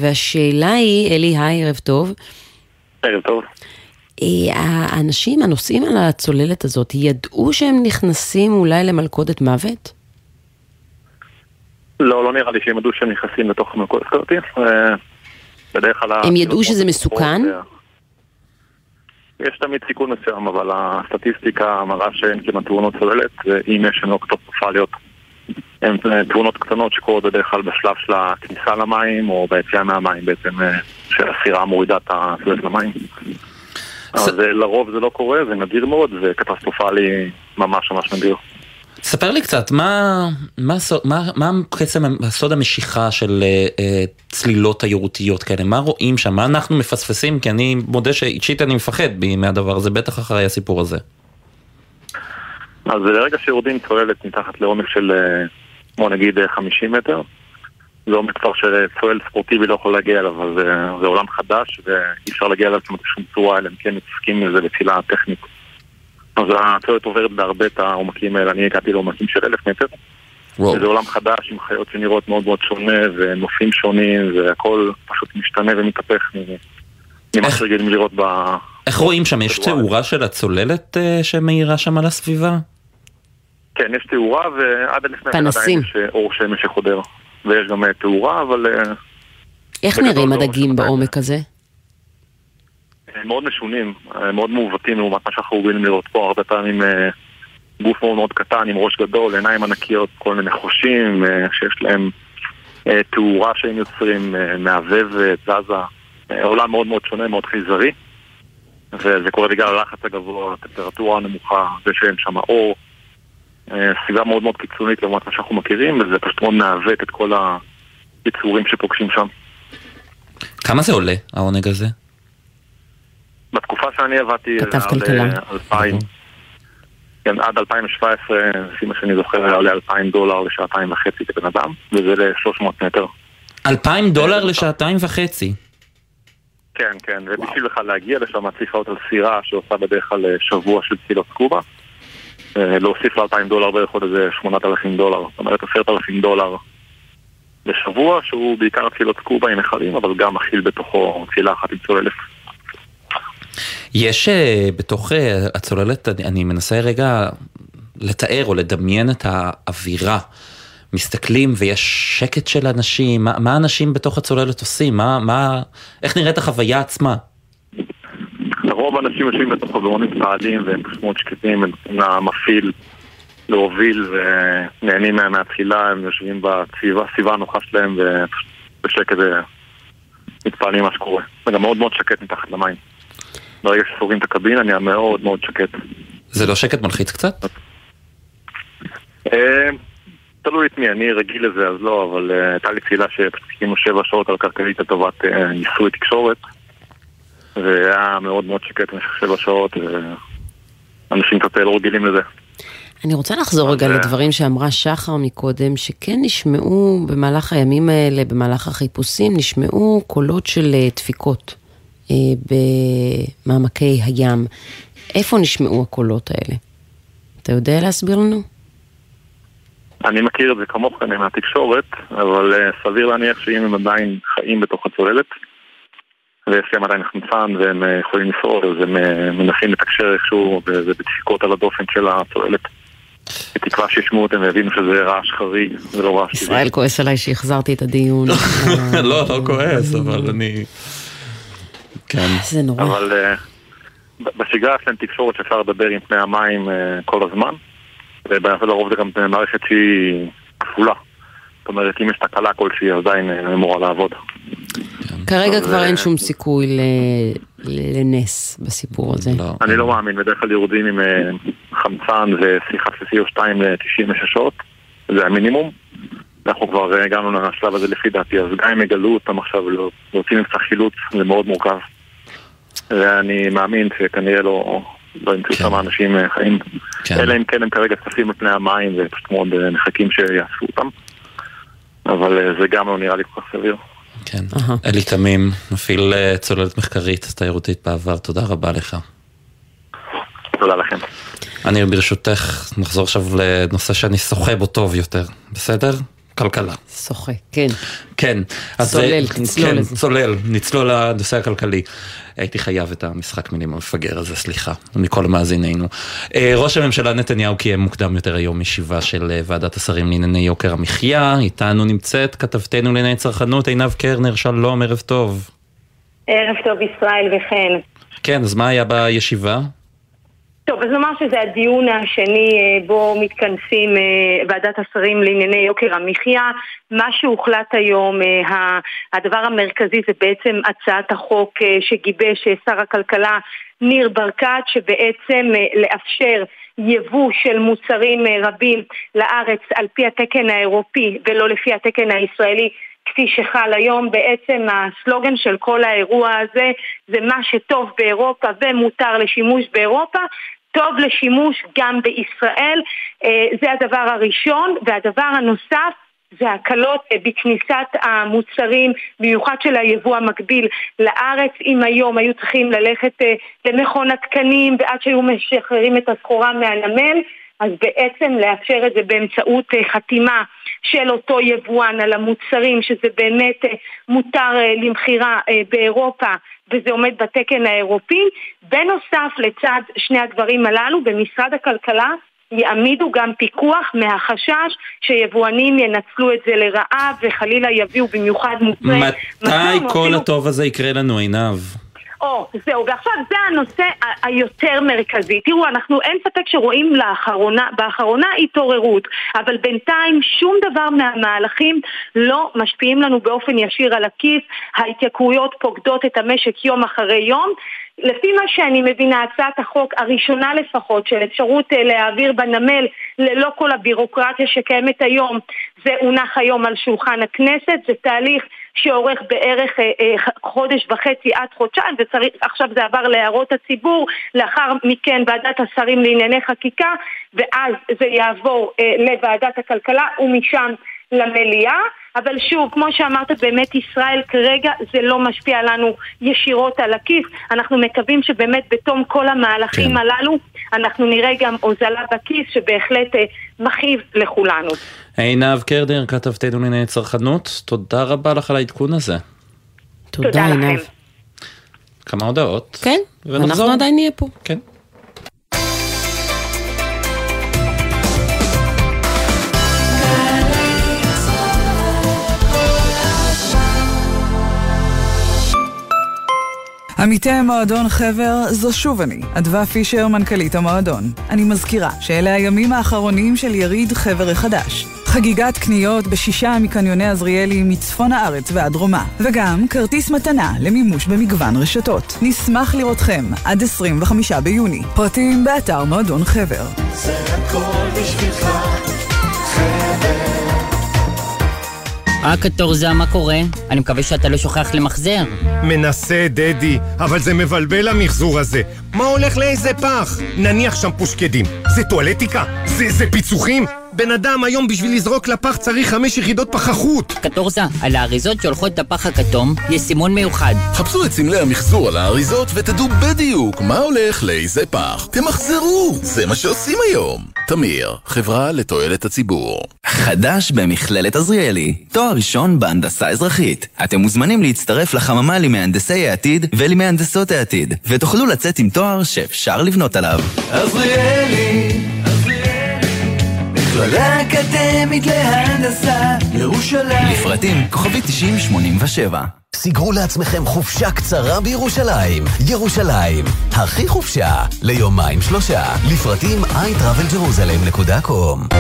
והשאלה היא, אלי, היי, ערב טוב. ערב טוב. אה, האנשים הנוסעים על הצוללת הזאת, ידעו שהם נכנסים אולי למלכודת מוות? לא, לא נראה לי שהם ידעו שהם נכנסים לתוך מלכודת כזאת. אה, בדרך כלל... הם ידעו שזה מסוכן? יש תמיד סיכון מסוים, אבל הסטטיסטיקה מראה שאין כמעט תאונות צוללת, ואם יש הן לא קטסטרופליות. הן אה, תאונות קטנות שקורות בדרך כלל בשלב של הכניסה למים, או ביציאה מהמים בעצם, אה, שהסירה מורידה את הצוללת למים. אבל זה- לרוב זה לא קורה, זה נדיר מאוד, זה קטסטרופלי ממש ממש נדיר. ספר לי קצת, מה, מה, מה, מה בעצם הסוד המשיכה של אה, אה, צלילות תיירותיות כאלה? מה רואים שם? מה אנחנו מפספסים? כי אני מודה שאישית אני מפחד מהדבר הזה, בטח אחרי הסיפור הזה. אז ברגע שיורדים צוללת מתחת לעומק של, אה, בוא נגיד, אה, 50 מטר, זה עומק כבר שצולל ספורטיבי לא יכול להגיע אליו, אבל זה, זה עולם חדש ואי אפשר להגיע אליו כמעט בשום צורה, אלא אם כן מתעסקים עם זה בצלילה טכנית. אז הצוללת עוברת בהרבה את העומקים האלה, אני הגעתי לעומקים של אלף מטר. וואו. זה עולם חדש עם חיות שנראות מאוד מאוד שונה ונופים שונים והכל פשוט משתנה ומתהפך ממה שרגילים לראות ב... איך רואים שם? יש תאורה של הצוללת אה, שמאירה שם על הסביבה? כן, יש תאורה, ועד לפני פנסים. עדיין יש אה, אור שמש שחודר. ויש גם אה, תאורה, אבל אה, איך נראים לא הדגים בעומק הזה? הם מאוד משונים, אה, מאוד מעוותים לעומת מה שאנחנו רגילים לראות פה. הרבה פעמים אה, גוף מאוד מאוד קטן עם ראש גדול, עיניים ענקיות, כל מיני חושים אה, שיש להם אה, תאורה שהם יוצרים, אה, מהבהבת, זזה. אה, עולם מאוד מאוד שונה, מאוד חייזרי. וזה קורה בגלל הלחץ הגבוה, הטמפרטורה הנמוכה, זה שאין שם אור. אה, סביבה מאוד מאוד קיצונית לעומת מה שאנחנו מכירים, וזה פשוט מאוד מעוות את כל היצורים שפוגשים שם. כמה זה עולה, העונג הזה? בתקופה שאני עבדתי, כתב כלכלה. עד 2000, כן, עד 2017, לפי מה שאני זוכר, היה עולה 2,000 דולר לשעתיים וחצי כבן אדם, וזה ל-300 מטר. אלפיים דולר לשעתיים וחצי. כן, כן, ובשביל בכלל להגיע לשם צריך לעלות על סירה שעושה בדרך כלל אה, שבוע של צלילות סקובה. אה, להוסיף ל-2,000 דולר בערך עוד איזה 8,000 דולר, זאת אומרת 10,000 דולר בשבוע, שהוא בעיקר צלילות סקובה עם מכלים, אבל גם מכיל בתוכו צלילה אחת עם צוללת. יש אה, בתוך אה, הצוללת, אני, אני מנסה רגע לתאר או לדמיין את האווירה. מסתכלים ויש שקט של אנשים, מה, מה אנשים בתוך הצוללת עושים? מה, מה, איך נראית החוויה עצמה? לרוב האנשים יושבים בתוך חזרונים צעדים והם פשוט מאוד שקטים, הם למפעיל להוביל ונהנים מה- מהתחילה, הם יושבים בסביבה הנוחה שלהם ובשקט אה, מתפעלים מה שקורה. זה גם מאוד מאוד שקט מתחת למים. ברגע שסוגרים את הקבינה נהיה מאוד מאוד שקט. זה לא שקט מלחיץ קצת? אה, תלוי את מי, אני רגיל לזה אז לא, אבל אה, הייתה לי תפילה שפשוט חיכינו שבע שעות על כלכלית לטובת אה, ניסוי תקשורת והיה מאוד מאוד שקט במשך שבע שעות ואנשים קצת לא רגילים לזה. אני רוצה לחזור רגע אה, לדברים שאמרה שחר מקודם, שכן נשמעו במהלך הימים האלה, במהלך החיפושים, נשמעו קולות של אה, דפיקות אה, במעמקי הים. איפה נשמעו הקולות האלה? אתה יודע להסביר לנו? אני מכיר את זה כמוך כנראה מהתקשורת, אבל אה, סביר להניח שאם הם עדיין חיים בתוך הצוללת ויש להם עדיין חמצן והם אה, יכולים לשרוד, אז הם אה, מנסים לתקשר איכשהו וזה בדפיקות על הדופן של הצוללת. בתקווה שישמעו אותם ויבינו שזה רעש חריג ולא רעש טבעי. ישראל כועס עליי שהחזרתי את הדיון. לא, לא כועס, אבל אני... כן. זה נורא. אבל אה, בשגרה יש להם תקשורת שאפשר לדבר עם פני המים אה, כל הזמן, ולרוב זה גם מערכת שהיא כפולה. זאת אומרת, אם יש תקלה כלשהי, עדיין אה, אמורה לעבוד. כרגע כבר אין שום סיכוי לנס בסיפור הזה. אני לא מאמין, בדרך כלל יורדים עם אה, חמצן ושיחה של CO2 ל-96 שעות, זה המינימום. אנחנו כבר אה, הגענו לשלב הזה לפי דעתי, אז גם אם יגלו אותם עכשיו, לא- להוציא מבצע חילוץ, זה מאוד מורכב. ואני מאמין שכנראה לא, לא ימצאו שם אנשים אה, חיים. אלא אם כן הם כרגע צפים על פני המים ופשוט מאוד מחכים שיאספו אותם. אבל זה גם לא נראה לי כל כך סביר. כן. אלי תמים, מפעיל אה, צוללת מחקרית תיירותית בעבר, תודה רבה לך. תודה לכם. אני ברשותך נחזור עכשיו לנושא שאני שוחה בו טוב יותר, בסדר? כלכלה. שוחה, כן. כן. אז צולל, זה- תצלול כן, לזה. צולל, נצלול לנושא הכלכלי. הייתי חייב את המשחק מילים המפגר הזה, סליחה, מכל מאזינינו. אה, ראש הממשלה נתניהו קיים מוקדם יותר היום ישיבה של אה, ועדת השרים לענייני יוקר המחיה. איתנו נמצאת כתבתנו לענייני צרכנות עינב קרנר, שלום, ערב טוב. ערב טוב ישראל וחן. כן, אז מה היה בישיבה? טוב, אז נאמר שזה הדיון השני אה, בו מתכנסים אה, ועדת השרים לענייני יוקר המחיה. מה שהוחלט היום, אה, הדבר המרכזי זה בעצם הצעת החוק שגיבש שר הכלכלה ניר ברקת, שבעצם לאפשר יבוא של מוצרים רבים לארץ על פי התקן האירופי ולא לפי התקן הישראלי. כפי שחל היום, בעצם הסלוגן של כל האירוע הזה זה מה שטוב באירופה ומותר לשימוש באירופה, טוב לשימוש גם בישראל. אה, זה הדבר הראשון. והדבר הנוסף זה הקלות אה, בכניסת המוצרים, במיוחד של היבוא המקביל לארץ. אם היום היו צריכים ללכת אה, למכון התקנים ועד שהיו משחררים את הסחורה מהנמל, אז בעצם לאפשר את זה באמצעות חתימה של אותו יבואן על המוצרים, שזה באמת אה, מותר אה, למכירה אה, באירופה וזה עומד בתקן האירופי. בנוסף, לצד שני הדברים הללו, במשרד הכלכלה יעמידו גם פיקוח מהחשש שיבואנים ינצלו את זה לרעה וחלילה יביאו במיוחד מוצרי... מתי כל הטוב הזה יקרה לנו, עינב? או, זהו, ועכשיו זה הנושא היותר מרכזי. תראו, אנחנו אין ספק שרואים לאחרונה, באחרונה התעוררות, אבל בינתיים שום דבר מהמהלכים לא משפיעים לנו באופן ישיר על הכיס, ההתייקרויות פוקדות את המשק יום אחרי יום. לפי מה שאני מבינה, הצעת החוק הראשונה לפחות של אפשרות אה, להעביר בנמל ללא כל הבירוקרטיה שקיימת היום, זה הונח היום על שולחן הכנסת, זה תהליך שאורך בערך אה, אה, חודש וחצי עד חודשיים, וצריך, עכשיו זה עבר להערות הציבור, לאחר מכן ועדת השרים לענייני חקיקה, ואז זה יעבור אה, לוועדת הכלכלה ומשם למליאה. אבל שוב, כמו שאמרת, באמת ישראל כרגע זה לא משפיע לנו ישירות על הכיס. אנחנו מקווים שבאמת בתום כל המהלכים כן. הללו אנחנו נראה גם הוזלה בכיס שבהחלט אה, מכאיב לכולנו. עינב קרדר, כתבתנו לענייני צרכנות, תודה רבה לך על העדכון הזה. תודה, עינב. כמה הודעות. כן, ונחזור. אנחנו עדיין נהיה פה. כן. עמיתי המועדון חבר, זו שוב אני, אדווה פישר, מנכ"לית המועדון. אני מזכירה שאלה הימים האחרונים של יריד חבר החדש. חגיגת קניות בשישה מקניוני עזריאלי מצפון הארץ ועד דרומה. וגם כרטיס מתנה למימוש במגוון רשתות. נשמח לראותכם עד 25 ביוני. פרטים באתר מועדון חבר. זה הכל בשבילך, חבר. אה, קטורזה, מה קורה? אני מקווה שאתה לא שוכח למחזר. מנסה, דדי, אבל זה מבלבל המחזור הזה. מה הולך לאיזה פח? נניח שם פושקדים. זה טואלטיקה? זה, זה פיצוחים? בן אדם היום בשביל לזרוק לפח צריך חמש יחידות פחחות. קטורזה, על האריזות שהולכות לפח הכתום יש סימון מיוחד. חפשו את סמלי המחזור על האריזות ותדעו בדיוק מה הולך לאיזה פח. תמחזרו, זה מה שעושים היום. תמיר, חברה לתועלת הציבור. חדש במכללת עזריאלי, תואר ראשון בהנדסה אזרחית. אתם מוזמנים להצטרף לחממה למהנדסי העתיד ולמהנדסות העתיד, ותוכלו לצאת עם תואר שאפשר לבנות עליו. עזריאלי, מכללה אקדמית להנדסה, ירושלים. לפרטים כוכבי 9087 סגרו לעצמכם חופשה קצרה בירושלים. ירושלים, הכי חופשה, ליומיים שלושה. לפרטים iTravelJerusalem.com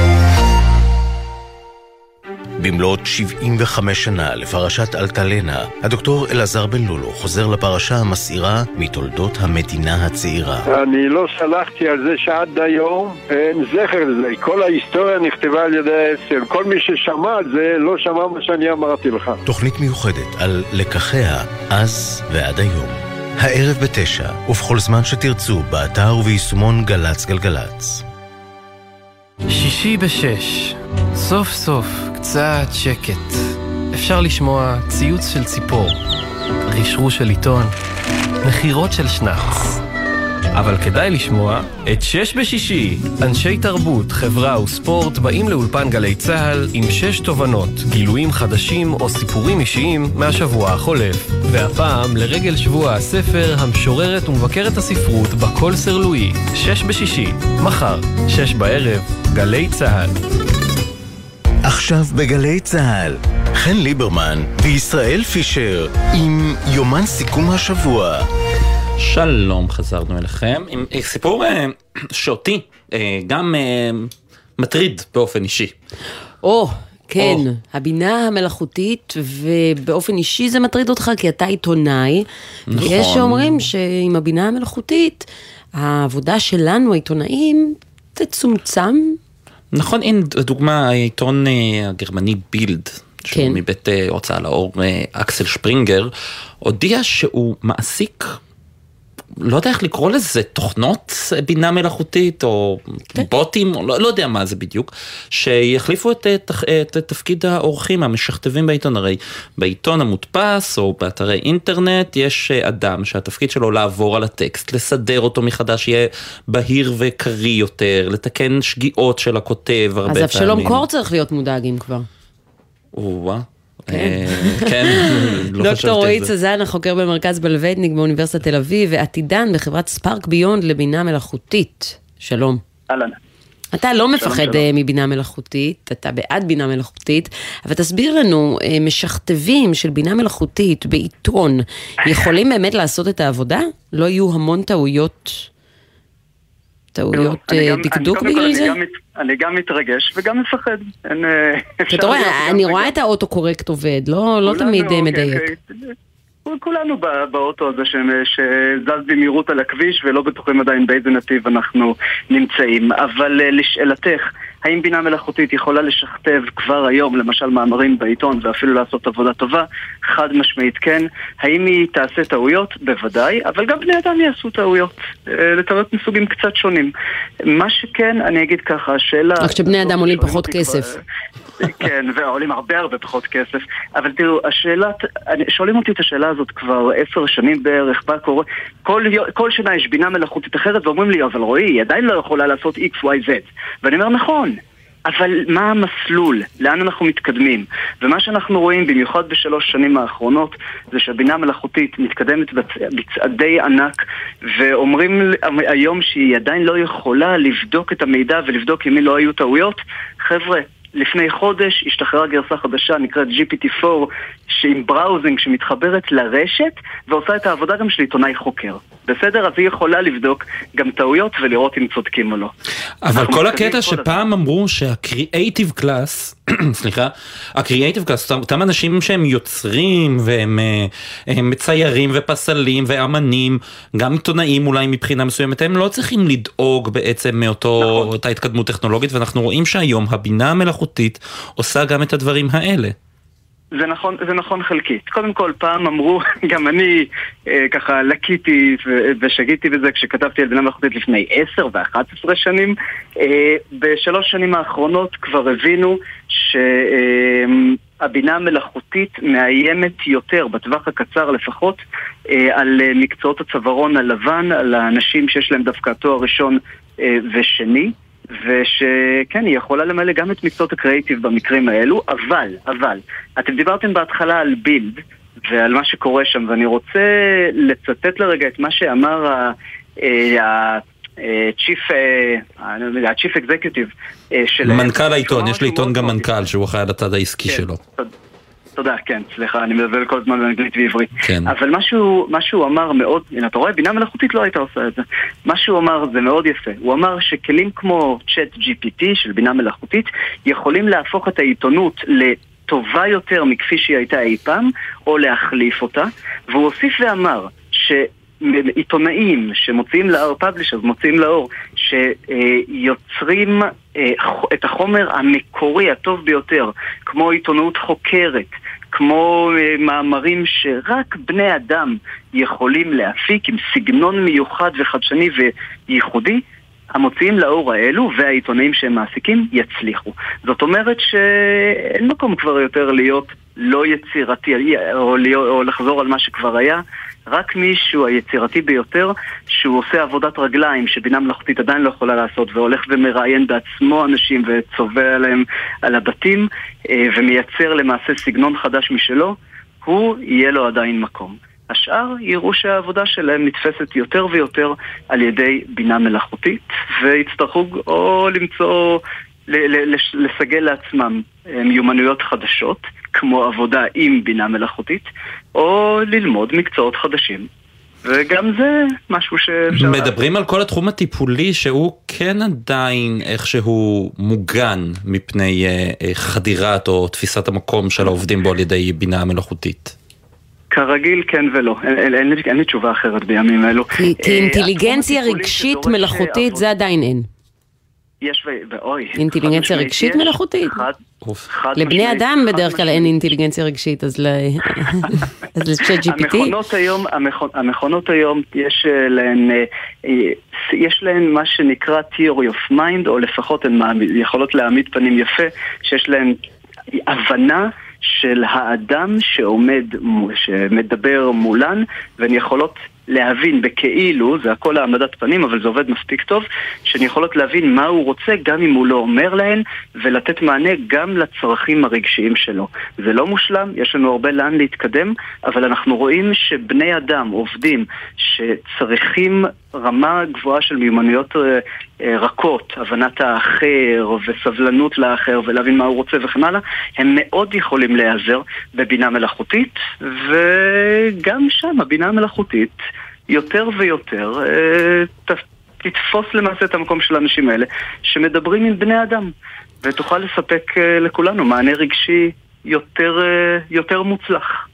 במלאת 75 שנה לפרשת אלטלנה, הדוקטור אלעזר בן לולו חוזר לפרשה המסעירה מתולדות המדינה הצעירה. אני לא סלחתי על זה שעד היום אין זכר לזה. כל ההיסטוריה נכתבה על ידי האצ"ל. כל מי ששמע על זה לא שמע מה שאני אמרתי לך. תוכנית מיוחדת על לקחיה אז ועד היום. הערב בתשע, ובכל זמן שתרצו, באתר וביישומון גל"צ גלגלצ. שישי בשש, סוף סוף קצת שקט. אפשר לשמוע ציוץ של ציפור, רשרוש של עיתון, נחירות של שנץ. אבל כדאי לשמוע את שש בשישי. אנשי תרבות, חברה וספורט באים לאולפן גלי צה"ל עם שש תובנות, גילויים חדשים או סיפורים אישיים מהשבוע החולף. והפעם, לרגל שבוע הספר, המשוררת ומבקרת הספרות בקול סרלואי. שש בשישי, מחר, שש בערב, גלי צה"ל. עכשיו בגלי צה"ל, חן ליברמן וישראל פישר עם יומן סיכום השבוע. שלום, חזרנו אליכם עם אה, סיפור אה, שאותי אה, גם מטריד באופן אישי. או, כן, הבינה המלאכותית, ובאופן אישי זה מטריד אותך כי אתה עיתונאי. נכון. ויש שאומרים שעם הבינה המלאכותית, העבודה שלנו, העיתונאים, תצומצם. נכון, הנה דוגמה, העיתון הגרמני בילד, שהוא כן. מבית אה, הוצאה לאור אקסל שפרינגר, הודיע שהוא מעסיק, לא יודע איך לקרוא לזה, תוכנות אה, בינה מלאכותית או כן. בוטים, או לא, לא יודע מה זה בדיוק, שיחליפו את, אה, תח- את תפקיד העורכים המשכתבים בעיתון, הרי בעיתון המודפס או באתרי אינטרנט יש אה, אדם שהתפקיד שלו לעבור על הטקסט, לסדר אותו מחדש, יהיה בהיר וקריא יותר, לתקן שגיאות של הכותב הרבה אז פעמים. אבשלום קור צריך להיות מודאג אם כבר. או-אה. כן. אה, כן, לא חשבתי דוקטור רועי על זה. צזן, החוקר במרכז בלווטניק באוניברסיטת תל אביב, ועתידן בחברת ספארק ביונד לבינה מלאכותית. שלום. אהלן. אתה לא מפחד שלום. אה, מבינה מלאכותית, אתה בעד בינה מלאכותית, אבל תסביר לנו, אה, משכתבים של בינה מלאכותית בעיתון, יכולים באמת לעשות את העבודה? לא יהיו המון טעויות, טעויות אה, דקדוק בגלל זה? אני גם מתרגש וגם מפחד. אה, אתה רואה, אני. רואה את האוטו-קורקט עובד, לא לא תמיד אה, כן, מדייק. כולנו ב- באוטו הזה ש- שזז במהירות על הכביש ולא בטוחים עדיין באיזה נתיב אנחנו נמצאים. אבל אה, לשאלתך, האם בינה מלאכותית יכולה לשכתב כבר היום, למשל מאמרים בעיתון ואפילו לעשות עבודה טובה? חד משמעית כן. האם היא תעשה טעויות? בוודאי, אבל גם בני אדם יעשו טעויות. אה, לטעויות מסוגים קצת שונים. מה שכן, אני אגיד ככה, השאלה... רק שבני אדם עולים פחות כסף. כן, ועולים הרבה הרבה פחות כסף. אבל תראו, השאלה, שואלים אותי את השאלה הזאת כבר עשר שנים בערך, מה קורה? כל, כל שנה יש בינה מלאכותית אחרת ואומרים לי, אבל רועי, היא עדיין לא יכולה לעשות XYZ. ואני אומר, נכון. אבל מה המסלול? לאן אנחנו מתקדמים? ומה שאנחנו רואים, במיוחד בשלוש שנים האחרונות, זה שהבינה המלאכותית מתקדמת בצ- בצעדי ענק, ואומרים היום שהיא עדיין לא יכולה לבדוק את המידע ולבדוק אם לא היו טעויות. חבר'ה, לפני חודש השתחררה גרסה חדשה נקראת GPT-4 שעם בראוזינג שמתחברת לרשת ועושה את העבודה גם של עיתונאי חוקר. בסדר? אז היא יכולה לבדוק גם טעויות ולראות אם צודקים או לא. אבל כל הקטע שפעם אמרו שה creative class, סליחה, ה creative class, אותם אנשים שהם יוצרים והם אה, הם מציירים ופסלים ואמנים, גם עיתונאים אולי מבחינה מסוימת, הם לא צריכים לדאוג בעצם מאותו, נכון. אותה התקדמות טכנולוגית, ואנחנו רואים שהיום הבינה המלאכותית עושה גם את הדברים האלה. זה נכון, זה נכון חלקית. קודם כל, פעם אמרו, גם אני אה, ככה לקיתי ושגיתי בזה כשכתבתי על בינה מלאכותית לפני 10 ו-11 שנים. אה, בשלוש שנים האחרונות כבר הבינו שהבינה המלאכותית מאיימת יותר, בטווח הקצר לפחות, אה, על אה, מקצועות הצווארון הלבן, על האנשים שיש להם דווקא תואר ראשון אה, ושני. ושכן, היא יכולה למלא גם את מקצועות הקריאיטיב במקרים האלו, אבל, אבל, אתם דיברתם בהתחלה על בילד ועל מה שקורה שם, ואני רוצה לצטט לרגע את מה שאמר ה... צ'יפ, הצ'יף אקזקיוטיב של... מנכ"ל העיתון, יש לעיתון גם מנכ"ל שהוא אחראי על הצד העסקי כן. שלו. תודה, כן, סליחה, אני מדבר כל הזמן באנגלית ועברית. כן. אבל מה שהוא אמר מאוד, הנה אתה רואה, בינה מלאכותית לא הייתה עושה את זה. מה שהוא אמר זה מאוד יפה. הוא אמר שכלים כמו צ'אט GPT של בינה מלאכותית יכולים להפוך את העיתונות לטובה יותר מכפי שהיא הייתה אי פעם, או להחליף אותה. והוא הוסיף ואמר ש... עיתונאים שמוציאים לאור, פאבלישרס מוציאים לאור, שיוצרים אה, את החומר המקורי הטוב ביותר, כמו עיתונאות חוקרת, כמו אה, מאמרים שרק בני אדם יכולים להפיק עם סגנון מיוחד וחדשני וייחודי, המוציאים לאור האלו והעיתונאים שהם מעסיקים יצליחו. זאת אומרת שאין מקום כבר יותר להיות לא יצירתי או, להיות, או לחזור על מה שכבר היה, רק מישהו היצירתי ביותר שהוא עושה עבודת רגליים שבינה מלאכותית עדיין לא יכולה לעשות והולך ומראיין בעצמו אנשים וצובע עליהם על הבתים אה, ומייצר למעשה סגנון חדש משלו, הוא יהיה לו עדיין מקום. השאר יראו שהעבודה שלהם נתפסת יותר ויותר על ידי בינה מלאכותית ויצטרכו או למצוא, לסגל לעצמם אה, מיומנויות חדשות כמו עבודה עם בינה מלאכותית או ללמוד מקצועות חדשים וגם זה משהו שאפשר... מדברים על כל התחום הטיפולי שהוא כן עדיין איכשהו מוגן מפני אה, אה, חדירת או תפיסת המקום של העובדים בו על ידי בינה מלאכותית. כרגיל כן ולא, אין, אין, אין, לי, אין לי תשובה אחרת בימים אלו. כי, אינטליגנציה רגשית מלאכותית זה עדיין אין. יש ו... ואוי. אינטליגנציה רגשית. מלאכותית. חד, חד לבני אדם חד בדרך כלל אין אינטליגנציה רגשית, אז ל- אז לצ'אט GPT. המכונות היום, המכונ, המכונות היום, יש אה, להן, אה, אה, יש להן מה שנקרא theory of mind, או לפחות הן יכולות להעמיד פנים יפה, שיש להן הבנה של האדם שעומד, שמדבר מולן, והן יכולות להבין בכאילו, זה הכל העמדת פנים, אבל זה עובד מספיק טוב, שהן יכולות להבין מה הוא רוצה גם אם הוא לא אומר להן, ולתת מענה גם לצרכים הרגשיים שלו. זה לא מושלם, יש לנו הרבה לאן להתקדם, אבל אנחנו רואים שבני אדם, עובדים, שצריכים רמה גבוהה של מיומנויות אה, אה, רכות, הבנת האחר וסבלנות לאחר ולהבין מה הוא רוצה וכן הלאה, הם מאוד יכולים להיעזר בבינה מלאכותית, וגם שם הבינה המלאכותית יותר ויותר אה, תתפוס למעשה את המקום של האנשים האלה שמדברים עם בני אדם, ותוכל לספק לכולנו מענה רגשי יותר, יותר מוצלח.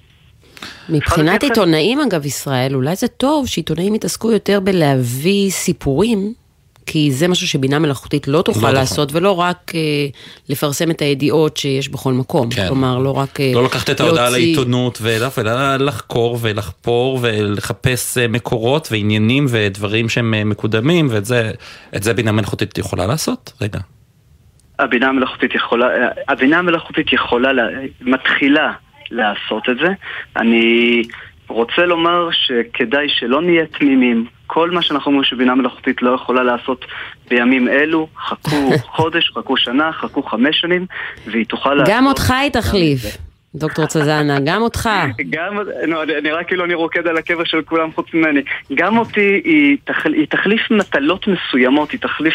מבחינת עיתונאים אגב ישראל, אולי זה טוב שעיתונאים יתעסקו יותר בלהביא סיפורים, כי זה משהו שבינה מלאכותית לא תוכל תוכל. לעשות, ולא רק אה, לפרסם את הידיעות שיש בכל מקום. כן. כלומר, לא רק אה, לא לקחת את ההודעה להוציא- לעיתונות אלא לחקור ולחפור ולחפש אה, מקורות ועניינים ודברים שהם אה, מקודמים, ואת זה, זה בינה מלאכותית יכולה לעשות? רגע. הבינה המלאכותית יכולה, הבינה המלאכותית יכולה, לה- מתחילה לעשות את זה. אני רוצה לומר שכדאי שלא נהיה תמימים. כל מה שאנחנו אומרים שבינה מלאכותית לא יכולה לעשות בימים אלו, חכו חודש, חכו שנה, חכו חמש שנים, והיא תוכל לעשות... גם אותך היא תחליף, דוקטור צזנה, גם אותך. גם, לא, נראה כאילו אני רוקד על הקבר של כולם חוץ ממני. גם אותי היא, תחל, היא תחליף מטלות מסוימות, היא תחליף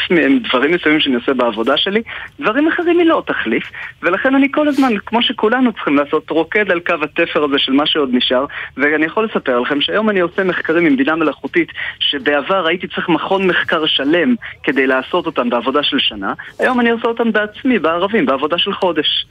דברים מסוימים שאני עושה בעבודה שלי, דברים אחרים היא לא תחליף, ולכן אני כל הזמן, כמו שכולנו צריכים לעשות, רוקד על קו התפר הזה של מה שעוד נשאר, ואני יכול לספר לכם שהיום אני עושה מחקרים עם בינה מלאכותית, שבעבר הייתי צריך מכון מחקר שלם כדי לעשות אותם בעבודה של שנה, היום אני עושה אותם בעצמי, בערבים, בעבודה של חודש.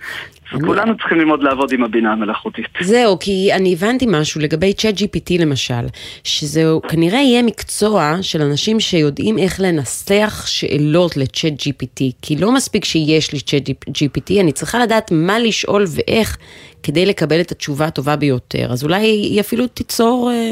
כולנו צריכים ללמוד לעבוד עם הבינה המלאכותית. זהו, כי אני הבנתי משהו לגבי צ'אט GPT למשל, שזהו כנראה יהיה מקצוע של אנשים שיודעים איך לנסח שאלות לצ'אט GPT, כי לא מספיק שיש לי צ'אט GPT, אני צריכה לדעת מה לשאול ואיך כדי לקבל את התשובה הטובה ביותר. אז אולי היא אפילו תיצור אה,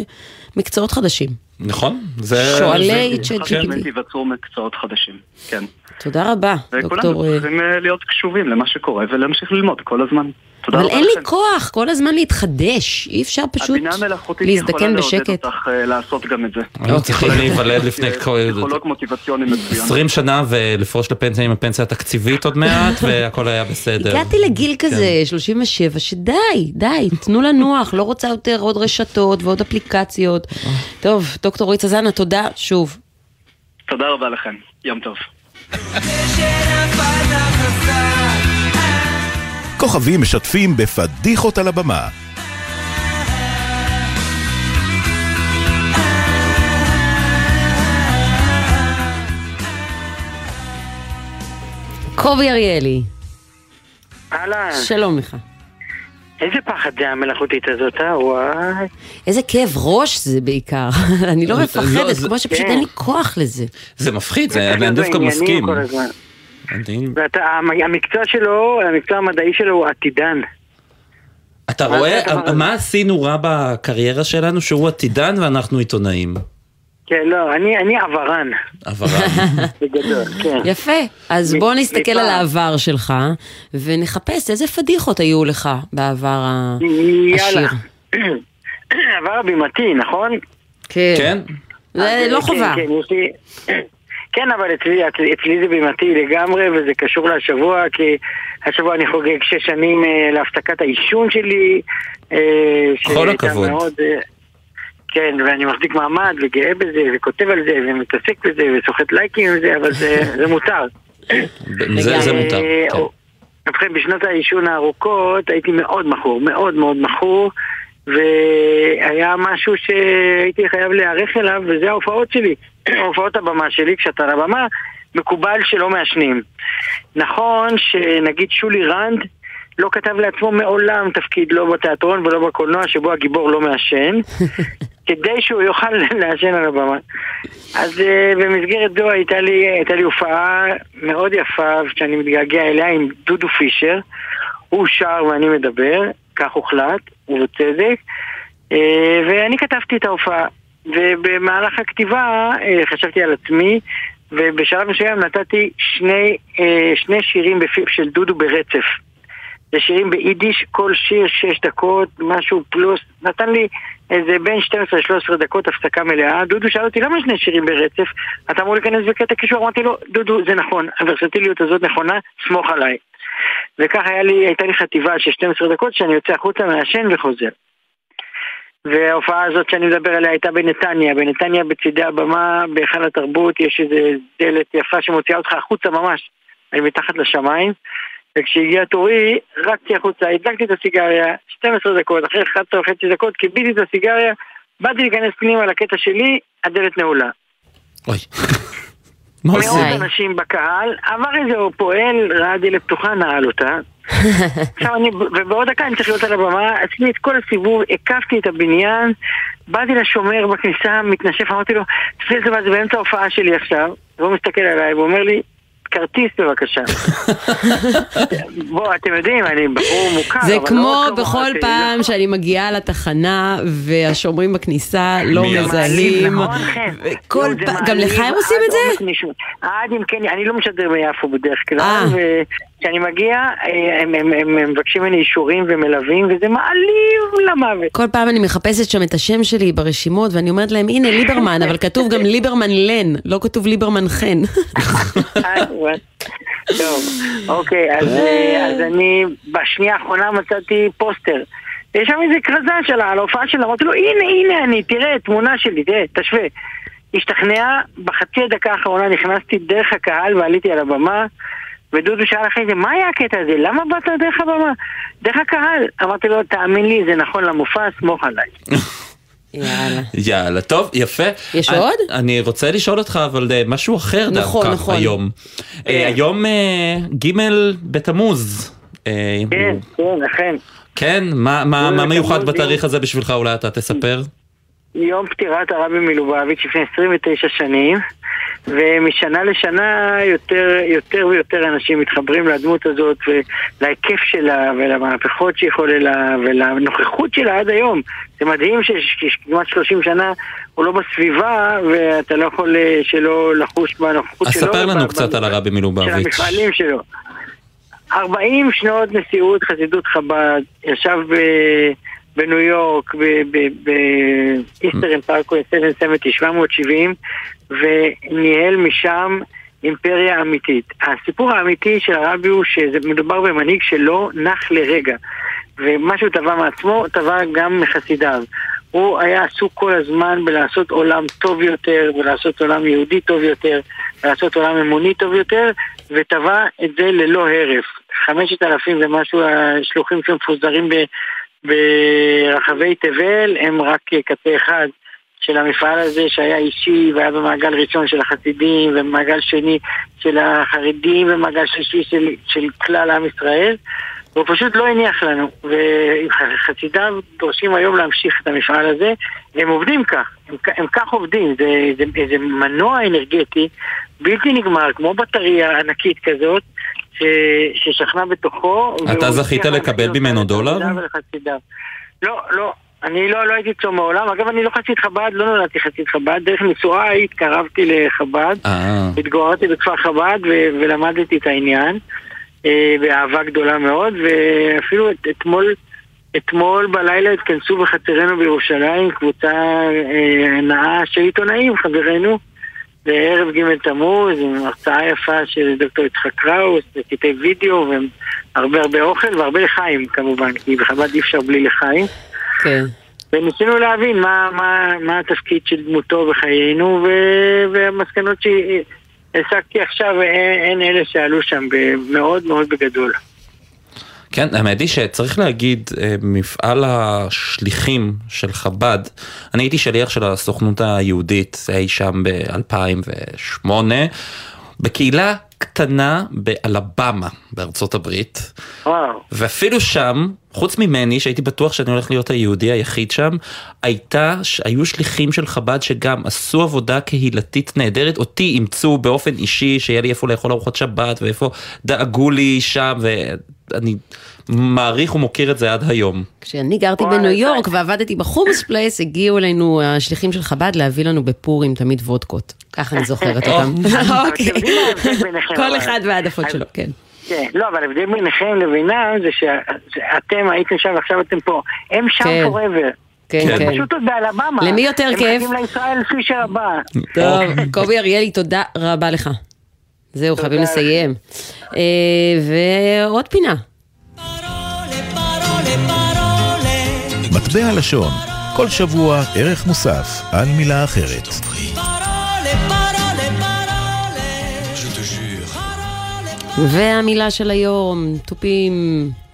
מקצועות חדשים. נכון? זה... שואלי צ'אט GPT. משמעית ייווצרו מקצועות חדשים, כן. תודה רבה, וכולנו דוקטור... אה, צריכים אה, להיות קשובים למה שקורה ולהמשיך ללמוד כל הזמן. תודה אבל אין לי לכם. כוח כל הזמן להתחדש, אי אפשר פשוט הבינה המלאכותית יכולה להזדקן לעודד בשקט. אותך אה, לעשות גם את זה. היו צריכים להיוולד לפני כל- פסיכולוג מוטיבציוני מצוין. 20 שנה ולפרוש לפנסיה עם הפנסיה התקציבית עוד מעט, והכל היה בסדר. הגעתי לגיל כן. כזה, 37, שדי, די, תנו לנוח, לא רוצה יותר עוד רשתות ועוד אפליקציות. טוב, דוקטור רועי צזנה, תודה שוב. תודה רבה לכם, יום טוב. כוכבים משתפים בפדיחות על הבמה. קובי אריאלי, אהלן. שלום לך. איזה פחד זה המלאכותית הזאת, אה? וואי. איזה כאב ראש זה בעיקר, אני לא לא, מפחדת, זה- כמו שפשוט כן. אין לי כוח לזה. זה מפחיד, אני דווקא מסכים. מדהים. ואתה, המ- המקצוע שלו, המקצוע המדעי שלו הוא עתידן. אתה רואה, הזה? מה עשינו רע בקריירה שלנו? שהוא עתידן ואנחנו עיתונאים. כן, לא, אני, אני עברן, עברן. בגדול, כן. יפה, אז מ- בוא נסתכל מפעם. על העבר שלך, ונחפש איזה פדיחות היו לך בעבר ה- יאללה. השיר. עבר הבימתי, נכון? כן. כן? זה אז, לא כן, חובה. כן, יש לי... כן, אבל אצלי, אצלי זה בימתי לגמרי, וזה קשור לשבוע, כי השבוע אני חוגג שש שנים אה, להפסקת העישון שלי. אה, כל הכבוד. מאוד, אה, כן, ואני מחזיק מעמד וגאה בזה, וכותב על זה, ומתעסק בזה, וסוחט לייקים עם זה, אבל זה, זה מותר. זה זה מותר. אה, כן. ובכן, בשנות העישון הארוכות הייתי מאוד מכור, מאוד מאוד מכור, והיה משהו שהייתי חייב להיערך אליו, וזה ההופעות שלי, הופעות הבמה שלי, כשאתה על הבמה, מקובל שלא מעשנים. נכון שנגיד שולי רנד לא כתב לעצמו מעולם תפקיד לא בתיאטרון ולא בקולנוע שבו הגיבור לא מעשן, כדי שהוא יוכל לעשן על הבמה. אז uh, במסגרת זו הייתה לי, הייתה לי הופעה מאוד יפה שאני מתגעגע אליה עם דודו פישר. הוא שר ואני מדבר, כך הוחלט, ובצדק. Uh, ואני כתבתי את ההופעה. ובמהלך הכתיבה uh, חשבתי על עצמי, ובשלב מסוים נתתי שני, uh, שני שירים בפיו של דודו ברצף. זה שירים ביידיש, כל שיר שש דקות, משהו פלוס, נתן לי איזה בין 12-13 דקות הפסקה מלאה. דודו שאל אותי, למה שני שירים ברצף? אתה אמור להיכנס בקטע קישור? אמרתי לו, דודו, זה נכון, הוורסטיליות הזאת נכונה, סמוך עליי. וכך היה לי, הייתה לי חטיבה של 12 דקות שאני יוצא החוצה, מעשן וחוזר. וההופעה הזאת שאני מדבר עליה הייתה בנתניה, בנתניה בצידי הבמה, בהיכל התרבות, יש איזה דלת יפה שמוציאה אותך החוצה ממש, אני מתחת לשמיים. וכשהגיע תורי, רצתי החוצה, הדלקתי את הסיגריה, 12 דקות, אחרי 11 וחצי דקות, כיביתי את הסיגריה, באתי להיכנס פנימה לקטע שלי, הדלת נעולה. מה מאות עושים? אנשים בקהל, עבר איזה פועל, ראה דלת פתוחה, נעל אותה. עכשיו אני, ובעוד דקה אני צריך להיות על הבמה, עשיתי את כל הסיבוב, הקפתי את הבניין, באתי לשומר בכניסה, מתנשף, אמרתי לו, תפעיל את זה באמצע ההופעה שלי עכשיו, והוא מסתכל עליי ואומר לי, כרטיס בבקשה. בוא, אתם יודעים, אני בחור מוכר, זה כמו לא כמו בכל אמרתי, פעם שאני מגיעה לתחנה והשומרים בכניסה לא מי מזהים. נכון, כן. כל לא, פעם, גם לך הם עושים את זה? עד אם כן, אני לא משדר ביפו בדרך כלל, אה. כשאני מגיע, אה, הם, הם, הם, הם מבקשים ממני אישורים ומלווים, וזה מעליב למוות. כל פעם אני מחפשת שם את השם שלי ברשימות, ואני אומרת להם, הנה ליברמן, אבל כתוב גם ליברמן לן, לא כתוב ליברמן חן. טוב, אוקיי, אז, אה, אז אני בשנייה האחרונה מצאתי פוסטר. יש שם איזה כרזה שלה על ההופעה שלה, אמרתי לו, הנה, הנה אני, תראה, תמונה שלי, תראה, תשווה. השתכנע, בחצי הדקה האחרונה נכנסתי דרך הקהל ועליתי על הבמה, ודודו שאל אחרי זה, מה היה הקטע הזה? למה באת דרך הבמה? דרך הקהל. אמרתי לו, תאמין לי, זה נכון למופע, סמוך עליי. יאללה. יאללה, טוב, יפה. יש אני- עוד? אני רוצה לשאול אותך אבל אה, משהו אחר נכון, דווקא נכון. היום. אה, היום אה, ג' בתמוז. אה, כן, כן, אכן. כן, מה- מה מה מיוחד בתמוז, בתאריך הזה בשבילך אולי אתה תספר? יום פטירת הרבי מלובביץ' לפני 29 שנים, ומשנה לשנה יותר, יותר ויותר אנשים מתחברים לדמות הזאת ולהיקף שלה ולמהפכות שהיא חוללה ולנוכחות שלה עד היום. זה מדהים שכמעט 30 שנה הוא לא בסביבה ואתה לא יכול אה, שלא לחוש בנוכחות אז שלו. ספר לנו קצת על הרבי של מלובביץ'. המפעלים שלו. 40 שנות נשיאות חסידות חב"ד, ישב ב- בניו יורק, באיסטרן פארקו 770, 770, וניהל משם אימפריה אמיתית. הסיפור האמיתי של הרבי הוא שמדובר במנהיג שלא נח לרגע, ומה שהוא טבע מעצמו, טבע גם מחסידיו. הוא היה עסוק כל הזמן בלעשות עולם טוב יותר, ולעשות עולם יהודי טוב יותר, ולעשות עולם אמוני טוב יותר, וטבע את זה ללא הרף. חמשת אלפים ומשהו השלוחים שמפוזרים ברחבי תבל הם רק קצה אחד של המפעל הזה שהיה אישי והיה במעגל ראשון של החסידים ובמעגל שני של החרדים ומעגל שלישי של, של כלל עם ישראל והוא פשוט לא הניח לנו וחסידיו דורשים היום להמשיך את המפעל הזה והם עובדים כך, הם, הם כך עובדים, זה, זה, זה מנוע אנרגטי בלתי נגמר כמו בטריה ענקית כזאת ש, ששכנה בתוכו אתה זכית לקבל ממנו דולר? ולחסידיו. לא, לא, אני לא, לא הייתי אצלו מעולם. אגב, אני לא חסיד חב"ד, לא נולדתי חסיד חב"ד. דרך נישואיי התקרבתי לחב"ד. אה, התגוררתי בכפר חב"ד ו- ולמדתי את העניין אה, באהבה גדולה מאוד, ואפילו את- אתמול, אתמול בלילה התכנסו בחצרנו בירושלים קבוצה אה, נאה של עיתונאים, חברינו, בערב ג' תמוז, עם הרצאה יפה של דוקטור יצחק קראוס, וקטעי וידאו, והרבה הרבה אוכל, והרבה לחיים כמובן, כי בחב"ד אי אפשר בלי לחיים. כן. וניסינו להבין מה, מה, מה התפקיד של דמותו בחיינו, ו, והמסקנות שהסקתי עכשיו הן, הן אלה שעלו שם מאוד מאוד בגדול. כן, האמת היא שצריך להגיד, אה, מפעל השליחים של חב"ד, אני הייתי שליח של הסוכנות היהודית אי שם ב-2008, בקהילה קטנה באלבמה בארצות הברית, וואו. ואפילו שם, חוץ ממני, שהייתי בטוח שאני הולך להיות היהודי היחיד שם, הייתה, היו שליחים של חב"ד שגם עשו עבודה קהילתית נהדרת, אותי אימצו באופן אישי, שיהיה לי איפה לאכול ארוחת שבת, ואיפה דאגו לי שם, ואני מעריך ומוקיר את זה עד היום. כשאני גרתי בניו יורק ועבדתי ב Hummus Place, הגיעו אלינו השליחים של חב"ד להביא לנו בפורים תמיד וודקות. ככה אני זוכרת אותם. אוקיי. כל אחד והעדפות שלו, כן. כן, לא, אבל ההבדל ביניכם לבינם זה שאתם הייתם שם ועכשיו אתם פה. הם שם כן. forever. כן, כן. פשוט עוד באלבמה. למי יותר כיף? הם מחכים לישראל פישר הבא. טוב, קובי אריאלי, תודה רבה לך. זהו, חייבים לסיים. אה, ועוד פינה. מטבע לשון, כל שבוע ערך מוסף על מילה אחרת. והמילה של היום, תופים,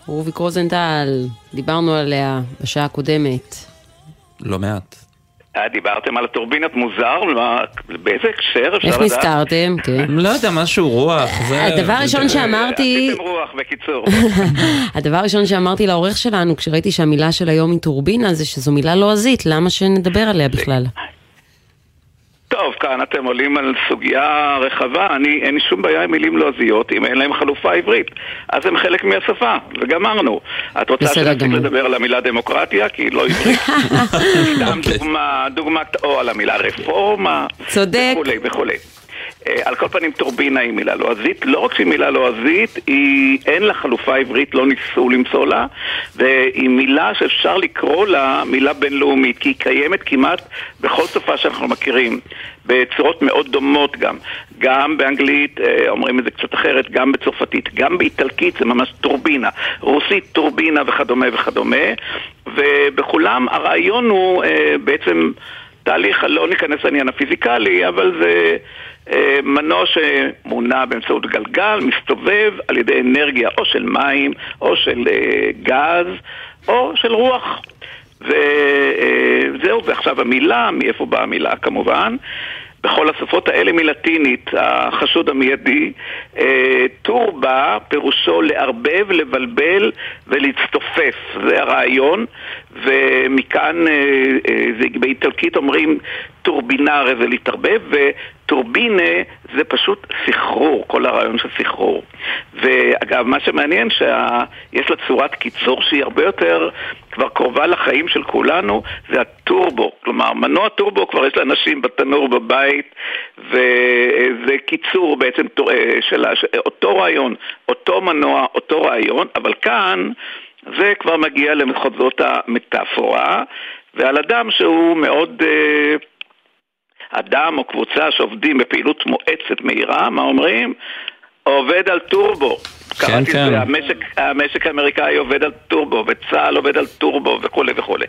רוביק רוזנטל, דיברנו עליה בשעה הקודמת. לא מעט. אה, דיברתם על הטורבינת מוזר? באיזה הקשר אפשר איך לדעת? נזכרתם? כן. לא יודע, משהו רוח. זה- הדבר הראשון שאמרתי, עשיתם רוח, בקיצור. הדבר הראשון שאמרתי לעורך שלנו כשראיתי שהמילה של היום היא טורבינה זה שזו מילה לועזית, למה שנדבר עליה בכלל? טוב, כאן אתם עולים על סוגיה רחבה, אני, אין לי שום בעיה עם מילים לועזיות אם אין להם חלופה עברית. אז הם חלק מהשפה, וגמרנו. את רוצה שנפסיק. לדבר על המילה דמוקרטיה? כי היא לא עברית. סתם דוגמה, דוגמה, או על המילה רפורמה. צודק. וכולי וכולי. אה, על כל פנים טורבינה היא מילה לועזית, לא רק שהיא מילה לועזית, היא אין לה חלופה עברית, לא ניסו למצוא לה, והיא מילה שאפשר לקרוא לה מילה בינלאומית, כי היא קיימת כמעט בכל שפה שאנחנו מכירים, בצורות מאוד דומות גם. גם באנגלית אה, אומרים את זה קצת אחרת, גם בצרפתית, גם באיטלקית זה ממש טורבינה, רוסית טורבינה וכדומה וכדומה, ובכולם הרעיון הוא אה, בעצם תהליך, לא ניכנס לעניין הפיזיקלי, אבל זה אה, מנוע שמונע באמצעות גלגל, מסתובב על ידי אנרגיה או של מים, או של אה, גז, או של רוח. וזהו, ועכשיו המילה, מאיפה באה המילה כמובן? בכל השפות האלה מלטינית, החשוד המיידי, אה, טורבה פירושו לערבב, לבלבל ולהצטופף, זה הרעיון, ומכאן אה, אה, באיטלקית אומרים טורבינרה זה להתערבב, וטורבינה זה פשוט סחרור, כל הרעיון של סחרור. ואגב, מה שמעניין שיש לה צורת קיצור שהיא הרבה יותר כבר קרובה לחיים של כולנו, זה הטורבו. כלומר, מנוע טורבו כבר יש לאנשים בתנור בבית, וזה קיצור בעצם של אותו רעיון, אותו מנוע, אותו רעיון, אבל כאן זה כבר מגיע למחוזות המטאפורה, ועל אדם שהוא מאוד... אדם או קבוצה שעובדים בפעילות מואצת מהירה, מה אומרים? עובד על טורבו. כן, קראתי כן. את זה, המשק, המשק האמריקאי עובד על טורבו, וצה"ל עובד על טורבו, וכולי וכולי.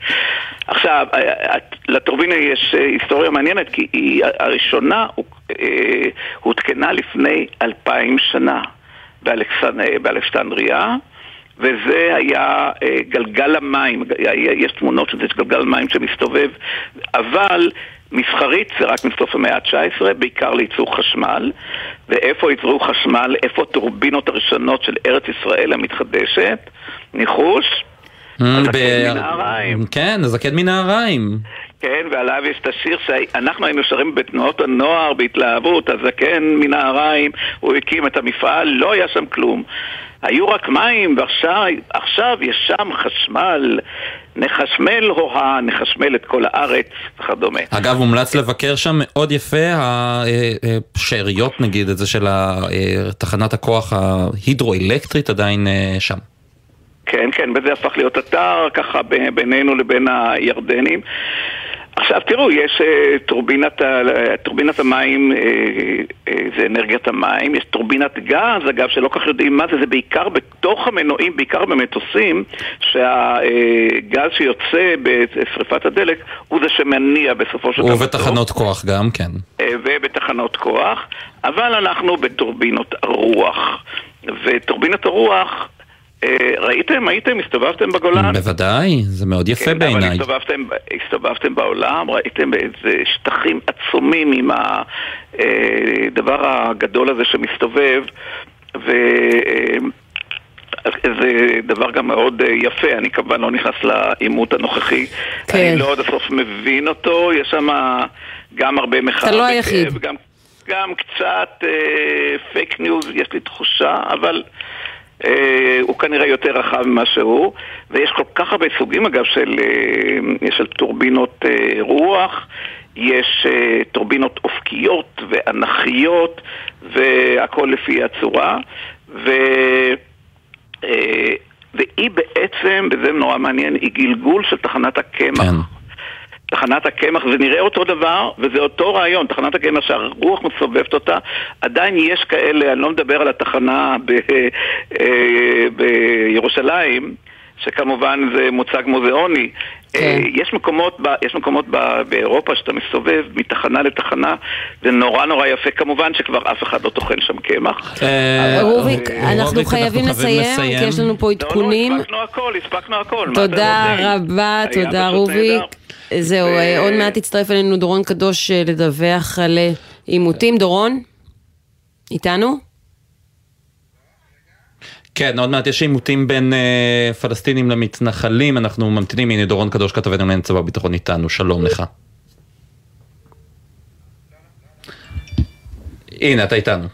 עכשיו, לטורבינה יש אה, היסטוריה מעניינת, כי היא הראשונה אה, הותקנה לפני אלפיים שנה באלכסנ- באלכסנדריה. וזה היה אה, גלגל המים, יש תמונות של זה, יש גלגל מים שמסתובב, אבל מסחרית זה רק מסוף המאה ה-19, בעיקר לייצור חשמל. ואיפה ייצרו חשמל? איפה הטורבינות הראשונות של ארץ ישראל המתחדשת? ניחוש? הזקן מנהריים. כן, הזקן מנהריים. כן, ועליו יש את השיר שאנחנו היינו שרים בתנועות הנוער בהתלהבות, הזקן מנהריים, הוא הקים את המפעל, לא היה שם כלום. היו רק מים, ועכשיו יש שם חשמל, נחשמל הוהה, נחשמל את כל הארץ וכדומה. אגב, מומלץ לבקר שם מאוד יפה, השאריות נגיד, את זה של תחנת הכוח ההידרואלקטרית עדיין שם. כן, כן, וזה הפך להיות אתר ככה בינינו לבין הירדנים. עכשיו תראו, יש uh, טורבינת, טורבינת המים, uh, uh, זה אנרגיית המים, יש טורבינת גז, אגב, שלא כל כך יודעים מה זה, זה בעיקר בתוך המנועים, בעיקר במטוסים, שהגז שיוצא בשריפת הדלק הוא זה שמניע בסופו של דבר. ובתחנות כוח גם, כן. ובתחנות כוח, אבל אנחנו בטורבינות הרוח. וטורבינת הרוח ראיתם? הייתם? הסתובבתם בגולן? בוודאי, זה מאוד יפה כן, בעיניי. אבל הסתובבתם, הסתובבתם בעולם, ראיתם איזה שטחים עצומים עם הדבר הגדול הזה שמסתובב, וזה דבר גם מאוד יפה, אני כמובן לא נכנס לעימות הנוכחי. כן. אני לא עד הסוף מבין אותו, יש שם גם הרבה מחאה. אתה לא היחיד. גם, גם קצת פייק ניוז, יש לי תחושה, אבל... אה, הוא כנראה יותר רחב ממה שהוא, ויש כל כך הרבה סוגים אגב של, אה, של טורבינות אה, רוח, יש טורבינות אופקיות ואנכיות, והכל לפי הצורה, ו... והיא בעצם, וזה נורא מעניין, היא גלגול של תחנת הקמח. כן. תחנת הקמח, זה נראה אותו דבר, וזה אותו רעיון, תחנת הקמח שהרוח מסובבת אותה, עדיין יש כאלה, אני לא מדבר על התחנה ב, אה, בירושלים, שכמובן זה מוצג מוזיאוני. כן. יש מקומות, ב, יש מקומות ב, באירופה שאתה מסתובב מתחנה לתחנה, זה נורא נורא יפה, כמובן שכבר אף אחד לא טוחן שם קמח. רוביק, אנחנו חייבים לסיים, כי יש לנו פה עדכונים. לא, לא, הספקנו הכל, הספקנו הכל. תודה רבה, תודה רוביק. זהו, עוד מעט יצטרף אלינו דורון קדוש אה, לדווח על אה, עימותים. דורון? איתנו? כן, עוד מעט יש עימותים בין uh, פלסטינים למתנחלים, אנחנו ממתינים, הנה דורון קדוש כתבנו לענייני צבא ביטחון איתנו, שלום לך. הנה, אתה איתנו.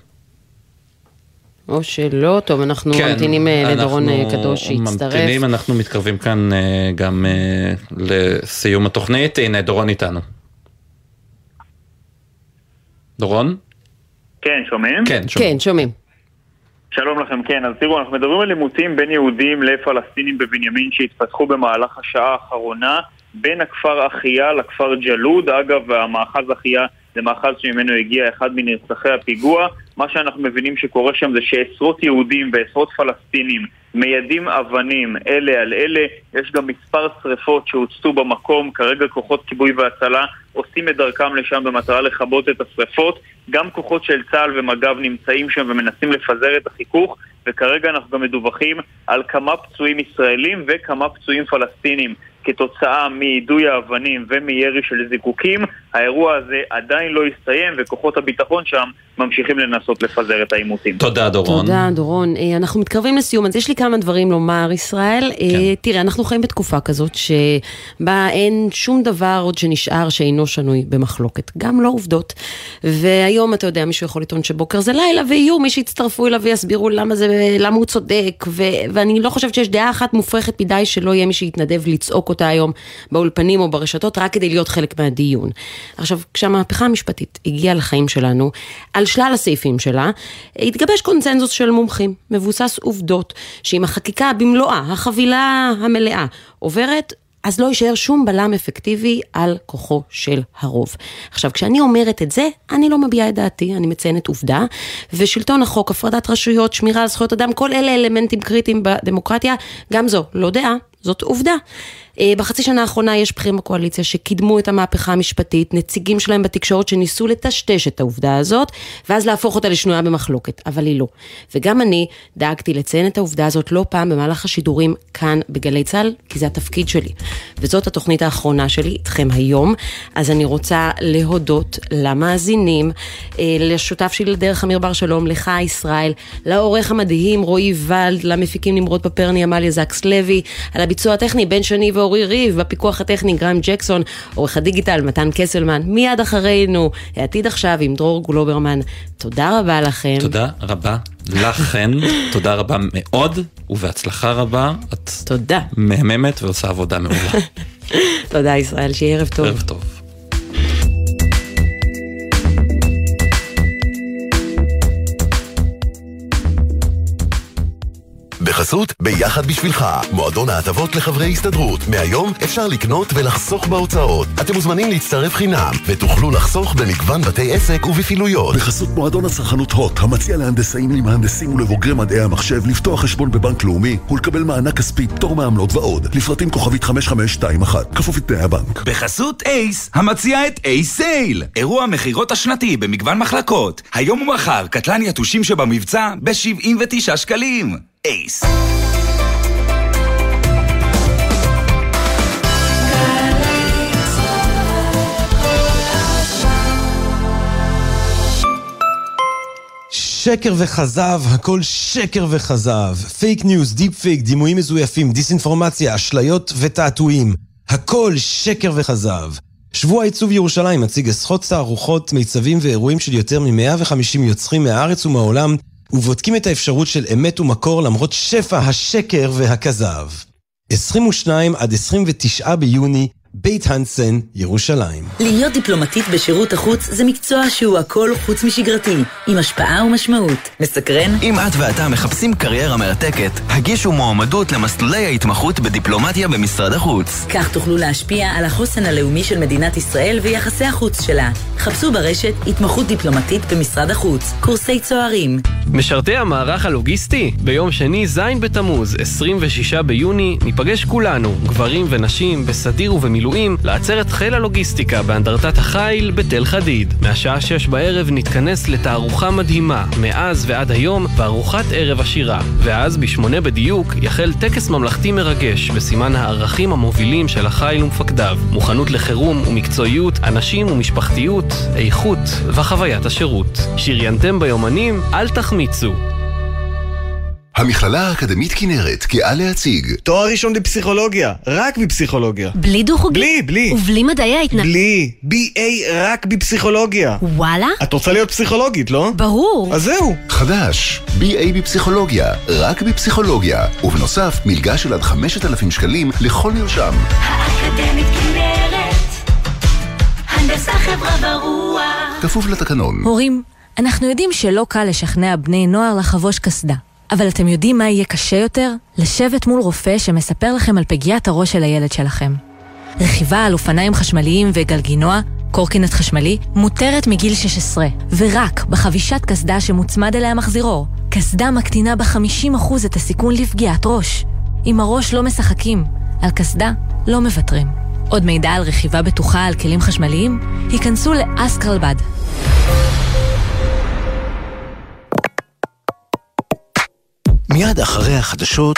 או שלא, טוב, אנחנו כן, ממתינים לדורון קדוש שיצטרף. אנחנו ממתינים, אנחנו מתקרבים כאן uh, גם לסיום התוכנית, הנה דורון איתנו. דורון? כן, שומעים? כן, כן, שומעים. שלום לכם, כן, אז תראו, אנחנו מדברים על עימותים בין יהודים לפלסטינים בבנימין שהתפתחו במהלך השעה האחרונה בין הכפר אחיה לכפר ג'לוד. אגב, המאחז אחיה זה מאחז שממנו הגיע אחד מנרצחי הפיגוע. מה שאנחנו מבינים שקורה שם זה שעשרות יהודים ועשרות פלסטינים מיידים אבנים אלה על אלה. יש גם מספר שריפות שהוצתו במקום, כרגע כוחות כיבוי והצלה עושים את דרכם לשם במטרה לכבות את השריפות. גם כוחות של צה"ל ומג"ב נמצאים שם ומנסים לפזר את החיכוך, וכרגע אנחנו גם מדווחים על כמה פצועים ישראלים וכמה פצועים פלסטינים כתוצאה מיידוי האבנים ומירי של זיקוקים. האירוע הזה עדיין לא הסתיים וכוחות הביטחון שם ממשיכים לנסות לפזר את העימותים. תודה דורון. תודה, דורון. אה, אנחנו מתקרבים לסיום, אז יש לי כמה דברים לומר, ישראל. כן. תראה, אנחנו חיים בתקופה כזאת שבה אין שום דבר עוד שנשאר שאינו שנוי במחלוקת. גם לא עובדות. והיום, אתה יודע, מישהו יכול לטעון שבוקר זה לילה, ויהיו מי שיצטרפו אליו ויסבירו למה, זה, למה הוא צודק. ו, ואני לא חושבת שיש דעה אחת מופרכת מדי שלא יהיה מי שיתנדב לצעוק אותה היום באולפנים או ברשתות, רק כדי להיות חלק מהדיון. עכשיו, כשהמהפכה המשפטית הגיעה לחיים שלנו, על שלל הסעיפים שלה, התגבש קונצנזוס של מומחים, מבוסס עובדות, שאם החקיקה במלואה, החבילה המלאה, עוברת, אז לא יישאר שום בלם אפקטיבי על כוחו של הרוב. עכשיו, כשאני אומרת את זה, אני לא מביעה את דעתי, אני מציינת עובדה, ושלטון החוק, הפרדת רשויות, שמירה על זכויות אדם, כל אלה אלמנטים קריטיים בדמוקרטיה, גם זו לא דעה, זאת עובדה. אה, בחצי שנה האחרונה יש בכירים בקואליציה שקידמו את המהפכה המשפטית, נציגים שלהם בתקשורת שניסו לטשטש את העובדה הזאת, ואז להפוך אותה לשנויה במחלוקת, אבל היא לא. וגם אני דאגתי לציין את העובדה הזאת לא פעם במהלך השידורים כאן בגלי צה"ל, כי זה התפקיד שלי. וזאת התוכנית האחרונה שלי איתכם היום, אז אני רוצה להודות למאזינים, אה, לשותף שלי לדרך אמיר בר שלום, לך ישראל, לעורך המדהים רועי ולד, למפיקים נמרוד פפרני, עמליה זקס לוי, על הביצוע הטכני בן שני. ואורי ריב, בפיקוח הטכני גרם ג'קסון, עורך הדיגיטל מתן קסלמן, מיד אחרינו, העתיד עכשיו עם דרור גלוברמן. תודה רבה לכם. תודה רבה לכן, תודה רבה מאוד, ובהצלחה רבה. את תודה. מהממת ועושה עבודה מעולה. תודה ישראל, שיהיה ערב טוב. ערב טוב. בחסות ביחד בשבילך, מועדון ההטבות לחברי הסתדרות. מהיום אפשר לקנות ולחסוך בהוצאות. אתם מוזמנים להצטרף חינם, ותוכלו לחסוך במגוון בתי עסק ובפעילויות. בחסות מועדון הצרכנות הוט, המציע להנדסאים, למהנדסים ולבוגרי מדעי המחשב לפתוח חשבון בבנק לאומי ולקבל מענק כספי, פטור מעמלות ועוד. לפרטים כוכבית 5521, כפוף לתנאי הבנק. בחסות אייס, המציע את אייס סייל. אירוע מכירות השנתי במגוון מחלקות. היום ומחר, קטלן יתושים שבמבצע ב-79 שקלים. אייס. שקר וכזב, הכל שקר וכזב. פייק ניוז, דיפ פייק, דימויים מזויפים, דיסאינפורמציה, אשליות ותעתועים. הכל שקר וכזב. שבוע עיצוב ירושלים מציג עשרות תערוכות, מיצבים ואירועים של יותר מ-150 יוצרים מהארץ ומהעולם, ובודקים את האפשרות של אמת ומקור למרות שפע השקר והכזב. 22 עד 29 ביוני, בית הנסן, ירושלים. להיות דיפלומטית בשירות החוץ זה מקצוע שהוא הכל חוץ משגרתי, עם השפעה ומשמעות. מסקרן? אם את ואתה מחפשים קריירה מרתקת, הגישו מועמדות למסלולי ההתמחות בדיפלומטיה במשרד החוץ. כך תוכלו להשפיע על החוסן הלאומי של מדינת ישראל ויחסי החוץ שלה. חפשו ברשת התמחות דיפלומטית במשרד החוץ, קורסי צוערים. משרתי המערך הלוגיסטי, ביום שני ז' בתמוז, 26 ביוני, ניפגש כולנו, גברים ונשים, בסדיר ובמילואים. מילואים לעצרת חיל הלוגיסטיקה באנדרטת החיל בתל חדיד. מהשעה שש בערב נתכנס לתערוכה מדהימה, מאז ועד היום, וארוחת ערב עשירה. ואז, בשמונה בדיוק, יחל טקס ממלכתי מרגש, בסימן הערכים המובילים של החיל ומפקדיו. מוכנות לחירום ומקצועיות, אנשים ומשפחתיות, איכות וחוויית השירות. שריינתם ביומנים, אל תחמיצו. המכללה האקדמית כנרת גאה להציג תואר ראשון בפסיכולוגיה, רק בפסיכולוגיה. בלי דו-חוגי? בלי, בלי. ובלי מדעי ההתנ... בלי, BA רק בפסיכולוגיה. וואלה? את רוצה להיות פסיכולוגית, לא? ברור. אז זהו. חדש, BA בפסיכולוגיה, רק בפסיכולוגיה. ובנוסף, מלגה של עד 5,000 שקלים לכל נרשם. האקדמית כנרת, הנדסה חברה ורוח. כפוף לתקנון. הורים, אנחנו יודעים שלא קל לשכנע בני נוער לחבוש קסדה. אבל אתם יודעים מה יהיה קשה יותר? לשבת מול רופא שמספר לכם על פגיעת הראש של הילד שלכם. רכיבה על אופניים חשמליים וגלגינוע, קורקינט חשמלי, מותרת מגיל 16, ורק בחבישת קסדה שמוצמד אליה מחזירור. קסדה מקטינה ב-50% את הסיכון לפגיעת ראש. עם הראש לא משחקים, על קסדה לא מוותרים. עוד מידע על רכיבה בטוחה על כלים חשמליים? היכנסו לאסקרלבד. מיד אחרי החדשות